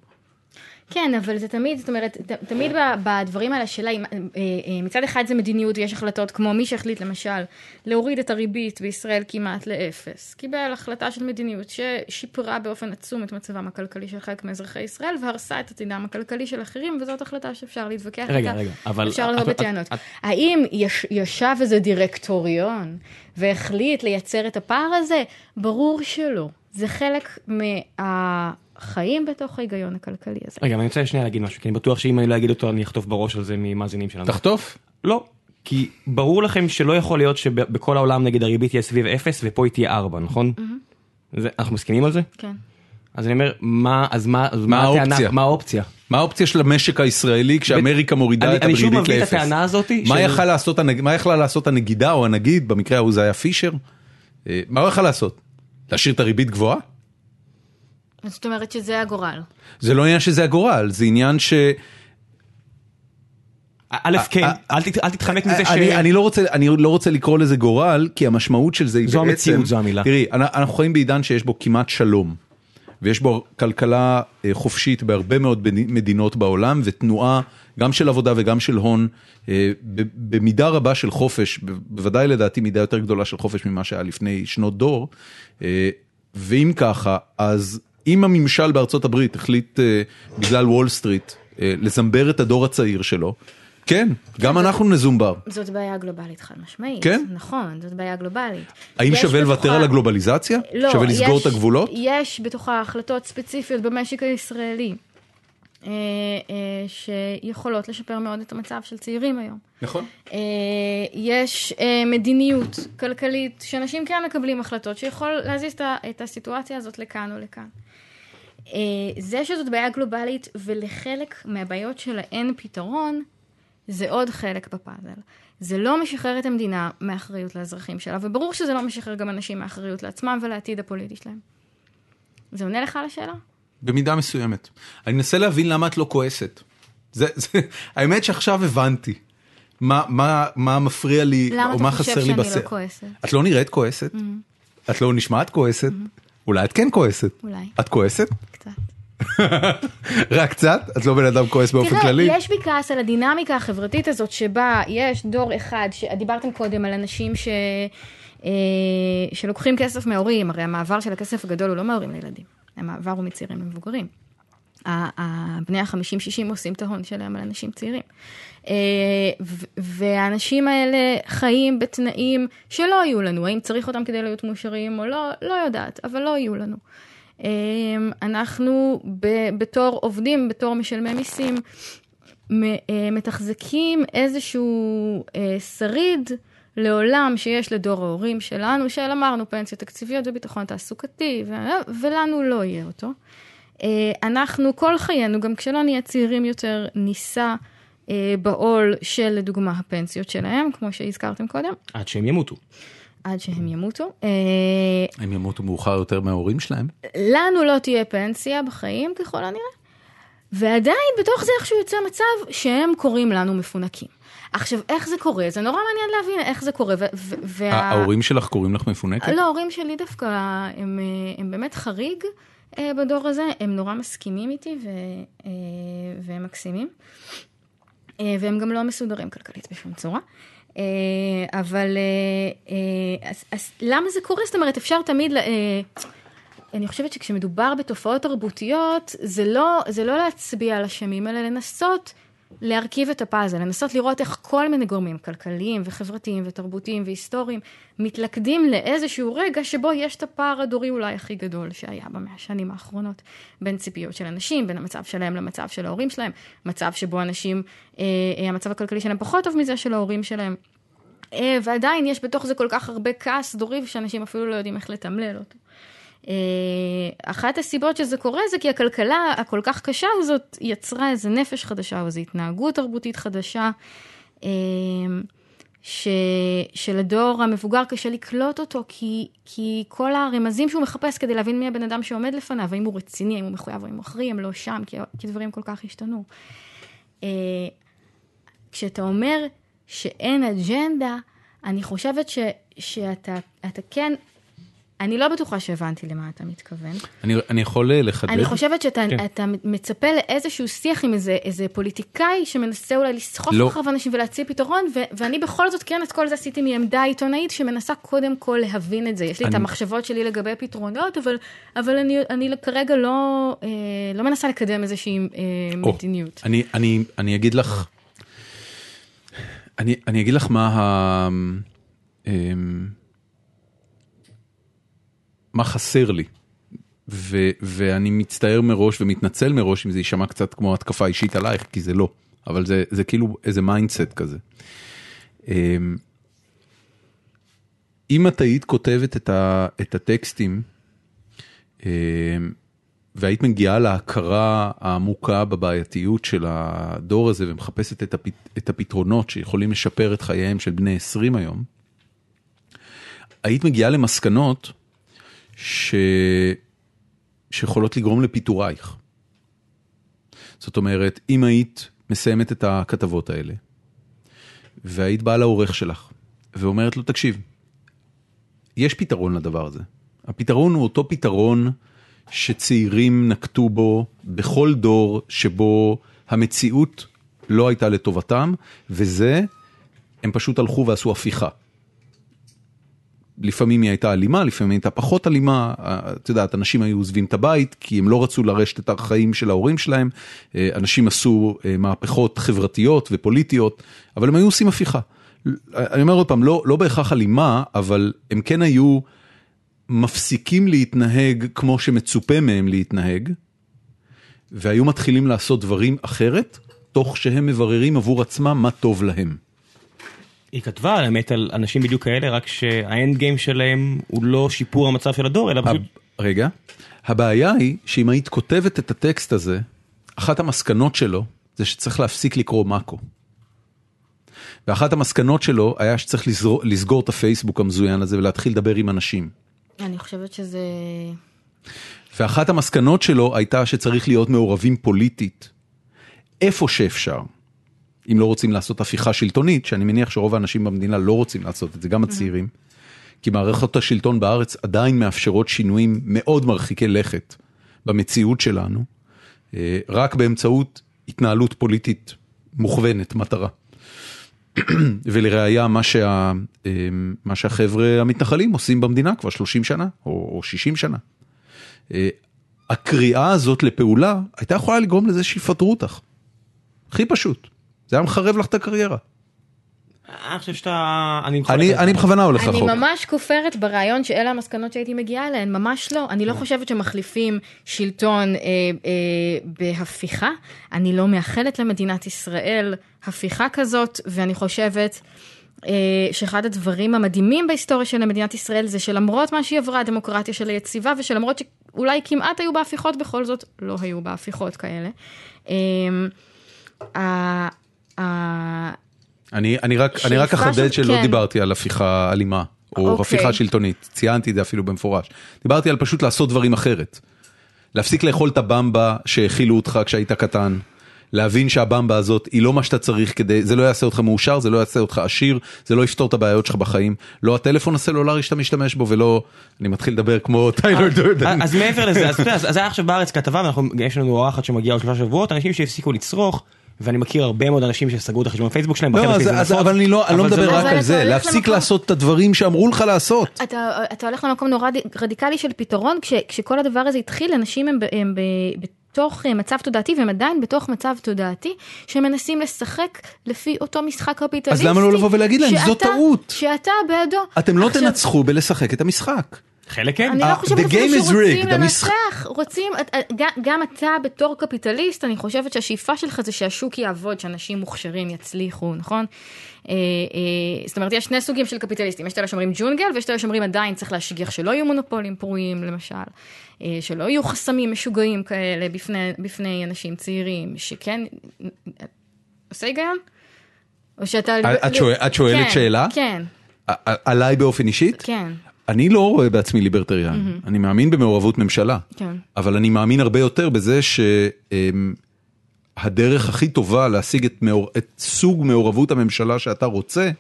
כן, אבל זה תמיד, זאת אומרת, ת, תמיד ב- בדברים האלה השאלה, אם, אה, אה, מצד אחד זה מדיניות ויש החלטות כמו מי שהחליט למשל להוריד את הריבית בישראל כמעט לאפס, קיבל החלטה של מדיניות ששיפרה באופן עצום את מצבם הכלכלי של חלק מאזרחי ישראל והרסה את עתידם הכלכלי של אחרים, וזאת החלטה שאפשר להתווכח רגע, איתה, רגע, אבל אפשר לבוא בטענות. את- האם יש, ישב איזה דירקטוריון והחליט לייצר את הפער הזה? ברור שלא. זה חלק מהחיים בתוך ההיגיון הכלכלי הזה. רגע, אבל אני רוצה שנייה להגיד משהו, כי אני בטוח שאם אני לא אגיד אותו אני אחטוף בראש על זה ממאזינים שלנו. תחטוף. לא, כי ברור לכם שלא יכול להיות שבכל העולם נגיד הריבית תהיה סביב 0 ופה היא תהיה 4, נכון? זה- אנחנו מסכימים על זה? כן. אז אני אומר, מה, אז מה, אז מה הטענה- האופציה? מה האופציה? מה האופציה של המשק הישראלי כשאמריקה מורידה אני- את אני שוב הריבית מביא את לאפס? הטענה הזאתי מה של- יכל לעשות הנג- מה יכלה לעשות הנגידה או הנגיד, במקרה ההוא זה היה פישר? אה, מה הוא יכל לעשות? להשאיר את הריבית גבוהה? זאת אומרת שזה הגורל. זה לא עניין שזה הגורל, זה עניין ש... א', כן, אל תת- אל תתחמק מזה ש... אני, אני, לא רוצה, אני לא רוצה לקרוא לזה גורל, כי המשמעות של זה היא זו בעצם... המציאות, זו המילה. תראי, אנ- אנחנו חיים בעידן שיש בו כמעט שלום, ויש בו כלכלה אה, חופשית בהרבה מאוד מדינות בעולם, ותנועה גם של עבודה וגם של הון, אה, במידה רבה של חופש, בוודאי לדעתי מידה יותר גדולה של חופש ממה שהיה לפני שנות דור, אה, ואם ככה, אז אם הממשל בארצות הברית החליט אה, בגלל וול סטריט אה, לזמבר את הדור הצעיר שלו, כן, גם אנחנו נזומבר. זאת בעיה גלובלית חד משמעית. כן? נכון, זאת בעיה גלובלית. האם שווה בתוכה- לוותר על הגלובליזציה? לא, שווה לסגור יש- את הגבולות? יש בתוכה החלטות ספציפיות במשק הישראלי. אה, אה, שיכולות לשפר מאוד את המצב של צעירים היום. נכון. אה, יש אה, מדיניות כלכלית שאנשים כן מקבלים החלטות שיכול להזיז את הסיטואציה הזאת לכאן או לכאן. אה, זה שזאת בעיה גלובלית ולחלק מהבעיות שלה אין פתרון, זה עוד חלק בפאזל. זה לא משחרר את המדינה מאחריות לאזרחים שלה, וברור שזה לא משחרר גם אנשים מאחריות לעצמם ולעתיד הפוליטי שלהם. זה עונה לך על השאלה? במידה מסוימת. אני מנסה להבין למה את לא כועסת. זה, זה, האמת שעכשיו הבנתי. מה, מה, מה מפריע לי, למה או אתה מה חושב חסר לי שאני לא. כועסת? את לא נראית כועסת, את לא נשמעת כועסת, אולי את כן כועסת. אולי. את כועסת? קצת. רק קצת? את לא בן אדם כועס באופן תראה, כללי? יש בי כעס על הדינמיקה החברתית הזאת שבה יש דור אחד, דיברתם קודם על אנשים ש... אה, שלוקחים כסף מההורים, הרי המעבר של הכסף הגדול הוא לא מההורים לילדים, המעבר הוא מצעירים למבוגרים. בני ה-50-60 עושים את ההון שלהם על אנשים צעירים. אה, והאנשים האלה חיים בתנאים שלא יהיו לנו, האם צריך אותם כדי להיות מאושרים או לא, לא יודעת, אבל לא יהיו לנו. אה, אנחנו בתור עובדים, בתור משלמי מיסים, אה, מתחזקים איזשהו אה, שריד לעולם שיש לדור ההורים שלנו, של אמרנו פנסיות תקציביות וביטחון תעסוקתי, ו- ולנו לא יהיה אותו. אה, אנחנו כל חיינו, גם כשלא נהיה צעירים יותר, נישא בעול של לדוגמה הפנסיות שלהם, כמו שהזכרתם קודם, עד שהם ימותו. עד שהם ימותו. אה, הם ימותו מאוחר יותר מההורים שלהם. לנו לא תהיה פנסיה בחיים ככל הנראה, ועדיין בתוך זה איכשהו יוצא מצב שהם קוראים לנו מפונקים. עכשיו, איך זה קורה? זה נורא מעניין להבין איך זה קורה. וה- ההורים שלך קוראים לך מפונקת? לא, ההורים שלי דווקא, הם, אה, הם באמת חריג אה, בדור הזה, הם נורא מסכימים איתי ו, והם מקסימים. והם גם לא מסודרים כלכלית בשום צורה. אה, אבל אה, אה, אז, למה זה קורה? זאת אומרת, אפשר תמיד... אני חושבת שכשמדובר בתופעות תרבותיות, זה לא, זה לא להצביע על אשמים, אלא לנסות להרכיב את הפאזל, לנסות לראות איך כל מיני גורמים כלכליים וחברתיים ותרבותיים והיסטוריים מתלכדים לאיזשהו רגע שבו יש את הפער הדורי אולי הכי גדול שהיה במאה השנים האחרונות בין ציפיות של אנשים, בין המצב שלהם למצב של ההורים שלהם, מצב שבו אנשים, אה, אה, המצב הכלכלי שלהם פחות טוב מזה של ההורים שלהם. אה, ועדיין יש בתוך זה כל כך הרבה כעס דורי שאנשים אפילו לא יודעים איך לתמלל אותו. אה, אחת הסיבות שזה קורה זה כי הכלכלה הכל כך קשה הזאת יצרה איזה נפש חדשה או איזו התנהגות תרבותית חדשה, אה, ש, שלדור המבוגר קשה לקלוט אותו, כי, כי כל הרמזים שהוא מחפש כדי להבין מי הבן אדם שעומד לפניו, האם הוא רציני, האם הוא מחויב, האם הוא אחראי, הם לא שם, כי, כי דברים כל כך השתנו. אה, כשאתה אומר שאין אג'נדה, אני חושבת ש, שאתה אתה כן, אני לא בטוחה שהבנתי למה אתה מתכוון. אני, אני יכול אה, לחדד? אני חושבת שאתה כן. אתה מצפה לאיזשהו שיח עם איזה, איזה פוליטיקאי שמנסה אולי לסחוף לא. אחריו אנשים ולהציע פתרון, ו- ואני בכל זאת, כן, את כל זה עשיתי מעמדה עיתונאית שמנסה קודם כל להבין את זה. יש לי את אני- המחשבות שלי לגבי פתרונות, אבל, אבל אני, אני כרגע לא, אה, לא מנסה לקדם איזושהי אה, או, מדיניות. אני, אני, אני אגיד לך, אני, אני אגיד לך מה ה... אמ, מה חסר לי. ו, ואני מצטער מראש ומתנצל מראש אם זה יישמע קצת כמו התקפה אישית עלייך, כי זה לא, אבל זה, זה כאילו איזה mindset כזה. אמ, אם את היית כותבת את, ה, את הטקסטים, אמ, והיית מגיעה להכרה העמוקה בבעייתיות של הדור הזה ומחפשת את, הפת, את הפתרונות שיכולים לשפר את חייהם של בני 20 היום, היית מגיעה למסקנות ש... שיכולות לגרום לפיטורייך. זאת אומרת, אם היית מסיימת את הכתבות האלה, והיית באה לעורך שלך, ואומרת לו, תקשיב, יש פתרון לדבר הזה. הפתרון הוא אותו פתרון שצעירים נקטו בו בכל דור שבו המציאות לא הייתה לטובתם, וזה, הם פשוט הלכו ועשו הפיכה. לפעמים היא הייתה אלימה, לפעמים היא הייתה פחות אלימה, את יודעת, אנשים היו עוזבים את הבית כי הם לא רצו לרשת את החיים של ההורים שלהם, אנשים עשו מהפכות חברתיות ופוליטיות, אבל הם היו עושים הפיכה. אני אומר עוד פעם, לא, לא בהכרח אלימה, אבל הם כן היו מפסיקים להתנהג כמו שמצופה מהם להתנהג, והיו מתחילים לעשות דברים אחרת, תוך שהם מבררים עבור עצמם מה טוב להם. היא כתבה האמת על אנשים בדיוק כאלה, רק שהאנד גיים שלהם הוא לא שיפור המצב של הדור, אלא פשוט... רגע, הבעיה היא שאם היית כותבת את הטקסט הזה, אחת המסקנות שלו זה שצריך להפסיק לקרוא מאקו. ואחת המסקנות שלו היה שצריך לסגור, לסגור את הפייסבוק המזוין הזה ולהתחיל לדבר עם אנשים. אני חושבת שזה... ואחת המסקנות שלו הייתה שצריך להיות מעורבים פוליטית, איפה שאפשר. אם לא רוצים לעשות הפיכה שלטונית, שאני מניח שרוב האנשים במדינה לא רוצים לעשות את זה, גם הצעירים, כי מערכות השלטון בארץ עדיין מאפשרות שינויים מאוד מרחיקי לכת במציאות שלנו, אה, רק באמצעות התנהלות פוליטית מוכוונת, מטרה. ולראיה, מה, שה, אה, מה שהחבר'ה המתנחלים עושים במדינה כבר 30 שנה, או, או 60 שנה. אה, הקריאה הזאת לפעולה הייתה יכולה לגרום לזה שיפטרו אותך. הכי פשוט. זה היה מחרב לך את הקריירה. אני חושב שאתה... אני אני. אני בכוונה הולך אני רחוק. ממש כופרת ברעיון שאלה המסקנות שהייתי מגיעה אליהן, ממש לא. אני לא חושבת שמחליפים שלטון אה, אה, בהפיכה. אני לא מאחלת למדינת ישראל הפיכה כזאת, ואני חושבת אה, שאחד הדברים המדהימים בהיסטוריה של מדינת ישראל זה שלמרות מה שהיא עברה, הדמוקרטיה שלה יציבה, ושלמרות שאולי כמעט היו בה הפיכות, בכל זאת לא היו בה הפיכות כאלה. אה, אני, אני רק, אני רק אחדד של- שלא כן. דיברתי על הפיכה אלימה, או אוקיי. הפיכה שלטונית, ציינתי את זה אפילו במפורש. דיברתי על פשוט לעשות דברים אחרת. להפסיק לאכול את הבמבה שהאכילו אותך כשהיית קטן. להבין שהבמבה הזאת היא לא מה שאתה צריך כדי, זה לא יעשה אותך מאושר, זה לא יעשה אותך עשיר, זה לא יפתור את הבעיות שלך בחיים. לא הטלפון הסלולרי שאתה משתמש בו ולא, אני מתחיל לדבר כמו טיילר דורדן. אז מעבר לזה, אז היה עכשיו בארץ כתבה, ואנחנו, יש לנו אורחת שמגיעה עוד שלושה שבועות, אנשים שהפסיקו לצרוך, ואני מכיר הרבה מאוד אנשים שסגרו את החשבון פייסבוק שלהם, לא, אז, אז, אבל אני לא, אני לא אבל מדבר לא- רק אבל על זה, להפסיק למקום- לעשות את הדברים שאמרו לך לעשות. אתה, אתה הולך למקום נורא ד- רדיקלי של פתרון, כש, כשכל הדבר הזה התחיל, אנשים הם, ב- הם ב, בתוך אה, מצב תודעתי, והם עדיין בתוך מצב תודעתי, שמנסים לשחק לפי אותו משחק קפיטליסטי. אז למה לא לבוא ולהגיד להם, "זו שאתה- טעות"? שאתה בעדו. אתם לא עכשיו, תנצחו בלשחק את המשחק. חלק כן. אני אה, לא חושבת the אפילו שרוצים לנצח, רוצים, גם- אתה בתור קפיטליסט, אני חושבת שהשאיפה שלך זה שהשוק יעבוד, שאנשים מוכשרים יצליחו, נכון? אה, אה, זאת אומרת, יש שני סוגים של קפיטליסטים, יש את אלה שאומרים ג'ונגל, ויש את אלה שאומרים עדיין צריך להשגיח שלא יהיו מונופולים פרועים, למשל, אה, שלא יהיו חסמים משוגעים כאלה בפני, בפני אנשים צעירים, שכן, עושה היגיון? או שאתה... את שואל- את שואלת כן, שאלה? כן, עליי באופן אישית? כן, אני לא רואה בעצמי ליברטריאן, אני מאמין במעורבות ממשלה, כן. אבל אני מאמין הרבה יותר בזה שהדרך הכי טובה להשיג את, מעור... את סוג מעורבות הממשלה שאתה רוצה,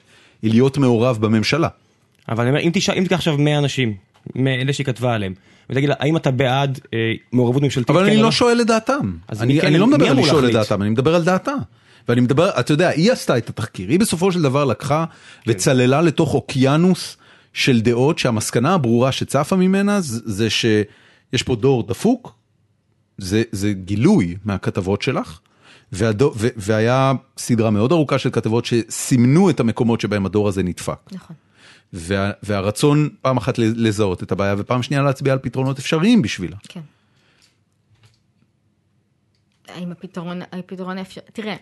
היא להיות מעורב בממשלה. אבל אני אומר, אם תשאל, אם תיקח עכשיו 100 אנשים, מאלה שהיא כתבה עליהם, ותגיד לה, האם אתה בעד אה, מעורבות ממשלתית? אבל כן אני או לא שואל את דעתם, אני, כן- אני לא מדבר על לשאול את? דעתם, אני מדבר על דעתה. ואני מדבר, אתה יודע, היא עשתה את התחקיר, היא בסופו של דבר לקחה וצללה לתוך אוקיינוס של דעות שהמסקנה הברורה שצפה ממנה זה, שיש פה דור דפוק, זה, זה גילוי מהכתבות שלך, והדו, ו, והיה סדרה מאוד ארוכה של כתבות שסימנו את המקומות שבהם הדור הזה נדפק. נכון. וה, והרצון פעם אחת לזהות את הבעיה ופעם שנייה להצביע על פתרונות אפשריים בשבילה. כן. האם הפתרון, הפתרון האפשר... תראה,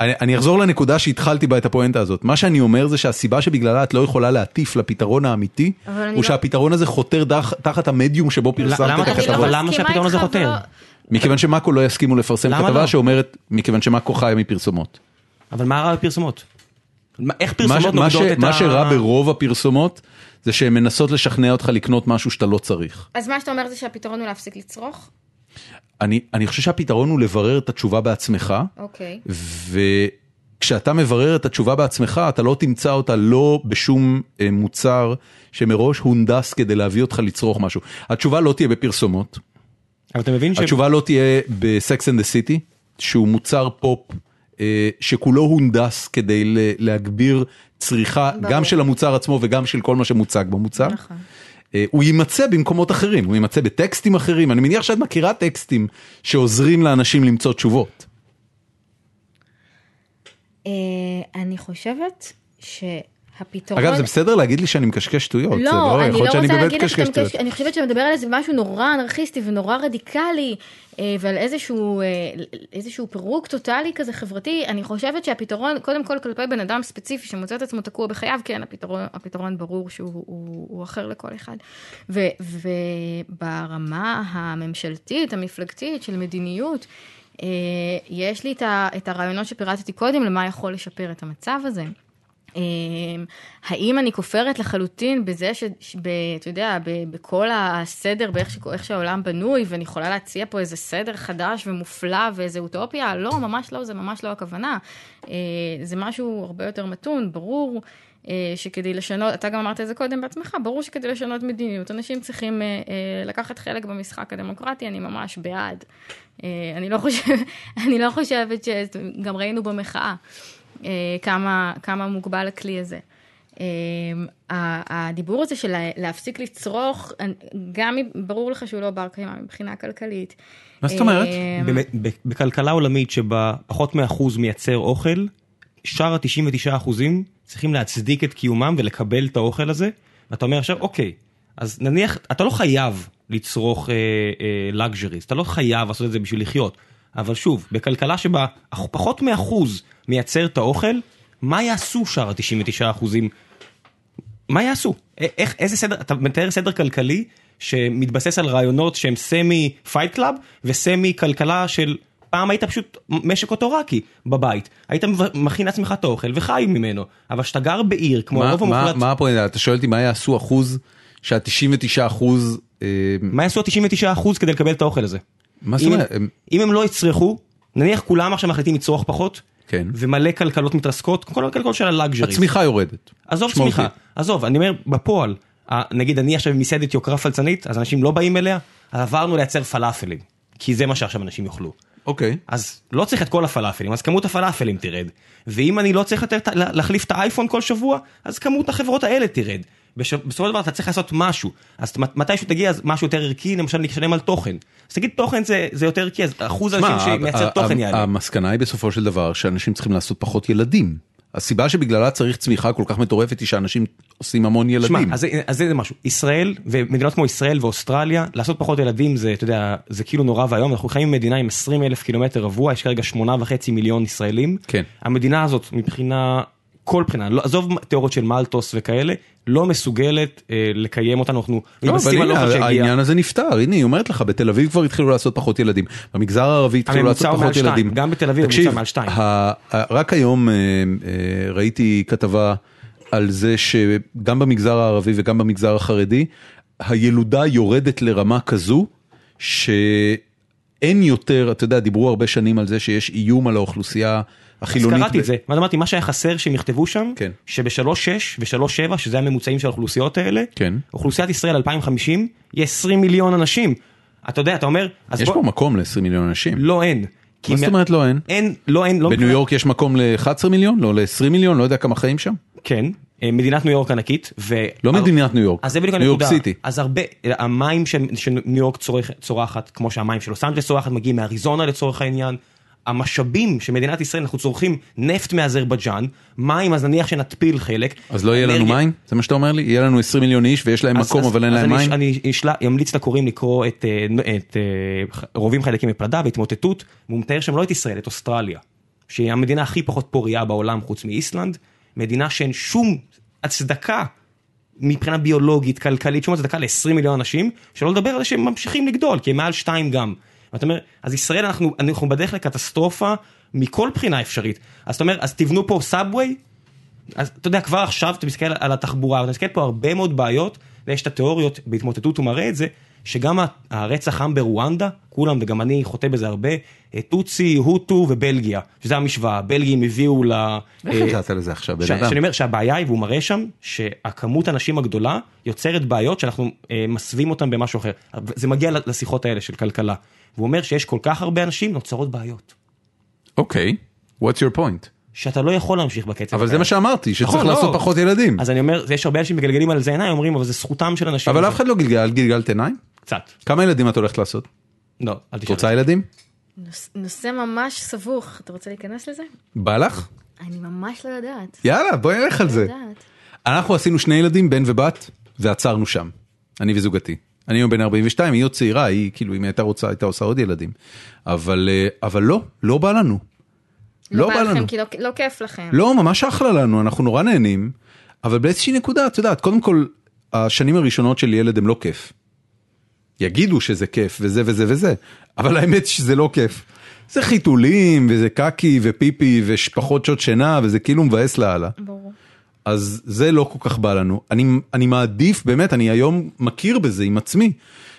אני, אני אחזור לנקודה שהתחלתי בה את הפואנטה הזאת. מה שאני אומר זה שהסיבה שבגללה את לא יכולה להטיף לפתרון האמיתי, הוא לא- שהפתרון הזה חותר דח, תחת המדיום שבו פרסמת למה את אתה- הכתבות. אבל למה שהפתרון הזה חותר? ולא- מכיוון שמאקו לא יסכימו לפרסם למה כתבה לא? שאומרת, מכיוון שמאקו חיה מפרסומות. אבל מה רע בפרסומות? איך פרסומות מה, ש- נוגדות את ה... מה שרע ברוב הפרסומות, זה שהן מנסות לשכנע אותך לקנות משהו שאתה לא צריך. אז מה שאתה אומר זה שהפתרון הוא להפסיק לצרוך? אני, אני חושב שהפתרון הוא לברר את התשובה בעצמך, אוקיי. וכשאתה מברר את התשובה בעצמך, אתה לא תמצא אותה לא בשום אה, מוצר שמראש הונדס כדי להביא אותך לצרוך משהו. התשובה לא תהיה בפרסומות, אבל אתה מבין ש... התשובה לא תהיה ב Sex and the City, שהוא מוצר פופ אה, שכולו הונדס כדי ל- להגביר צריכה ברור. גם של המוצר עצמו וגם של כל מה שמוצג במוצר. נכון. אה, הוא יימצא במקומות אחרים, הוא יימצא בטקסטים אחרים, אני מניח שאת מכירה טקסטים שעוזרים לאנשים למצוא תשובות. אה, אני חושבת הפתרון... אגב, זה בסדר להגיד לי שאני מקשקש שטויות. זה לא, אני יכול לא להיות שאני רוצה להגיד לך שאתה מקשקש אני חושבת שאתה מדבר על איזה משהו נורא אנרכיסטי ונורא רדיקלי, אה, ועל איזשהו, אה, איזשהו פירוק טוטאלי כזה חברתי, אני חושבת שהפתרון, קודם כל כלפי בן אדם ספציפי שמוצא את עצמו תקוע בחייו, כן, הפתרון, הפתרון ברור שהוא הוא, הוא אחר לכל אחד. ו, וברמה הממשלתית, המפלגתית של מדיניות, אה, יש לי את הרעיונות שפירטתי קודם למה יכול לשפר את המצב הזה. אמ, האם אני כופרת לחלוטין בזה שאתה יודע, בכל הסדר, באיך ש- שהעולם בנוי, ואני יכולה להציע פה איזה סדר חדש ומופלא ואיזה אוטופיה? לא, ממש לא, זה ממש לא הכוונה. אה, זה משהו הרבה יותר מתון, ברור. אה, שכדי לשנות, אתה גם אמרת את זה קודם בעצמך, ברור שכדי לשנות מדיניות, אנשים צריכים אה, לקחת חלק במשחק הדמוקרטי, אני ממש בעד. אני לא חושבת, אני לא חושבת ש... גם ראינו במחאה. אה, כמה, כמה מוגבל הכלי הזה. אה, הדיבור הזה של לה- להפסיק לצרוך, גם אם ברור לך שהוא לא בר קיימא מבחינה כלכלית. מה זאת אומרת? אה, בכלכלה עולמית שבה פחות מאחוז מייצר אוכל, שאר ה-99 אחוזים צריכים להצדיק את קיומם ולקבל את האוכל הזה, ואתה אומר עכשיו, אוקיי, אז נניח, אתה לא חייב לצרוך luxuries, אתה לא חייב לעשות את זה בשביל לחיות, אבל שוב, בכלכלה שבה פחות מאחוז מייצר את האוכל, מה יעשו שאר ה-99 אחוזים? מה יעשו? איך, איזה סדר, אתה מתאר סדר כלכלי שמתבסס על רעיונות שהם semi Fight Club ו semi כלכלה של פעם היית פשוט משק אוטורקי בבית, היית מכין לעצמך את האוכל וחי ממנו, אבל כשאתה גר בעיר כמו הרוב המוחלט, מה הפואנטה? אתה שואל אותי מה יעשו אחוז שה-99 אחוז... אה, מה יעשו ה-99 אחוז כדי לקבל את האוכל הזה? מה זאת אומרת? אם הם לא יצרכו, נניח כולם עכשיו מחליטים לצרוך פחות, כן. ומלא כלכלות מתרסקות, כל הכלכלות של הלאגז'רי. הצמיחה יורדת. עזוב. צמיחה, עזוב, אני אומר, בפועל, נגיד אני עכשיו במסעדת יוקרה פלצנית, אז אנשים לא באים אליה, אז עברנו לייצר פלאפלים, כי זה מה שעכשיו אנשים יאכלו. אוקיי. אז לא צריך את כל הפלאפלים, אז כמות הפלאפלים תרד. ואם אני לא צריך יותר להחליף את האייפון כל שבוע, אז כמות החברות האלה תרד. בסופו של דבר אתה צריך לעשות משהו. אז מת- מתישהו תגיע אז משהו יותר ערכי, למשל לשלם על תוכן. אז תגיד תוכן זה, זה יותר ערכי, אז אחוז האנשים שמע, שמייצר תוכן יעלה. המסקנה היא בסופו של דבר שאנשים צריכים לעשות פחות ילדים. הסיבה שבגללה צריך צמיחה כל כך מטורפת היא שאנשים עושים המון שמע, ילדים. אז, זה- אז זה משהו, ישראל ומדינות כמו ישראל ואוסטרליה, לעשות פחות ילדים זה, אתה יודע, זה כאילו נורא ואיום, אנחנו חיים במדינה עם 20 אלף קילומטר רבוע, יש כרגע שמונה וחצי מיליון ישראלים. כן. המדינה הזאת מבחינה, כל בחינה, לא, עזוב תיאוריות של מלטוס וכאלה, לא מסוגלת אה, לקיים אותנו, אנחנו לא, מתבססים על אוכל שהגיע. העניין הזה נפתר, הנה היא אומרת לך, בתל אביב כבר התחילו לעשות פחות ילדים, במגזר הערבי התחילו לעשות פחות ילדים. שתיים, גם בתל אביב הממוצע מעל שתיים. רק היום אה, אה, ראיתי כתבה על זה שגם במגזר הערבי וגם במגזר החרדי, הילודה יורדת לרמה כזו, שאין יותר, אתה יודע, דיברו הרבה שנים על זה שיש איום על האוכלוסייה אז החילונית. קראתי ב- את זה, ואז אמרתי, מה שהיה חסר שהם יכתבו שם, כן. שבשלוש שש ושלוש שבע, שזה הממוצעים של האוכלוסיות האלה, כן. אוכלוסיית ישראל 2050, יהיה 20 מיליון אנשים. אתה יודע, אתה אומר, אז יש בוא- פה מקום ל-20 מיליון אנשים. לא אין. מה זאת אומרת לא אין? אין, לא אין, לא בניו יורק יש מקום ל-11 מיליון? לא ל-20 מיליון? לא יודע כמה חיים שם? כן, אה, מדינת ניו יורק ענקית, ו... לא מדינת ניו יורק, אז זה בדיוק ניו יורק. סיטי. אז הרבה, המים שניו יורק צורך- צורחת, כמו שהמים של לוס אנג'לס צורחת, מגיעים מאריזונה לצורך העניין. המשאבים של מדינת ישראל, אנחנו צורכים נפט מאזרבייג'אן, מים, אז נניח שנתפיל חלק. אז לא יהיה לנו מים? זה מה שאתה אומר לי? יהיה לנו 20 מיליון איש ויש להם אז- מקום אז- אבל אין להם אני- מים? אני אמליץ לקוראים לקרוא את אה, את, אה, רובים חלקים מפלדה והתמוטטות, והוא מתאר שם לא את ישראל, את אוסטרליה, שהיא המדינה הכי פחות פורייה בעולם חוץ מאיסלנד, מדינה שאין שום הצדקה מבחינה ביולוגית, כלכלית, שום הצדקה ל-20 מיליון אנשים, שלא לדבר על זה שהם ממשיכים לגדול, כי הם מעל שתיים גם. ואתה אומר, אז ישראל אנחנו, אנחנו בדרך לקטסטרופה מכל בחינה אפשרית. אז אתה אומר, אז תבנו פה סאבווי, אז אתה יודע, כבר עכשיו אתה מסתכל על התחבורה, אתה מסתכל פה הרבה מאוד בעיות, ויש את התיאוריות בהתמוטטות, הוא מראה את זה, שגם הרצח עם ברואנדה, כולם, וגם אני חוטא בזה הרבה, אה, טוצי, הוטו ובלגיה, שזה המשוואה, הבלגים הביאו ל... איך אה, הגעת לזה עכשיו בן אדם? שאני אומר שהבעיה היא, והוא מראה שם, שהכמות הנשים הגדולה יוצרת בעיות שאנחנו אה, מסווים אותן במשהו אחר. זה מגיע לשיחות האלה של כלכלה. והוא אומר שיש כל כך הרבה אנשים, נוצרות בעיות. אוקיי, what's your point? שאתה לא יכול להמשיך בקצב. אבל זה. מה שאמרתי, שצריך נכון, לעשות לא. פחות ילדים. אז אני אומר, יש הרבה אנשים מגלגלים על זה עיניים, אומרים, אבל זה זכותם של אנשים. אבל אף אחד לא גלגל, גלגלת עיניים? קצת. כמה ילדים את הולכת לעשות? לא, אל את תשאל. רוצה ילדים? נוש- נושא ממש סבוך, אתה רוצה להיכנס לזה? בא לך? אני ממש לא יודעת. יאללה, בואי נלך על לא זה. יודעת. אנחנו עשינו שני ילדים, בן ובת, ועצרנו שם. אני וזוגתי. אני היום בן 42, היא עוד צעירה, היא כאילו, אם היא הייתה רוצה, הייתה עושה עוד ילדים. אבל, אה, אבל לא, לא בא לנו. לא בא לכם כי לא, לא כיף לכם. לא, ממש אחלה לנו, אנחנו נורא נהנים, אבל באיזושהי נקודה, את יודעת, קודם כל, השנים הראשונות של ילד הם לא כיף. יגידו שזה כיף וזה וזה וזה, אבל האמת שזה לא כיף. זה חיתולים וזה קקי ופיפי ושפחות שעות שינה וזה כאילו מבאס לאללה. ברור. אז זה לא כל כך בא לנו. אני, אני מעדיף, באמת, אני היום מכיר בזה עם עצמי,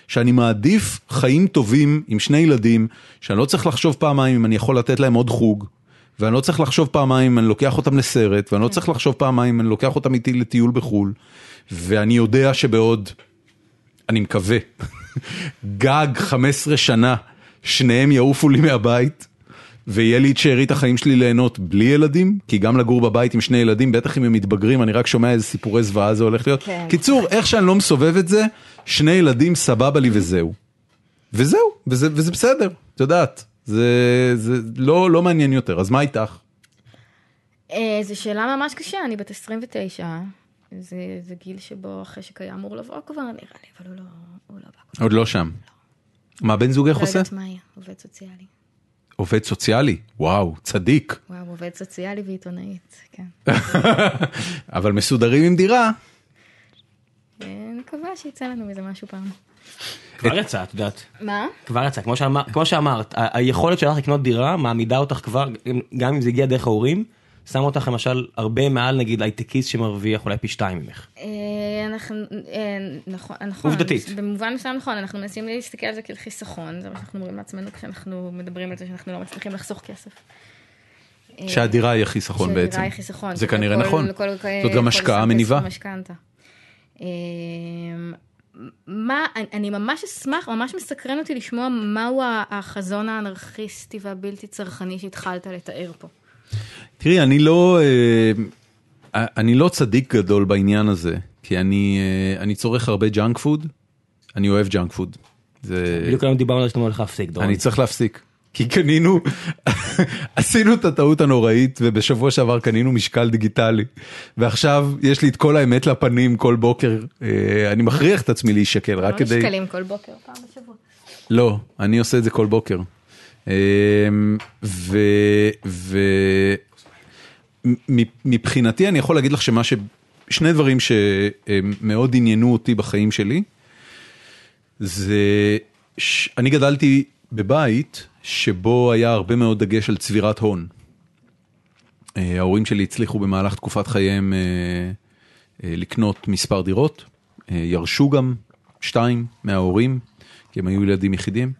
שאני מעדיף חיים טובים עם שני ילדים, שאני לא צריך לחשוב פעמיים אם אני יכול לתת להם עוד חוג, ואני לא צריך לחשוב פעמיים אם אני לוקח אותם לסרט, ואני לא צריך לחשוב פעמיים אם אני לוקח אותם איתי לטיול בחו"ל, ואני יודע שבעוד, אני מקווה, גג 15 שנה, שניהם יעופו לי מהבית, ויהיה לי את שארית החיים שלי ליהנות בלי ילדים, כי גם לגור בבית עם שני ילדים, בטח אם הם מתבגרים, אני רק שומע איזה סיפורי זוועה זה הולך להיות. כן. קיצור, איך שאני לא מסובב את זה, שני ילדים סבבה לי וזהו. וזהו, וזה, וזה בסדר, את יודעת, זה, זה לא, לא מעניין יותר, אז מה איתך? אה, זו שאלה ממש קשה, אני בת 29. זה, זה גיל שבו החשק היה אמור לבוא כבר, נראה לי, אבל הוא לא, הוא לא בא. עוד לא שם. מה בן זוגך לא עושה? יודעת מה יהיה, עובד סוציאלי. עובד סוציאלי, וואו, צדיק. וואו, עובד סוציאלי ועיתונאית, כן. אבל מסודרים עם דירה. אה, נקווה שיצא לנו מזה משהו פעם. כבר יצא, את יודעת. מה? כבר יצא, כמו שאמר- כמו שאמרת, היכולת שלך לקנות דירה מעמידה אותך כבר, גם אם זה הגיע דרך ההורים, שם אותך למשל הרבה מעל נגיד הייטקיסט שמרוויח אולי פי שתיים ממך. אה, אנחנו, אה, נכון, נכון. עובדתית. במובן מסוים נכון, אנחנו מנסים להסתכל על זה כאל חיסכון, זה מה שאנחנו אומרים לעצמנו כשאנחנו מדברים על זה שאנחנו לא מצליחים לחסוך כסף. אה, שהדירה היא החיסכון בעצם. שהדירה היא חיסכון. זה כנראה נכון. זאת גם השקעה מניבה. מה, אני- ממש אשמח, ממש מסקרן אותי לשמוע מהו החזון האנרכיסטי והבלתי צרכני שהתחלת לתאר פה. תראי, אני לא, אה, אני לא צדיק גדול בעניין הזה, כי אני, אה, אני צורך הרבה ג'אנק פוד, אני אוהב ג'אנק פוד. זה... בדיוק היום דיברנו על זה שאתה הולך להפסיק, דורון. אני צריך להפסיק. כי קנינו, עשינו את הטעות הנוראית ובשבוע שעבר קנינו משקל דיגיטלי ועכשיו יש לי את כל האמת לפנים כל בוקר, אה, אני מכריח את עצמי להישקל רק לא כדי... משקלים כל בוקר, פעם בשבוע. לא, אני עושה את זה כל בוקר. אמ, ו... ו... מבחינתי אני יכול להגיד לך שמה ש... שני דברים שמאוד עניינו אותי בחיים שלי, זה... ש... אני גדלתי בבית שבו היה הרבה מאוד דגש על צבירת הון. אה, ההורים שלי הצליחו במהלך תקופת חייהם אה, אה, לקנות מספר דירות, ירשו גם שתיים מההורים, כי הם היו ילדים יחידים.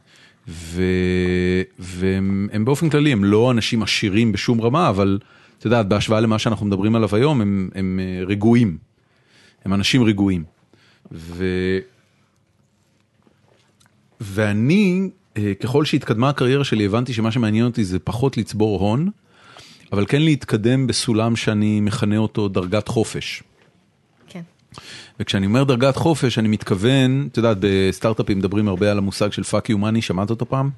והם הם באופן כללי, הם לא אנשים עשירים בשום רמה, אבל את יודעת, בהשוואה למה שאנחנו מדברים עליו היום, הם, הם אה, רגועים, הם אנשים רגועים. ו... ואני, אה, ככל שהתקדמה הקריירה שלי, הבנתי שמה שמעניין אותי זה פחות לצבור הון, אבל כן להתקדם בסולם שאני מכנה אותו דרגת חופש. כן. וכשאני אומר דרגת חופש, אני מתכוון, את יודעת, בסטארט-אפים מדברים הרבה על המושג של fuck you money, שמעת אותו פעם?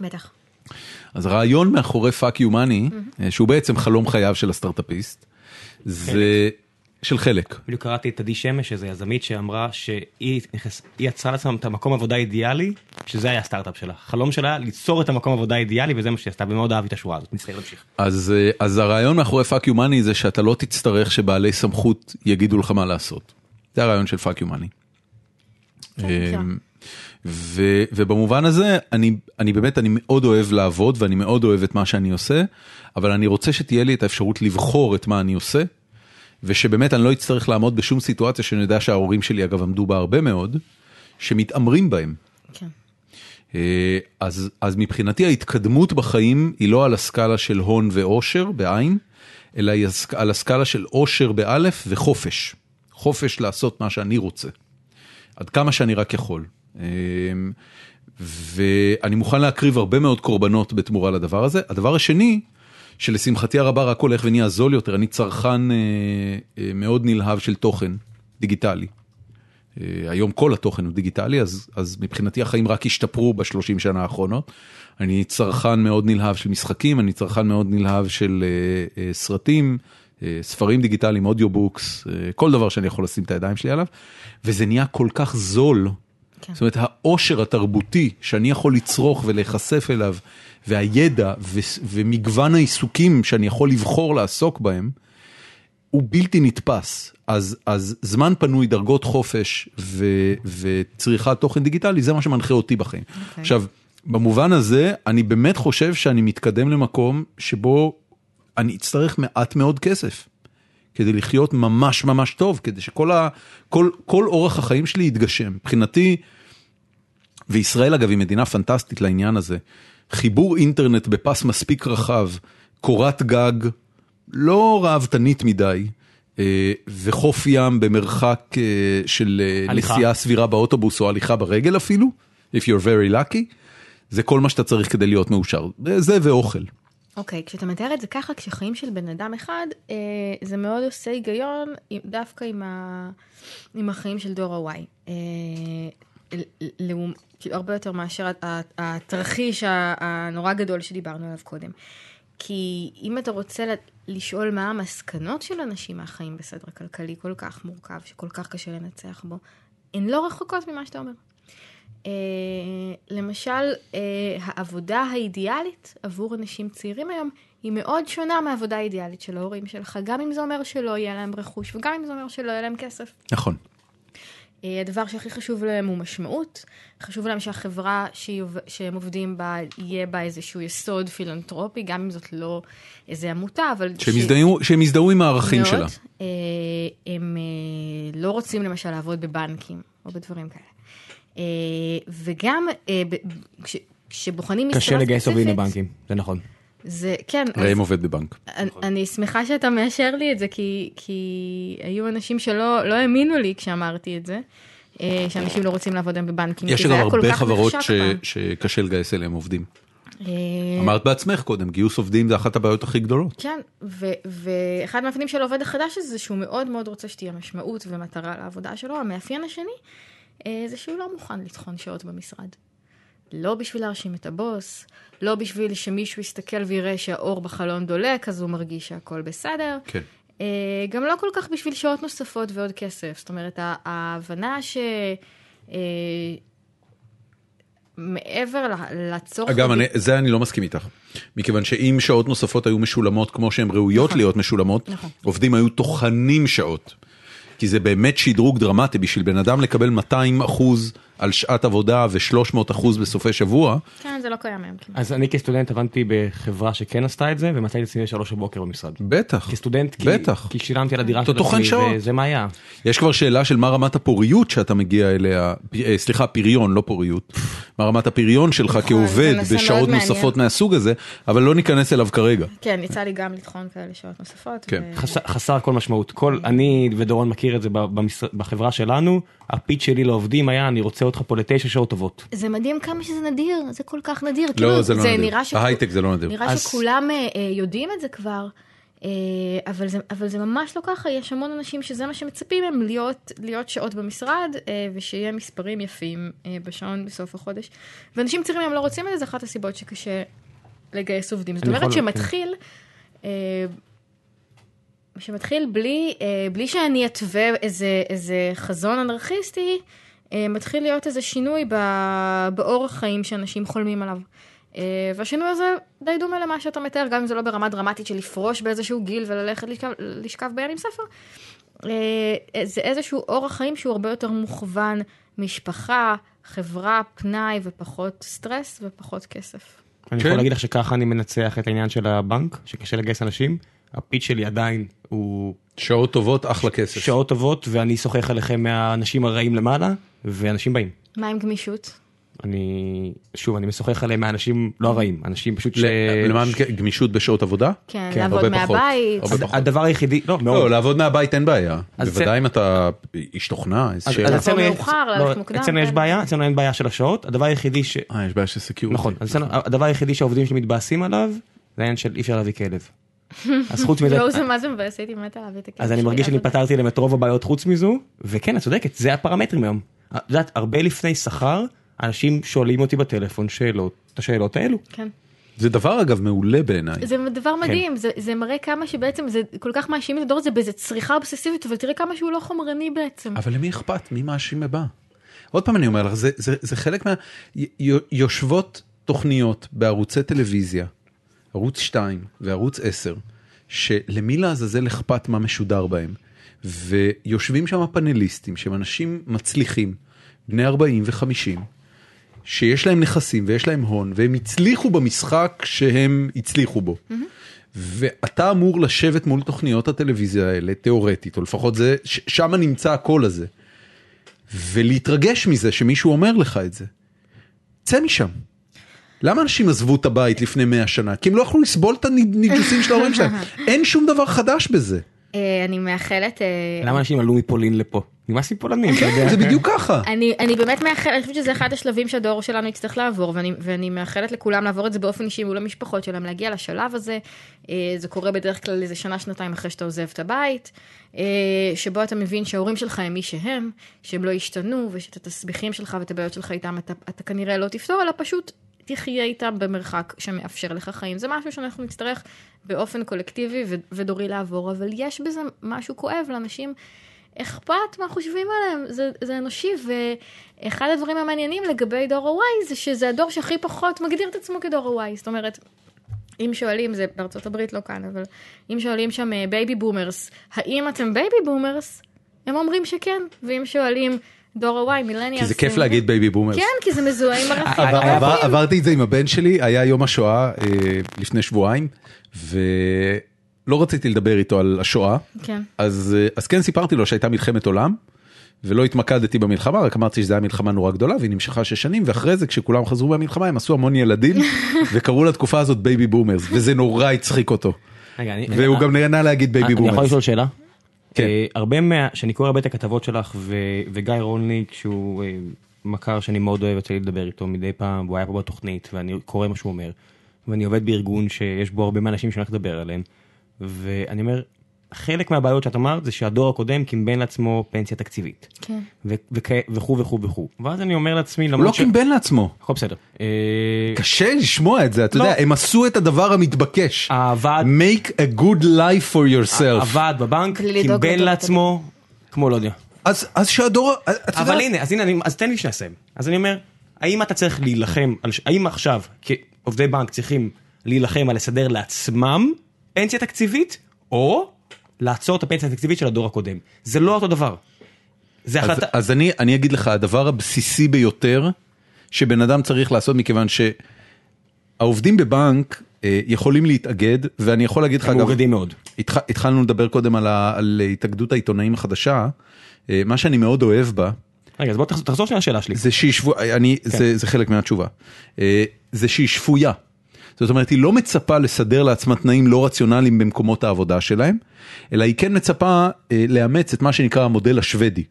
בטח. אז הרעיון מאחורי fuck you money, שהוא בעצם חלום חייו של הסטארט-אפיסט, זה של חלק. בדיוק קראתי את עדי שמש, איזו יזמית שאמרה שהיא יצרה לעצמה את המקום עבודה אידיאלי, שזה היה הסטארט-אפ שלה. החלום שלה היה ליצור את המקום עבודה האידיאלי, וזה מה שהיא עשתה, ומאוד אהבתי את השורה הזאת. מצטער להמשיך. אז, אה, אז הרעיון מאחורי fuck you money זה שאתה לא תצטרך שבעלי סמכות יגידו לך מה לעשות. זה הרעיון של fuck. כן, אפשר. ו, ובמובן הזה אני, אני באמת אני מאוד אוהב לעבוד ואני מאוד אוהב את מה שאני עושה, אבל אני רוצה שתהיה לי את האפשרות לבחור את מה אני עושה, ושבאמת אני לא אצטרך לעמוד בשום סיטואציה שאני יודע שההורים שלי אגב עמדו בה הרבה מאוד, שמתעמרים בהם. כן. אה, אז, אז מבחינתי ההתקדמות בחיים היא לא על הסקאלה של הון ואושר בעין, אלא היא על הסקאלה של אושר באלף וחופש. חופש לעשות מה שאני רוצה. עד כמה שאני רק יכול. אה, ואני מוכן להקריב הרבה מאוד קורבנות בתמורה לדבר הזה. הדבר השני, שלשמחתי הרבה רק הולך ונהיה זול יותר, אני צרכן אה, אה, מאוד נלהב של תוכן דיגיטלי. אה, היום כל התוכן הוא דיגיטלי, אז, אז מבחינתי החיים רק השתפרו בשלושים שנה האחרונות. אני צרכן מאוד נלהב של משחקים, אני צרכן מאוד נלהב של אה, אה, סרטים, אה, ספרים דיגיטליים, audiobooks, אה, כל דבר שאני יכול לשים את הידיים שלי עליו, וזה נהיה כל כך זול. כן. זאת אומרת, העושר התרבותי שאני יכול לצרוך ולהיחשף אליו, והידע ו- ומגוון העיסוקים שאני יכול לבחור לעסוק בהם, הוא בלתי נתפס. אז, אז זמן פנוי, דרגות חופש ו, וצריכת תוכן דיגיטלי, זה מה שמנחה אותי בחיים. Okay. עכשיו, במובן הזה, אני באמת חושב שאני מתקדם למקום שבו אני אצטרך מעט מאוד כסף. כדי לחיות ממש ממש טוב, כדי שכל ה, כל, כל אורח החיים שלי יתגשם. מבחינתי, וישראל אגב היא מדינה פנטסטית לעניין הזה, חיבור אינטרנט בפס מספיק רחב, קורת גג לא ראוותנית מדי, אה, וחוף ים במרחק אה, של אה, הליכה. נסיעה סבירה באוטובוס או הליכה ברגל אפילו, if you're very lucky, זה כל מה שאתה צריך כדי להיות מאושר. זה ואוכל. אוקיי, כשאתה מתאר את זה ככה, כשחיים של בן אדם אחד, אה, זה מאוד עושה היגיון דווקא עם, ה... עם החיים של דור ה-Y. אה, כאילו הרבה יותר מאשר התרחיש הנורא גדול שדיברנו עליו קודם. כי אם אתה רוצה לשאול מה המסקנות של אנשים מהחיים בסדר כלכלי כל כך מורכב, שכל כך קשה לנצח בו, הן לא רחוקות ממה שאתה אומר. אה, למשל, אה, העבודה האידיאלית עבור אנשים צעירים היום היא מאוד שונה מהעבודה האידיאלית של ההורים שלך, גם אם זה אומר שלא יהיה להם רכוש וגם אם זה אומר שלא יהיה להם כסף. נכון. אה, הדבר שהכי חשוב להם הוא משמעות. חשוב להם שהחברה שהם עובדים בה, יהיה בה איזשהו יסוד פילנטרופי, גם אם זאת לא איזה עמותה, אבל... שהם יזדהו- עם הערכים מאוד. שלה. אה, הם אה, לא רוצים למשל לעבוד בבנקים או בדברים כאלה. וגם כשבוחנים משרה קשה לגייס עובדים ספציפית, לבנקים, זה נכון. זה, כן, ראם עובד בבנק. אני, אני שמחה שאתה מאשר לי את זה, כי, כי היו אנשים שלא לא האמינו לי כשאמרתי את זה, אה, שאנשים לא רוצים לעבוד היום בבנקים, יש כי זה היה כל הרבה כך חברות נחשק ש- פעם. שקשה לגייס אליהם עובדים. אה, אמרת בעצמך קודם, גיוס עובדים זה אחת הבעיות הכי גדולות. כן, ואחד מהמאפיינים של העובד החדש הזה, זה שהוא מאוד מאוד רוצה שתהיה משמעות ומטרה לעבודה שלו. המאפיין השני, אה, זה שהוא לא מוכן לטחון שעות במשרד. לא בשביל להרשים את הבוס, לא בשביל שמישהו יסתכל ויראה שהאור בחלון דולק, אז הוא מרגיש שהכל בסדר. כן. אה, גם לא כל כך בשביל שעות נוספות ועוד כסף. זאת אומרת, ההבנה ש... אה, מעבר לצורך... אגב, אני, זה אני לא מסכים איתך. מכיוון שאם שעות נוספות היו משולמות כמו שהן ראויות נכון. להיות משולמות, נכון. עובדים היו טוחנים שעות. כי זה באמת שדרוג דרמטי בשביל בן אדם לקבל 200 אחוז על שעת עבודה ו-300 אחוז בסופי שבוע. כן, זה לא קיים היום. אז אני כסטודנט עבדתי בחברה שכן עשתה את זה, ומצאתי את עצמי בשלוש בבוקר במשרד. בטח. כסטודנט, כי- בטח. כי שילמתי על הדירה של עצמי, שעות. וזה מה היה. יש כבר שאלה של מה רמת הפוריות שאתה מגיע אליה, פ- אה, סליחה, פריון, לא פוריות. מה רמת הפריון שלך נכון, כעובד בשעות מעניין. נוספות מהסוג הזה, אבל לא ניכנס אליו כרגע. כן, יצא לי גם לטחון כאלה שעות נוספות. כן. ו- חסר, חסר כל משמעות. כל, אני ודורון מכיר את זה במשרד, בחברה שלנו, הפיץ שלי לעובדים היה, אני רוצה אותך פה לתשע שעות טובות. זה מדהים כמה שזה נדיר, זה כל כך נדיר. לא, כאילו, זה לא נדיר. נראה שכו- בהייטק זה לא נדיר. נראה אז- שכולם אה, אה, יודעים את זה כבר, אה, אבל זה, אבל זה ממש לא ככה, יש המון אנשים שזה מה שמצפים מהם, להיות, להיות שעות במשרד, אה, ושיהיה מספרים יפים אה, בשעון בסוף החודש. ואנשים צעירים היום לא רוצים את זה, זה אחת הסיבות שקשה לגייס עובדים. זאת אומרת יכול- שמתחיל... אה, שמתחיל בלי, אה, בלי שאני אתווה איזה, איזה חזון אנרכיסטי, אה, מתחיל להיות איזה שינוי ב- באורח חיים שאנשים חולמים עליו. אה, והשינוי הזה די דומה למה שאתה מתאר, גם אם זה לא ברמה דרמטית של לפרוש באיזשהו גיל וללכת לשכב, לשכב בים עם ספר. זה איזשהו אורח חיים שהוא הרבה יותר מוכוון משפחה, חברה, פנאי ופחות סטרס ופחות כסף. אני כן. יכול להגיד לך שככה אני מנצח את העניין של הבנק, שקשה לגייס אנשים. הפיץ שלי עדיין הוא שעות טובות, אחלה כסף. שעות טובות, ואני שוחח עליכם מהאנשים הרעים למעלה, ואנשים באים. מה עם גמישות? אני, שוב, אני משוחח עליהם מהאנשים לא הרעים, אנשים פשוט ש... למען גמישות בשעות עבודה? כן, כן, לעבוד. מהבית. הדבר היחידי, לא, לא, מאוד. לעבוד מהבית אין בעיה. בוודאי אם אתה איש תוכנה, איזו אז- שאלה. אז אצלנו יש- לא, כן. בעיה, אצלנו אין בעיה של השעות, הדבר היחידי ש... אה, יש בעיה של security. נכון, הדבר היחידי שהעובדים שלי מתבאסים עליו, זה העניין של אי אפשר להביא כלב. אז חוץ מזה, יואו, זה מה זה מבאס, הייתי מתה להביא את הכלב אז אני מרגיש שאני. פתרתי להם את רוב הבעיות חוץ מזו, וכן, את צודקת, זה הפרמטרים היום. את יודעת, הרבה לפני שכר, אנשים שואלים אותי בטלפון שאלות, את השאלות האלו. כן. זה דבר אגב מעולה בעיניי. זה דבר מדהים, זה, זה מראה כמה שבעצם זה כל כך מאשים את הדור הזה באיזה צריכה אובססיבית, אבל תראה כמה שהוא לא חומרני בעצם. אבל למי אכפת? מי מאשים הבא? עוד פעם אני אומר לך, זה, זה, זה חלק מה... יושבות תוכניות בערוצי טלוויזיה, ערוץ 2 וערוץ 10, שלמי לעזאזל אכפת מה משודר בהם, ויושבים שם פאנליסטים שהם אנשים מצליחים, בני 40 ו-50, שיש להם נכסים ויש להם הון, והם הצליחו במשחק שהם הצליחו בו. ואתה אמור לשבת מול תוכניות הטלוויזיה האלה, תיאורטית, או לפחות זה, שם נמצא הקול הזה. ולהתרגש מזה שמישהו אומר לך את זה. צא משם. למה אנשים עזבו את הבית לפני 100 שנה? כי הם לא יכלו לסבול את הניג'וסים של ההורים שלהם. אין שום דבר חדש בזה. אה, אני מאחלת, אה, למה אנשים עלו מפולין לפה? נמאס לי פולנים, אתה יודע. זה בדיוק ככה. אני, אני באמת מאחלת, אני חושבת שזה אחד השלבים שהדור שלנו יצטרך לעבור, ואני, ואני מאחלת לכולם לעבור את זה באופן אישי מול המשפחות שלהם, להגיע לשלב הזה. אה, זה קורה בדרך כלל איזה שנה, שנתיים אחרי שאתה עוזב את הבית, שבו אתה מבין שההורים שלך הם מי שהם, שהם לא השתנו, ושאת התסביכים שלך ואת הבעיות שלך איתם אתה, אתה כנראה לא תפתור, אלא פשוט תחיה איתם במרחק שמאפשר לך חיים. זה משהו שאנחנו נצטרך באופן קולקטיבי ודורי לעבור, אבל יש בזה משהו כואב לאנשים. אכפת מה חושבים עליהם, זה, זה אנושי, ואחד הדברים המעניינים לגבי דור ה-Y זה שזה הדור שהכי פחות מגדיר את עצמו כדור ה-Y, זאת אומרת, אם שואלים, זה בארצות הברית לא כאן, אבל אם שואלים שם baby boomers, האם אתם baby boomers? הם אומרים שכן, ואם שואלים דור ה-Y, millennials, כי זה כיף להגיד baby boomers. כן, כי זה מזוהה עם ערכים. עבר- ערכים. עבר- עברתי את זה עם הבן שלי, היה יום השואה אה, לפני שבועיים, ולא רציתי לדבר איתו על השואה, כן. אז אה, אז כן סיפרתי לו שהייתה מלחמת עולם, ולא התמקדתי במלחמה, רק אמרתי שזו הייתה מלחמה נורא גדולה והיא נמשכה שש שנים, ואחרי זה כשכולם חזרו מהמלחמה הם עשו המון ילדים, וקראו לתקופה הזאת baby boomers, וזה נורא הצחיק אותו. רגע, אני- והוא גם נהנה להגיד baby אני יכול boomers. לשאול שאלה? כן. אה, הרבה מה... שאני קורא הרבה את הכתבות שלך ו- וגיא רולניק שהוא אה, מכר שאני מאוד אוהב יוצא לי לדבר איתו מדי פעם והוא היה פה בתוכנית ואני קורא מה שהוא אומר ואני עובד בארגון שיש בו הרבה מהאנשים שאני הולך לדבר עליהם ואני אומר חלק מהבעיות שאת אמרת זה שהדור הקודם קימבן לעצמו פנסיה תקציבית כן. וכו' וכו' וכו' ואז אני אומר לעצמי הוא לא קימבן לעצמו. הכל בסדר. אה, קשה לשמוע את זה, אתה לא. יודע, הם עשו את הדבר המתבקש. הוועד make a good life for yourself. הוועד בבנק קימבן לעצמו כמו לא יודע. אז אז שהדור, אתה אבל יודע, הנה, אז הנה, אני- אז תן לי שנסיים. אז אני אומר, האם אתה צריך להילחם, על ש- האם עכשיו כעובדי בנק צריכים להילחם על לסדר לעצמם פנסיה תקציבית, או לעצור את הפנסיה התקציבית של הדור הקודם? זה לא אותו דבר. זה אז, החלטה, אז אני, אני אגיד לך, הדבר הבסיסי ביותר שבן אדם צריך לעשות, מכיוון שהעובדים בבנק אה, יכולים להתאגד, ואני יכול להגיד לך, הם אגב, מאוגדים מאוד. התח, התחלנו לדבר קודם על, ה, על התאגדות העיתונאים החדשה, אה, מה שאני מאוד אוהב בה, רגע, אז בוא תחזור- תחזור שנייה לשאלה שלי. זה שהיא שבויה, אני, כן. זה, זה חלק מהתשובה, אה, זה שהיא שפויה. זאת אומרת, היא לא מצפה לסדר לעצמה תנאים לא רציונליים במקומות העבודה שלהם, אלא היא כן מצפה אה, לאמץ את מה שנקרא המודל השוודי.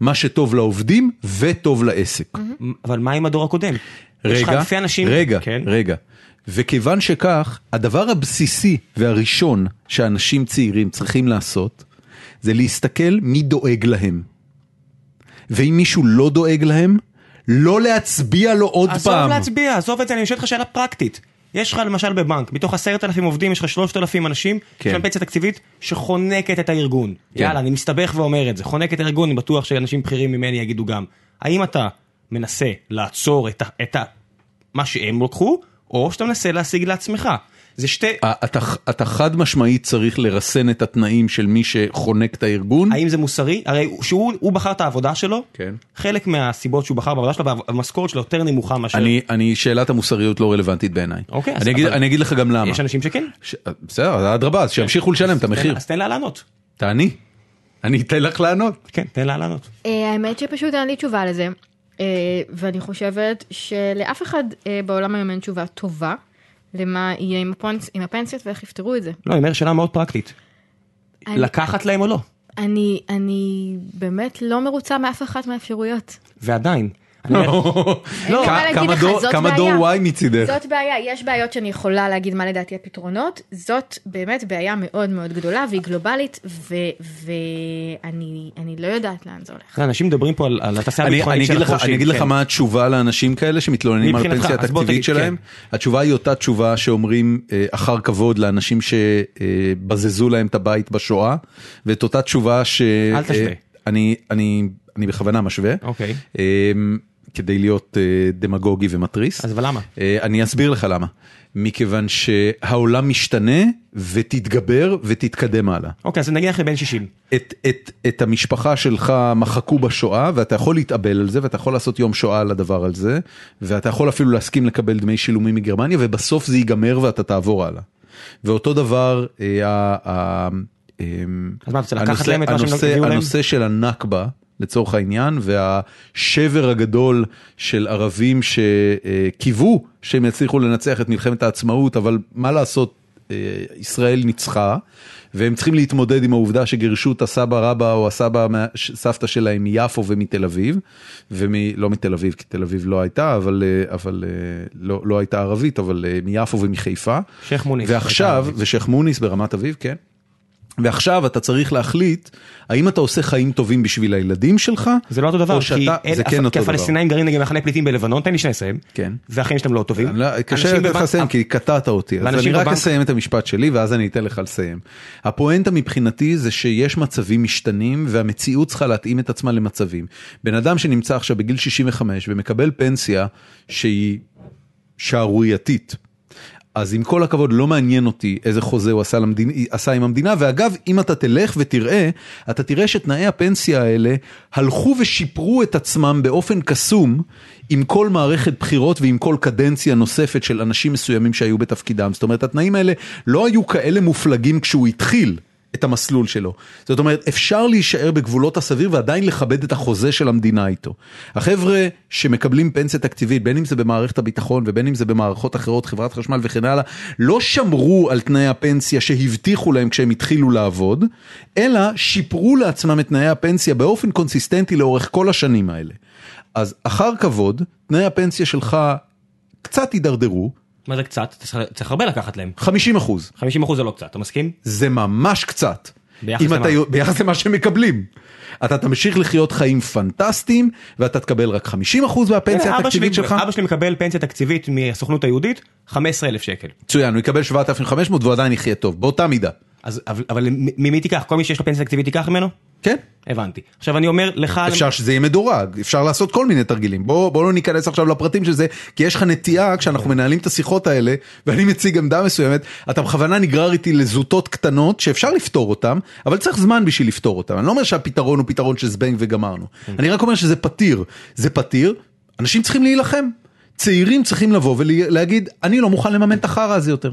מה שטוב לעובדים וטוב לעסק. אבל מה עם הדור הקודם? יש לך רגע, אלפי אנשים, רגע, כן? רגע. וכיוון שכך, הדבר הבסיסי והראשון שאנשים צעירים צריכים לעשות, זה להסתכל מי דואג להם. ואם מישהו לא דואג להם, לא להצביע לו עוד עזוב פעם. להצביע, עזוב את זה, אני שואל אותך שאלה פרקטית. יש לך למשל בבנק, מתוך עשרת אלפים עובדים יש לך שלושת אלפים אנשים, כן. יש להם פנסיה תקציבית שחונקת את הארגון. יאללה, אני מסתבך ואומר את זה, חונקת את הארגון, אני בטוח שאנשים בכירים ממני יגידו גם. האם אתה מנסה לעצור את, ה, את ה, מה שהם לקחו, או שאתה מנסה להשיג לעצמך? זה שתי... אתה, אתה חד משמעית צריך לרסן את התנאים של מי שחונק את הארגון. האם זה מוסרי? הרי שהוא הוא בחר את העבודה שלו, כן. חלק מהסיבות שהוא בחר בעבודה שלו, והמשכורת שלו יותר נמוכה מאשר... אני, אני, שאלת המוסריות לא רלוונטית בעיניי. אוקיי, אז אני, אגיד, אבל- אני אגיד לך גם למה. יש אנשים שכן. ש... בסדר, אדרבה, אז שימשיכו לשלם את המחיר. אז תן לה לענות. תעני. אני אתן לך לענות. כן, תן לה לענות. אה, האמת שפשוט אין לי תשובה לזה, אה, ואני חושבת שלאף אחד אה, בעולם היום אין תשובה טובה למה יהיה עם הפנס- עם הפנסיות ואיך יפתרו את זה. לא, אני אומר שאלה מאוד פרקטית. אני- לקחת להם או לא? אני, אני באמת לא מרוצה מאף אחת מהאפשרויות. ועדיין, לא, זאת כמה. דור Y מצידך. זאת בעיה, יש בעיות שאני יכולה להגיד מה לדעתי הפתרונות, זאת באמת בעיה מאוד מאוד גדולה והיא גלובלית ואני אני לא יודעת לאן זה הולך. אנשים מדברים פה על- על התעשייה אני, אני הביטחונית של לך, החורשים. אני אגיד לך כן. מה התשובה לאנשים כאלה שמתלוננים על הפנסיה התקציבית שלהם. התשובה היא אותה תשובה שאומרים אה, אחר כבוד לאנשים שבזזו להם את הבית בשואה, ואת אותה תשובה ש... אל תשווה. אה, אני, אני, אני בכוונה משווה, אוקיי. אה, כדי להיות אה, דמגוגי ומתריס. אז למה? אה, אני אסביר לך למה. מכיוון שהעולם משתנה ותתגבר ותתקדם הלאה. אוקיי, אז נגיד לך לבן 60. את, את, את המשפחה שלך מחקו בשואה ואתה יכול להתאבל על זה ואתה יכול לעשות יום שואה על הדבר הזה ואתה יכול אפילו להסכים לקבל דמי שילומים מגרמניה ובסוף זה ייגמר ואתה תעבור הלאה. ואותו דבר, אה, ה- ה- אה, אז מה, אתה רוצה לקחת להם את מה שהם הביאו להם? הנושא של הנכבה לצורך העניין והשבר הגדול של ערבים שקיוו שהם יצליחו לנצח את מלחמת העצמאות אבל מה לעשות אה, ישראל ניצחה והם צריכים להתמודד עם העובדה שגירשו את הסבא רבא או הסבא סבתא שלהם מיפו ומתל אביב, ולא מתל אביב כי תל אביב לא הייתה אבל, אה, אבל אה, לא, לא הייתה ערבית אבל מיפו ומחיפה. שייח' מוניס. ועכשיו, ושייח' מוניס ברמת אביב, כן. ועכשיו אתה צריך להחליט האם אתה עושה חיים טובים בשביל הילדים שלך, זה לא אותו דבר, או כי שאתה, אלה- זה כן כי. הפלסטינאים גרים נגיד מחנה פליטים בלבנון, תן לי שנייה לסיים. כן. והחיים שלהם לא טובים. לא- קשה לתת לך לסיים כי קטעת אותי, אז אני רק בבנק- אסיים את המשפט שלי ואז אני אתן לך לסיים. הפואנטה מבחינתי זה שיש מצבים משתנים והמציאות צריכה להתאים את עצמה למצבים. בן אדם שנמצא עכשיו בגיל 65 ומקבל פנסיה שהיא שערורייתית. אז עם כל הכבוד לא מעניין אותי איזה חוזה הוא עשה, למדינה, עשה עם המדינה ואגב אם אתה תלך ותראה אתה תראה שתנאי הפנסיה האלה הלכו ושיפרו את עצמם באופן קסום עם כל מערכת בחירות ועם כל קדנציה נוספת של אנשים מסוימים שהיו בתפקידם זאת אומרת התנאים האלה לא היו כאלה מופלגים כשהוא התחיל. את המסלול שלו. זאת אומרת, אפשר להישאר בגבולות הסביר ועדיין לכבד את החוזה של המדינה איתו. החבר'ה שמקבלים פנסיה תקציבית, בין אם זה במערכת הביטחון ובין אם זה במערכות אחרות, חברת חשמל וכן הלאה, לא שמרו על תנאי הפנסיה שהבטיחו להם כשהם התחילו לעבוד, אלא שיפרו לעצמם את תנאי הפנסיה באופן קונסיסטנטי לאורך כל השנים האלה. אז אחר כבוד, תנאי הפנסיה שלך קצת הידרדרו, מה זה קצת? צריך- הרבה לקחת להם. 50 אחוז. 50 אחוז זה לא קצת, אתה מסכים? זה ממש קצת. ביחס למה? אתה, ביחס למה שהם מקבלים. אתה תמשיך לחיות חיים פנטסטיים ואתה תקבל רק 50% מהפנסיה התקציבית שלך. אבא שלי מקבל פנסיה תקציבית מהסוכנות היהודית, 15,000 שקל. מצוין, הוא יקבל 7,500 והוא עדיין יחיה טוב, באותה מידה. אז אבל- אבל ממי תיקח? כל מי שיש לו פנסיה תקציבית ייקח ממנו? כן, הבנתי. עכשיו אני אומר לך... אפשר שזה יהיה מדורג, אפשר לעשות כל מיני תרגילים. בוא, בוא לא ניכנס עכשיו לפרטים של זה, כי יש לך נטייה כשאנחנו מנהלים את השיחות האלה, ואני מציג עמדה מסוימת, אתה בכוונה נגרר איתי לזוטות קטנות שאפשר לפתור אותן, אבל צריך זמן בשביל לפתור אותן. אני לא אומר שהפתרון הוא פתרון של זבנג וגמרנו. אני רק אומר שזה פתיר. זה פתיר, אנשים צריכים להילחם. צעירים צריכים לבוא ולהגיד, אני לא מוכן לממן את החרא הזה יותר.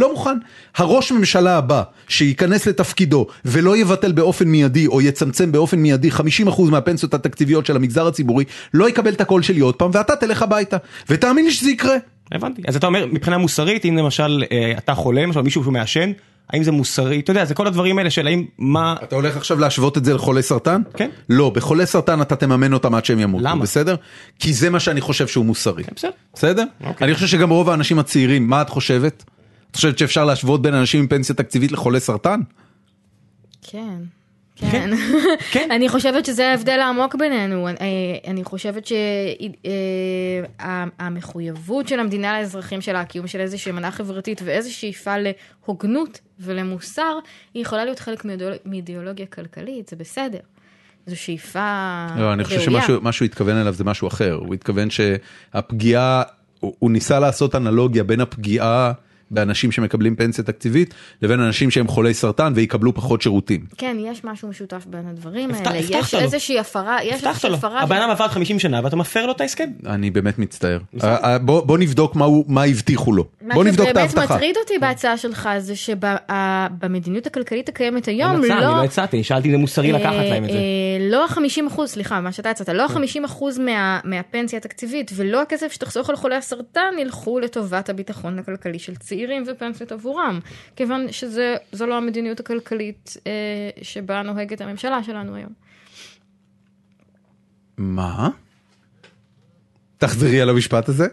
לא מוכן. הראש ממשלה הבא שייכנס לתפקידו ולא יבטל באופן מיידי או יצמצם באופן מיידי 50% מהפנסיות התקציביות של המגזר הציבורי, לא יקבל את הקול שלי עוד פעם ואתה תלך הביתה. ותאמין לי שזה יקרה. הבנתי. אז אתה אומר, מבחינה מוסרית, אם למשל אה, אתה חולה, למשל מישהו שהוא מעשן, האם זה מוסרי? אתה יודע, זה כל הדברים האלה של האם, מה... אתה הולך עכשיו להשוות את זה לחולי סרטן? כן. לא, בחולי סרטן אתה תממן אותם עד שהם ימותו, למה? בסדר? כי זה מה שאני חושב שהוא מוסרי. בסדר. בסדר? אוקיי. אני חושב שגם רוב האנשים הצעירים, מה את חושבת? את חושבת שאפשר להשוות בין אנשים עם פנסיה תקציבית לחולי סרטן? כן. כן. כן. אני חושבת שזה ההבדל העמוק בינינו. אני- אני חושבת שהמחויבות של המדינה לאזרחים שלה, הקיום של איזושהי מנה חברתית ואיזו שאיפה להוגנות ולמוסר, היא יכולה להיות חלק מאידיאולוג- מאידיאולוגיה כלכלית, זה בסדר. זו שאיפה לא, אני חושב ראויה. שמה שהוא התכוון אליו זה משהו אחר, הוא התכוון שהפגיעה, הוא הוא ניסה לעשות אנלוגיה בין הפגיעה באנשים שמקבלים פנסיה תקציבית לבין אנשים שהם חולי סרטן ויקבלו פחות שירותים. כן, יש משהו משותף בין הדברים הבטח- האלה. יש לו. איזושהי הפרה, יש הבטחת איזושהי לו. הפרה. הבן אדם עבד 50 שנה ואתה מפר לו את ההסכם. אני באמת מצטער. אה, אה, בוא בוא נבדוק מה הוא- מה הבטיחו לו. בוא נבדוק את מה שבאמת ההבטחה. מטריד אותי בהצעה שלך זה שבמדיניות הכלכלית הקיימת היום, אין הצעה, אני לא... לא הצעתי, שאלתי אם זה מוסרי לקחת להם את זה. אה, לא ה-50 אחוז, סליחה, מה שאתה הצעת, לא ה-50 אחוז מה- מהפנסיה התקציבית ולא הכסף שתחסוך על חולי הסרטן ילכו לטובת הביטחון הכלכלי של צעירים ופנסיות עבורם, כיוון שזו לא המדיניות הכלכלית אה, שבה נוהגת הממשלה שלנו היום. מה? תחזרי על המשפט הזה.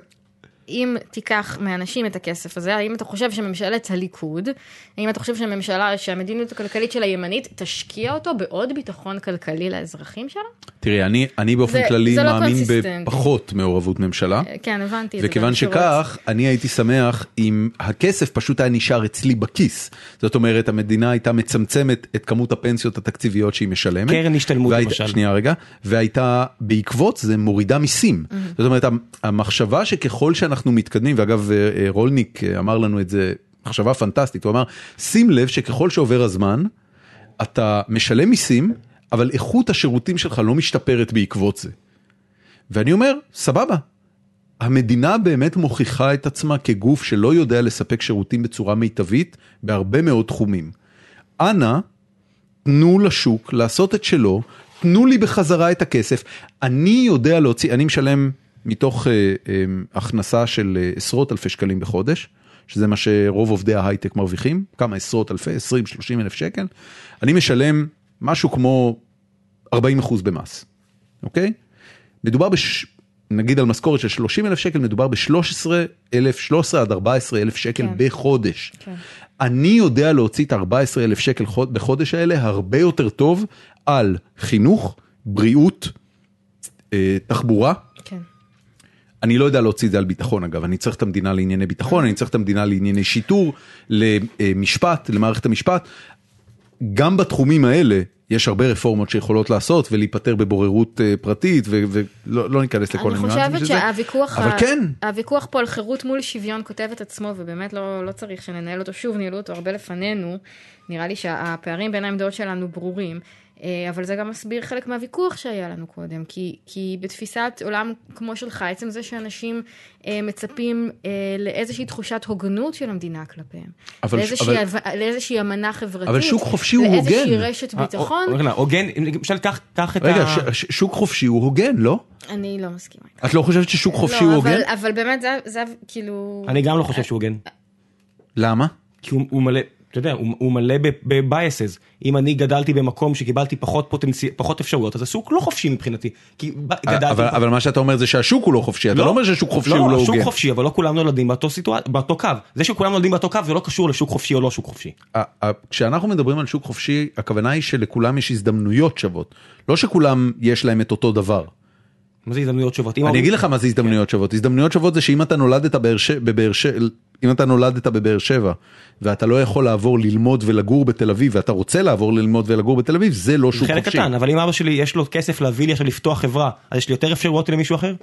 אם תיקח מאנשים את הכסף הזה, האם אתה חושב שממשלת הליכוד, האם אתה חושב שהממשלה, שהמדיניות הכלכלית של הימנית תשקיע אותו בעוד ביטחון כלכלי לאזרחים שלה? תראי, אני, אני באופן זה- כללי זה לא מאמין קונסיסטנטי. בפחות מעורבות ממשלה. כן, הבנתי. וכיוון. שכך, אני הייתי שמח אם הכסף פשוט היה נשאר אצלי בכיס. זאת אומרת, המדינה הייתה מצמצמת את כמות הפנסיות התקציביות שהיא משלמת. קרן השתלמות, והיית- למשל. שנייה רגע, והייתה בעקבות זה מורידה מיסים. זאת אומרת, המחשבה שככל שאנחנו מתקדמים, ואגב אה, אה, רולניק אה, אמר לנו את זה, מחשבה פנטסטית, הוא אמר, שים לב שככל שעובר הזמן, אתה משלם מיסים, אבל איכות השירותים שלך לא משתפרת בעקבות זה. ואני אומר, סבבה, המדינה באמת מוכיחה את עצמה כגוף שלא יודע לספק שירותים בצורה מיטבית בהרבה מאוד תחומים. אנא, תנו לשוק לעשות את שלו, תנו לי בחזרה את הכסף. אני יודע להוציא, אני משלם מתוך אה, אה, הכנסה של אה, עשרות אלפי שקלים בחודש, שזה מה שרוב עובדי ההייטק מרוויחים, כמה עשרות אלפי, 20-30 אלף שקל, אני משלם משהו כמו 40 אחוז במס, אוקיי? מדובר בש... נגיד על משכורת של 30 אלף שקל, מדובר ב-13 אלף, 13 עד 14 אלף שקל כן. בחודש. כן. אני יודע להוציא את ה-14 אלף שקל חוד- בחודש האלה הרבה יותר טוב על חינוך, בריאות, אה, תחבורה. כן. אני לא יודע להוציא את זה על ביטחון אגב, אני צריך את המדינה לענייני ביטחון, אני צריך את המדינה לענייני שיטור, למשפט, למערכת המשפט. גם בתחומים האלה יש הרבה רפורמות שיכולות לעשות ולהיפטר בבוררות אה, פרטית ולא לא ניכנס לכל אני הניואנסים חושבת. שהוויכוח, אבל ה- כן, הוויכוח פה על חירות מול שוויון כותב את עצמו, ובאמת לא, לא צריך שננהל אותו שוב, ניהלו אותו הרבה לפנינו. נראה לי שהפערים בין העמדות שלנו ברורים, אבל זה גם מסביר חלק מהוויכוח שהיה לנו קודם, כי, כי בתפיסת עולם כמו שלך, עצם זה שאנשים אה, מצפים אה, לאיזושהי תחושת הוגנות של המדינה כלפיהם, אבל- לאיזושהי, אבל-. לאיזושהי אמנה חברתית, אבל שוק חופשי הוא לאיזושהי הוגן. רשת ביטחון, אה, רגע, הוגן, למשל קח את רגע, ה... ש- שוק חופשי הוא הוגן, לא? אני לא מסכימה. איתך. את לא חושבת ששוק חופשי לא, הוא אבל, הוגן? אבל באמת זה, זה כאילו... אני גם לא חושב שהוא הוגן. למה? כי הוא, הוא מלא, אתה יודע, הוא, הוא מלא בבייסס. אם אני גדלתי במקום שקיבלתי פחות אפשרויות, אז השוק לא חופשי מבחינתי. אבל אבל מה שאתה אומר זה שהשוק הוא לא חופשי, אתה לא אומר ששוק חופשי הוא לא הוגן. חופשי, אבל לא כולם נולדים באותו קו. זה שכולם נולדים באותו קו זה לא קשור לשוק חופשי או לא שוק חופשי. כשאנחנו מדברים על שוק חופשי, הכוונה היא שלכולם יש הזדמנויות שוות. לא שכולם יש להם את אותו דבר. מה זה הזדמנויות שוות? אני אגיד לך מה זה הזדמנויות שוות. הזדמנויות שוות זה שאם אתה נולדת בבאר ש- בבאר ש- אם אתה נולדת בבאר שבע, ואתה לא יכול לעבור ללמוד ולגור בתל אביב, ואתה רוצה לעבור ללמוד ולגור בתל אביב, זה לא שוק חלק חופשי. קטן, אבל אם אבא שלי יש לו כסף להביא לי עכשיו לפתוח חברה, אז יש לי יותר אפשרויות למישהו אחר?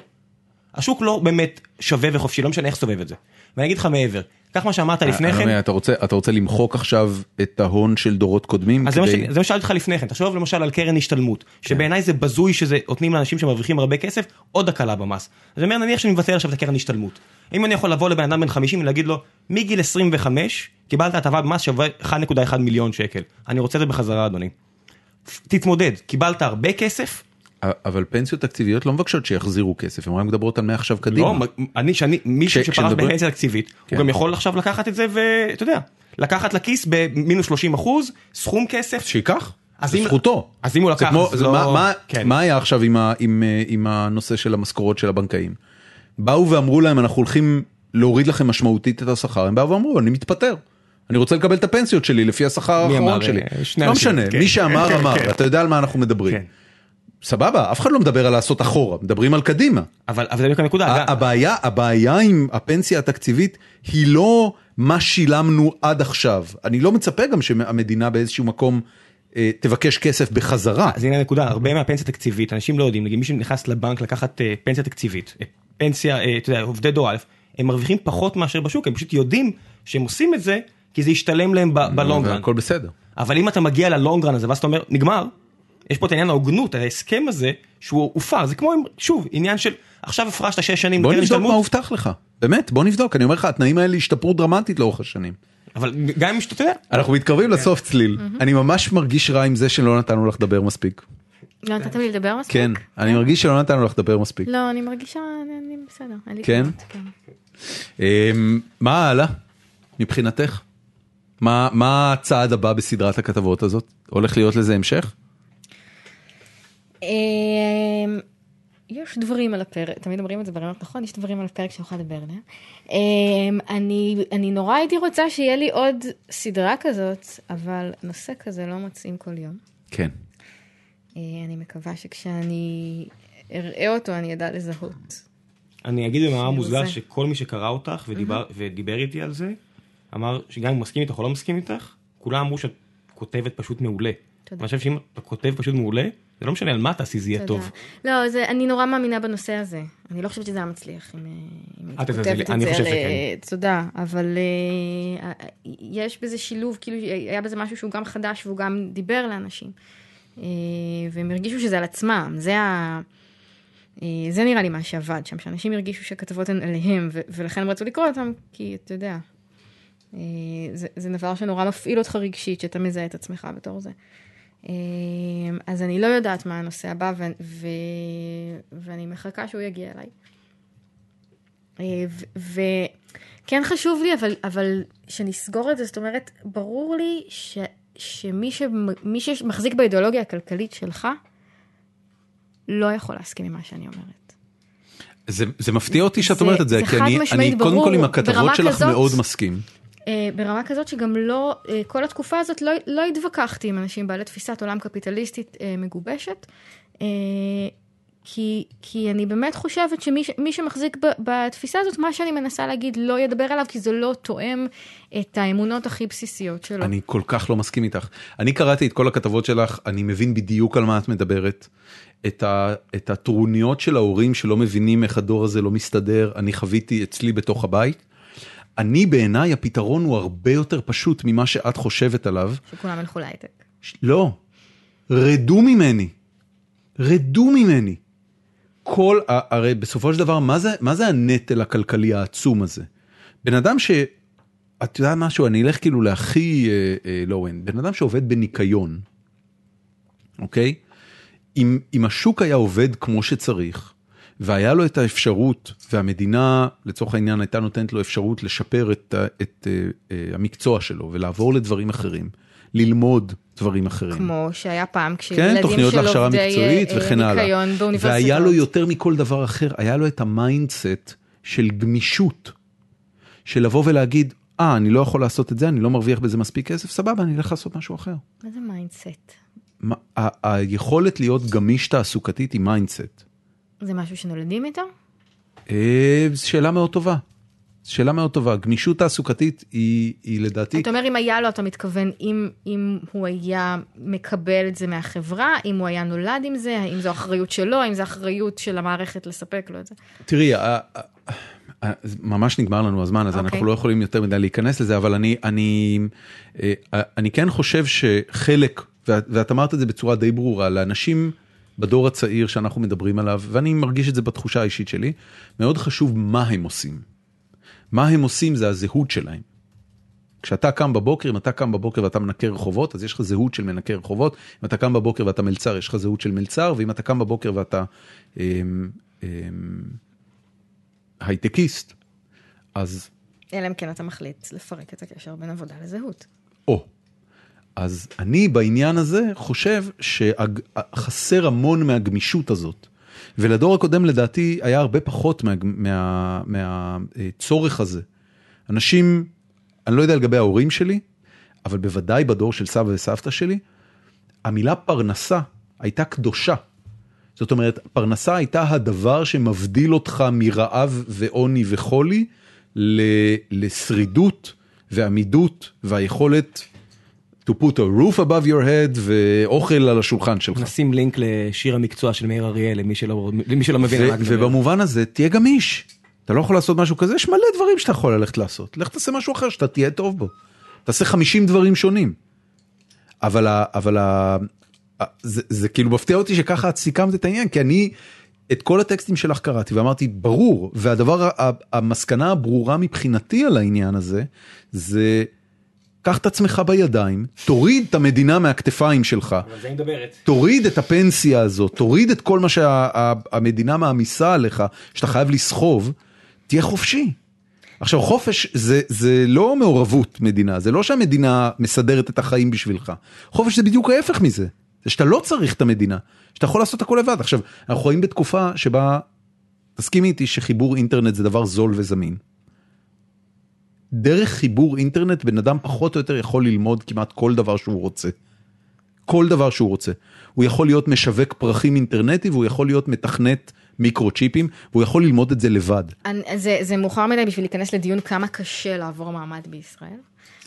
השוק לא באמת שווה וחופשי, לא משנה איך סובב את זה. ואני אגיד לך מעבר, קח מה שאמרת לפני אני לא כן, אתה רוצה- אתה רוצה למחוק עכשיו את ההון של דורות קודמים? אז כדי- זה מה ששאלתי אותך לפני כן, תחשוב למשל על קרן השתלמות, שבעיניי זה בזוי שזה נותנים לאנשים שמרוויחים הרבה כסף עוד הקלה במס. אז אני אומר נניח שאני מבטל עכשיו את הקרן השתלמות. אם אני יכול לבוא לבן אדם בן 50 ולהגיד לו, מגיל 25 קיבלת הטבה במס שווה 1.1 מיליון שקל, אני רוצה את זה בחזרה אדוני. תתמודד, קיבלת הרבה כסף, אבל פנסיות תקציביות לא מבקשות שיחזירו כסף, הן רק מדברות על מעכשיו קדימה. לא, אני, שאני, מישהו שפרש בפנסיה תקציבית, כן. הוא גם יכול עכשיו לקחת את זה ואתה יודע, לקחת לכיס במינוס 30 אחוז, סכום כסף, שייקח, זה זכותו. אז אם הוא לקח, אז לא- מה- כן. מה היה עכשיו עם אה, עם הנושא של המשכורות של הבנקאים? באו ואמרו להם אנחנו הולכים להוריד לכם משמעותית את השכר, הם באו ואמרו אני מתפטר. אני רוצה לקבל את הפנסיות שלי לפי השכר האחרון? שלי. אה, לא משנה, כן. מי שאמר כן, אמר. אתה יודע על מה אנחנו מדברים. סבבה, אף אחד לא מדבר על לעשות אחורה, מדברים על קדימה. אבל אבל זה בדיוק הנקודה, הבעיה, הבעיה עם הפנסיה התקציבית היא לא מה שילמנו עד עכשיו. אני לא מצפה גם שהמדינה באיזשהו מקום אה, תבקש כסף בחזרה. אז הנה הנקודה, הרבה מהפנסיה תקציבית, אנשים לא יודעים, נגיד מי שנכנס לבנק לקחת אה, פנסיה תקציבית, אה, פנסיה, אה, אתה יודע, עובדי דור א', הם מרוויחים פחות מאשר בשוק, הם פשוט יודעים שהם עושים את זה, כי זה ישתלם להם בלונגרן. הכל בסדר. אבל אם אתה מגיע ללונגרן הזה ואז אתה אומר, נגמר, יש פה את העניין ההוגנות, ההסכם הזה, שהוא הופר, זה כמו, שוב, עניין של, עכשיו הפרשת שש שנים בוא נבדוק מה הובטח לך. באמת, בוא נבדוק. אני אומר לך, התנאים האלה השתפרו דרמטית לאורך השנים. אבל גם אם שאתה יודע, אנחנו מתקרבים לסוף צליל. אני ממש מרגיש רע עם זה שלא נתנו לך לדבר מספיק. לא נתת לי לדבר מספיק? כן, אני מרגיש שלא נתנו לך לדבר מספיק. לא, אני מרגישה, אני, אני בסדר. אין לי כן? כן. אמ, מה הלאה מבחינתך? מה מה הצעד הבא בסדרת הכתבות הזאת? הולך להיות לזה המשך? אמ, יש דברים על הפרק, תמיד אומרים את זה ברעיונות נכון, יש דברים על הפרק שאני יכולה לדבר עליהם. אמ, אני, אני נורא הייתי רוצה שיהיה לי עוד סדרה כזאת, אבל נושא כזה לא מוצאים כל יום. כן. אה, אני מקווה שכשאני אראה אותו אני אדע לזהות. אני אגיד במאמר מוסגר. שכל מי שקרא אותך ודיבר, ודיבר איתי על זה, אמר שגם אם הוא מסכים איתך או לא מסכים איתך, כולם אמרו שאת כותבת פשוט מעולה. תודה. אני חושב שאם אתה כותב פשוט מעולה, זה לא משנה על מה תעשי, זה יהיה. טוב. לא, זה, אני נורא מאמינה בנושא הזה. אני לא חושבת שזה היה מצליח אם, אה, הייתי את תזלזלי, כותבת את אני זה חושב על, שכן. אה, תודה, אבל אה, אה, יש בזה שילוב, כאילו היה בזה משהו שהוא גם חדש והוא גם דיבר לאנשים. אה, והם הרגישו שזה על עצמם, זה ה... אה, זה נראה לי מה שעבד שם, שאנשים הרגישו שהכתבות הן עליהם, ולכן הם רצו לקרוא אותם, כי אתה יודע, אה, זה, זה דבר שנורא מפעיל אותך רגשית, שאתה מזהה את עצמך בתור זה. אה, אז אני לא יודעת מה הנושא הבא, ו- ו- ואני מחכה שהוא יגיע אליי. ו- וכן חשוב לי, אבל, אבל שנסגור את זה, זאת אומרת, ברור לי ש- שמי שמ- מי שמחזיק באידיאולוגיה הכלכלית שלך, לא יכול להסכים עם מה שאני אומרת. זה, זה מפתיע אותי שאת זה- אומרת את זה, זה כי אני, אני קודם. כל עם הכתבות שלך כזאת- מאוד מסכים. אה, ברמה כזאת שגם לא, אה, כל התקופה הזאת לא, לא התווכחתי עם אנשים בעלי תפיסת עולם קפיטליסטית אה, מגובשת, אה, כי, כי אני באמת חושבת שמי שמחזיק ב, בתפיסה הזאת, מה שאני מנסה להגיד לא ידבר עליו, כי זה לא תואם את האמונות הכי בסיסיות שלו. אני כל כך לא מסכים איתך. אני קראתי את כל הכתבות שלך, אני מבין בדיוק על מה את מדברת. את, ה, את הטרוניות של ההורים שלא מבינים איך הדור הזה לא מסתדר, אני חוויתי אצלי בתוך הבית. אני בעיניי הפתרון הוא הרבה יותר פשוט ממה שאת חושבת עליו. שכולם ילכו להייטק. לא, רדו ממני, רדו ממני. כל, הרי בסופו של דבר, מה זה, מה זה הנטל הכלכלי העצום הזה? בן אדם ש... את יודעת משהו, אני אלך כאילו להכי אה, אה, low-end, בן אדם שעובד בניקיון, אוקיי? אם, אם השוק היה עובד כמו שצריך, והיה לו את האפשרות, והמדינה לצורך העניין הייתה נותנת לו אפשרות לשפר את, את אה, אה, המקצוע שלו ולעבור לדברים אחרים, ללמוד דברים אחרים. כמו שהיה פעם כן, כשילדים תוכניות של להכשרה עובדי מקצועית אה, וכן הלאה. והיה לו יותר מכל דבר אחר, היה לו את ה mindset של גמישות, של לבוא ולהגיד, אה, אני לא יכול לעשות את זה, אני לא מרוויח בזה מספיק כסף, סבבה, אני אלך לעשות משהו אחר. מה זה מיינדסט? היכולת להיות גמיש תעסוקתית היא mindset. זה משהו שנולדים איתו? אה, זו שאלה מאוד טובה. שאלה מאוד טובה. גמישות תעסוקתית היא, היא לדעתי, אתה אומר אם היה לו, אתה מתכוון אם, אם הוא היה מקבל את זה מהחברה, אם הוא היה נולד עם זה, האם זו אחריות שלו, האם זו אחריות של המערכת לספק לו את זה. תראי, ממש נגמר לנו הזמן, אז אוקיי. אנחנו לא יכולים יותר מדי להיכנס לזה, אבל אני, אני, אה, אני כן חושב שחלק, ואת ואת אמרת את זה בצורה די ברורה, לאנשים בדור הצעיר שאנחנו מדברים עליו, ואני מרגיש את זה בתחושה האישית שלי, מאוד חשוב מה הם עושים. מה הם עושים זה הזהות שלהם. כשאתה קם בבוקר, אם אתה קם בבוקר ואתה מנקה רחובות, אז יש לך זהות של מנקה רחובות. אם אתה קם בבוקר ואתה מלצר, יש לך זהות של מלצר, ואם אתה קם בבוקר ואתה אמ, אמ, הייטקיסט, אז אלא אם כן אתה מחליט לפרק את הקשר בין עבודה לזהות. או. אז אני בעניין הזה חושב שחסר המון מהגמישות הזאת. ולדור הקודם לדעתי היה הרבה פחות מהצורך מה, מה, מהצורך הזה. אנשים, אני לא יודע לגבי ההורים שלי, אבל בוודאי בדור של סבא וסבתא שלי, המילה פרנסה הייתה קדושה. זאת אומרת, פרנסה הייתה הדבר שמבדיל אותך מרעב ועוני וחולי לשרידות ועמידות והיכולת to put a roof above your head ואוכל על השולחן שלך. נשים לינק לשיר המקצוע של מאיר אריאל למי שלא, למי שלא מבין ו-. ובמובן הזה תהיה גמיש. אתה לא יכול לעשות משהו כזה, יש מלא דברים שאתה יכול ללכת לעשות. לך תעשה משהו אחר שאתה תהיה טוב בו. תעשה 50 דברים שונים. אבל, ה, אבל ה, זה, זה כאילו מפתיע אותי שככה את סיכמת את העניין, כי אני את כל הטקסטים שלך קראתי ואמרתי, ברור, והדבר, המסקנה הברורה מבחינתי על העניין הזה, זה קח את עצמך בידיים, תוריד את המדינה מהכתפיים שלך. על זה היא מדברת. תוריד את הפנסיה הזאת, תוריד את כל מה שהמדינה מעמיסה עליך, שאתה חייב לסחוב, תהיה חופשי. עכשיו חופש זה, זה לא מעורבות מדינה, זה לא שהמדינה מסדרת את החיים בשבילך. חופש זה בדיוק ההפך מזה. זה שאתה לא צריך את המדינה, שאתה יכול לעשות הכל לבד. עכשיו, אנחנו חיים בתקופה שבה, תסכימי איתי שחיבור אינטרנט זה דבר זול וזמין. דרך חיבור אינטרנט בן אדם פחות או יותר יכול ללמוד כמעט כל דבר שהוא רוצה. כל דבר שהוא רוצה. הוא יכול להיות משווק פרחים אינטרנטי והוא יכול להיות מתכנת מיקרו-צ'יפים והוא יכול ללמוד את זה לבד. אני, זה, זה מאוחר מדי בשביל להיכנס לדיון כמה קשה לעבור מעמד בישראל.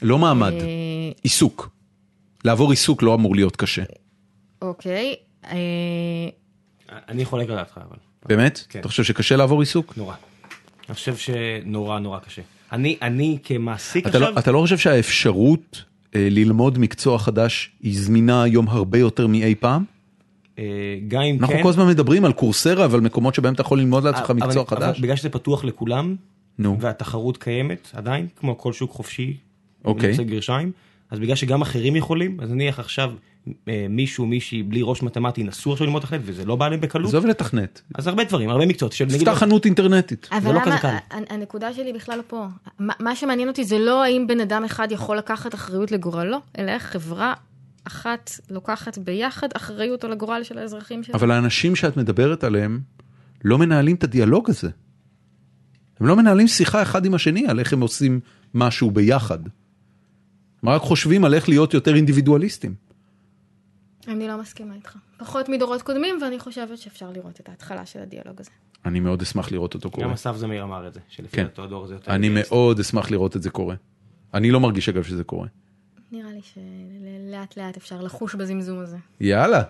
לא מעמד, אה, עיסוק. לעבור עיסוק לא אמור להיות קשה. אוקיי. אה, אני חולק על דעתך אבל. באמת? כן. אתה חושב שקשה לעבור עיסוק? נורא. אני חושב שנורא נורא קשה. אני, אני כמעסיק אתה עכשיו, לא, אתה לא חושב שהאפשרות אה, ללמוד מקצוע חדש היא זמינה היום הרבה יותר מאי פעם? אה, גם אם אנחנו כן, כל הזמן מדברים על קורסרה ועל מקומות שבהם אתה יכול ללמוד לעצמך אבל- מקצוע אבל חדש. בגלל שזה פתוח לכולם, נו, והתחרות קיימת עדיין, כמו כל שוק חופשי, אוקיי. עושה גרשיים, אז בגלל שגם אחרים יכולים, אז נניח עכשיו אה, מישהו, מישהי בלי ראש מתמטי נסו עכשיו ללמוד לתכנת וזה לא בא להם בקלות, עזוב לתכנת. אז הרבה דברים, הרבה מקצועות, תפתח חנות אינטרנטית. אבל לא למה, כזה קל. הנקודה שלי בכלל לא פה. מה, מה שמעניין אותי זה לא האם בן אדם אחד יכול לקחת אחריות לגורלו, אלא איך חברה אחת לוקחת ביחד אחריות על הגורל של האזרחים שלה. אבל האנשים שאת מדברת עליהם לא מנהלים את הדיאלוג הזה. הם לא מנהלים שיחה אחד עם השני על איך הם עושים משהו ביחד. הם רק חושבים על איך להיות יותר אינדיבידואליסטים. אני לא מסכימה איתך. פחות מדורות קודמים, ואני חושבת שאפשר לראות את ההתחלה של הדיאלוג הזה. אני מאוד אשמח לראות אותו קורה. גם אסף זמיר אמר את זה, שלפי כן. דעתו הדור הזה יותר... אני. מאוד אשמח לראות את זה קורה. אני לא מרגיש אגב שזה קורה. נראה לי שלאט לאט אפשר לחוש בזמזום הזה. יאללה.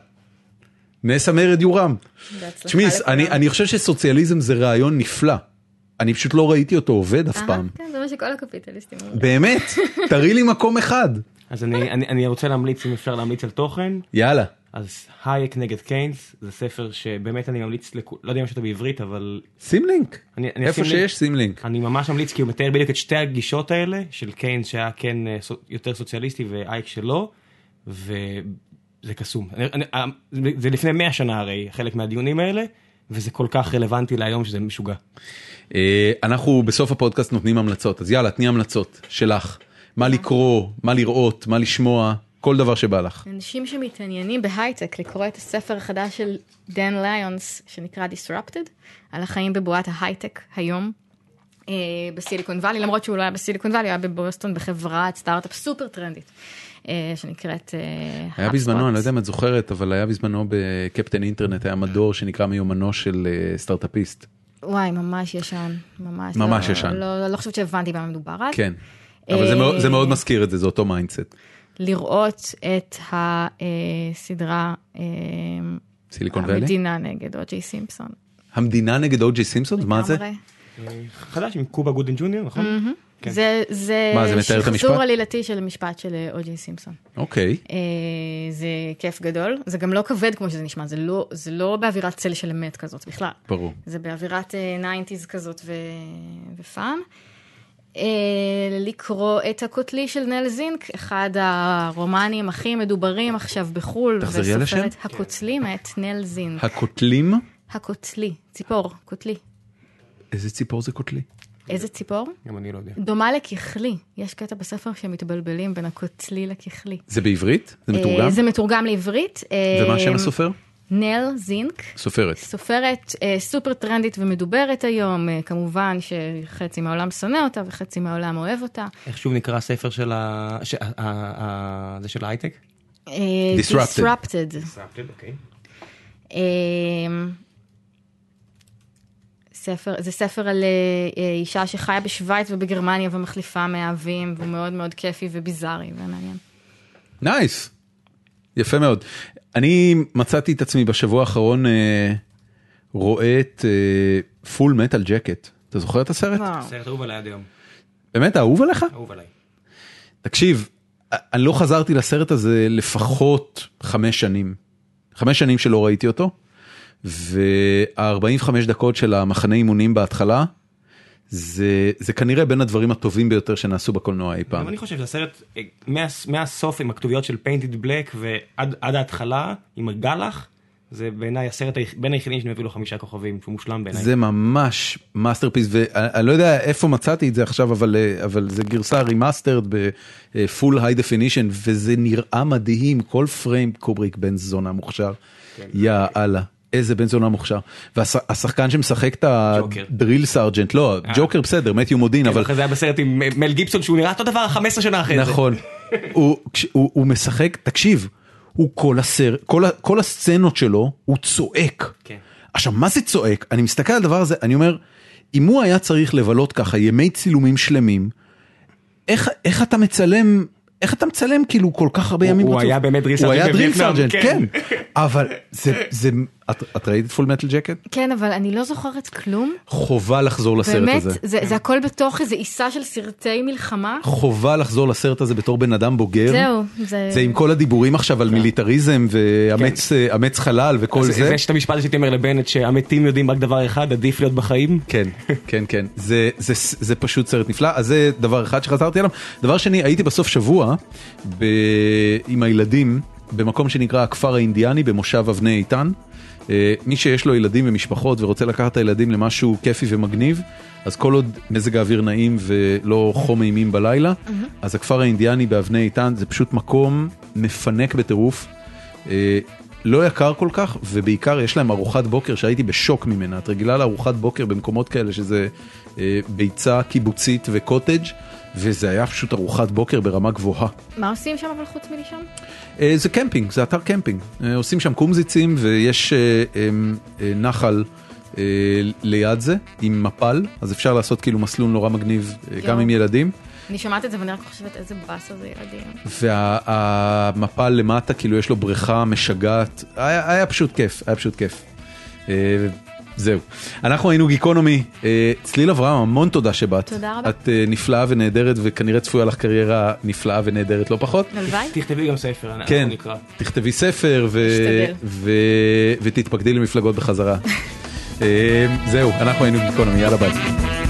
נס המרד יורם. תשמעי. אני, אני חושב שסוציאליזם זה רעיון נפלא. אני פשוט לא ראיתי אותו עובד אף פעם. כן, זה מה שכל הקפיטליסטים אומרים. באמת, תראי לי מקום אחד. אז אני, אני, אני רוצה להמליץ, אם אפשר להמליץ על תוכן, יאללה. אז הייק נגד קיינס, זה ספר שבאמת אני ממליץ, לכ... לא יודע אם יש אותו בעברית, אבל שים לינק. אני, אני איפה לינק. שיש שים לינק. אני ממש ממליץ כי הוא מתאר בדיוק את שתי הגישות האלה של קיינס שהיה כן אה, יותר סוציאליסטי ואייק שלא וזה קסום. אני, אני, אה, זה- זה לפני 100 שנה הרי חלק מהדיונים האלה וזה כל כך רלוונטי להיום שזה משוגע. אה, אנחנו בסוף הפודקאסט נותנים המלצות, אז יאללה, תני המלצות שלך. מה לקרוא, מה לראות, מה לשמוע, כל דבר שבא לך. אנשים שמתעניינים בהייטק, לקרוא את הספר החדש של דן ליונס, שנקרא Disrupted, על החיים בבועת ההייטק היום. אה, בסיליקון וואלי, למרות שהוא לא היה בסיליקון וואלי, הוא היה בבוסטון בחברת סטארט-אפ סופר טרנדית, אה, שנקראת... אה, היה בזמנו. אני לא יודע אם את זוכרת, אבל היה בזמנו בקפטן אינטרנט, היה מדור שנקרא מיומנו של סטארט-אפיסט. וואי, ממש ישן, ממש. ממש לא, ישן. לא, לא חושבת שהבנתי במה מדובר אז. כן. אבל זה מאוד- זה אה, מאוד מזכיר את זה, זה אותו mindset. לראות את הסדרה אה, סיליקון ואלי? המדינה נגד או.ג'יי סימפסון. המדינה נגד או.ג'יי סימפסון? מה זה? אה, חדש עם קובה גודן ג'וניור נכון? כן. זה, זה מה, זה מתאר את המשפט? שחזור עלילתי של המשפט של אה, או.ג'יי סימפסון. אוקיי. אה, זה כיף גדול, זה גם לא כבד כמו שזה נשמע, זה לא, זה לא באווירת צל של אמת כזאת בכלל. ברור. זה באווירת nineties כזאת ו... ו fun. אה, לקרוא את הקוטלי של נל זינק, אחד הרומנים הכי מדוברים עכשיו בחו"ל. תחזרי על השם? וסופרת הקוטלי מאת נל זינק. הקוטלים? הקוטלי, ציפור, קוטלי. איזה ציפור זה קוטלי? איזה ציפור? גם אני לא יודע. דומה לככלי. יש קטע בספר שמתבלבלים בין הקוטלי לככלי. זה בעברית? זה אה, מתורגם? זה מתורגם לעברית. אה, ומה שם הסופר? נל זינק. סופרת. סופרת אה, סופר טרנדית ומדוברת היום, אה, כמובן שחצי מהעולם שונא אותה וחצי מהעולם אוהב אותה. איך שוב נקרא הספר של ה... ש- ה- ה- ה- זה של ההייטק? אה, Disrupted. Disrupted. אוקיי. אה, ספר, זה ספר על אה, אה, אישה שחיה בשוויץ ובגרמניה ומחליפה מאהבים, והוא מאוד מאוד כיפי וביזארי ומעניין. nice. יפה מאוד. אני מצאתי את עצמי בשבוע האחרון אה, רואה את פול מטל ג'קט. אתה זוכר את הסרט? סרט אהוב עליי עד היום. באמת אהוב עליך? אהוב עליי. תקשיב, אני לא חזרתי לסרט הזה לפחות חמש שנים. חמש שנים שלא ראיתי אותו, וה-45 דקות של המחנה אימונים בהתחלה, זה, זה כנראה בין הדברים הטובים ביותר שנעשו בקולנוע אי פעם. אני חושב שהסרט אה, מה- מהסוף עם הכתוביות של פיינטד בלק ועד עד ההתחלה עם הגלח זה בעיניי הסרט בין היחידים שאני מביא לו חמישה כוכבים, שהוא מושלם בעיניי. זה ממש masterpiece ואני לא יודע איפה מצאתי את זה עכשיו אבל אה, אבל זה גרסה remastered ב full high definition וזה נראה מדהים כל פריים קובריק בן זונה מוכשר. יא אללה. איזה בן זונה מוכשר והשחקן שמשחק את. ה drill sergeant לא ג'וקר בסדר מתיו מודין אבל אחרי זה היה בסרט עם אה, מל גיבסון שהוא נראה אותו דבר 15 שנה אחרי זה. נכון. הוא, משחק, תקשיב, הוא כל הסרט, כל, הסצנות שלו, הוא צועק. כן. עכשיו, מה זה צועק? אני מסתכל על הדבר הזה, אני אומר, אם הוא היה צריך לבלות ככה ימי צילומים שלמים, איך, אתה מצלם, איך אתה מצלם כאילו כל כך הרבה ימים הוא רצוף? היה באמת drill הוא היה sergeant drill בווייטנאם, sergeant, כן. כן. אבל זה, זה, את, את ראית את פול מטל ג'קט? כן, אבל אני לא זוכרת כלום. חובה לחזור לסרט באמת, הזה. זה, זה הכל בתוך איזו עיסה של סרטי מלחמה. חובה לחזור לסרט הזה בתור בן אדם בוגר. זהו, זה... זה עם כל הדיבורים עכשיו על מיליטריזם ואמץ אה, אמץ חלל וכל אז זה. ויש את המשפט שהייתי אומר לבנט שהמתים יודעים רק דבר אחד, עדיף להיות בחיים. כן, כן, כן, זה, זה, זה פשוט סרט נפלא, אז זה דבר אחד שחזרתי עליו. דבר שני, הייתי בסוף שבוע ב... עם הילדים במקום שנקרא הכפר האינדיאני במושב אבני איתן. אה, מי שיש לו ילדים ומשפחות ורוצה לקחת את הילדים למשהו כיפי ומגניב, אז כל עוד מזג האוויר נעים ולא חום אימים בלילה, אז הכפר האינדיאני באבני איתן זה פשוט מקום מפנק בטירוף. אה, לא יקר כל כך, ובעיקר יש להם ארוחת בוקר שהייתי בשוק ממנה. את רגילה לארוחת בוקר במקומות כאלה שזה אה, ביצה קיבוצית וקוטג', וזה היה פשוט ארוחת בוקר ברמה גבוהה. מה עושים שם אבל חוץ מלישון? אה, זה קמפינג, זה אתר קמפינג. אה, עושים שם קומזיצים ויש אה, אה, נחל ליד זה עם מפל, אז אפשר לעשות כאילו מסלול נורא מגניב גם. עם ילדים. אני שומעת את זה ואני רק חושבת איזה באסה זה ילדים. והמפל למטה כאילו יש לו בריכה משגעת, היה, היה פשוט כיף, היה פשוט כיף. זהו. אנחנו היינו גיקונומי, אה, צליל אברהם המון תודה שבאת. תודה רבה. את אה, נפלאה ונהדרת וכנראה צפויה לך קריירה נפלאה ונהדרת לא פחות. הלוואי. תכתבי גם ספר, אנחנו כן, נקרא. תכתבי ספר ו... אשתדל. ו... ותתפקדי למפלגות בחזרה. אה, זהו, אנחנו היינו גיקונומי, יאללה ביי.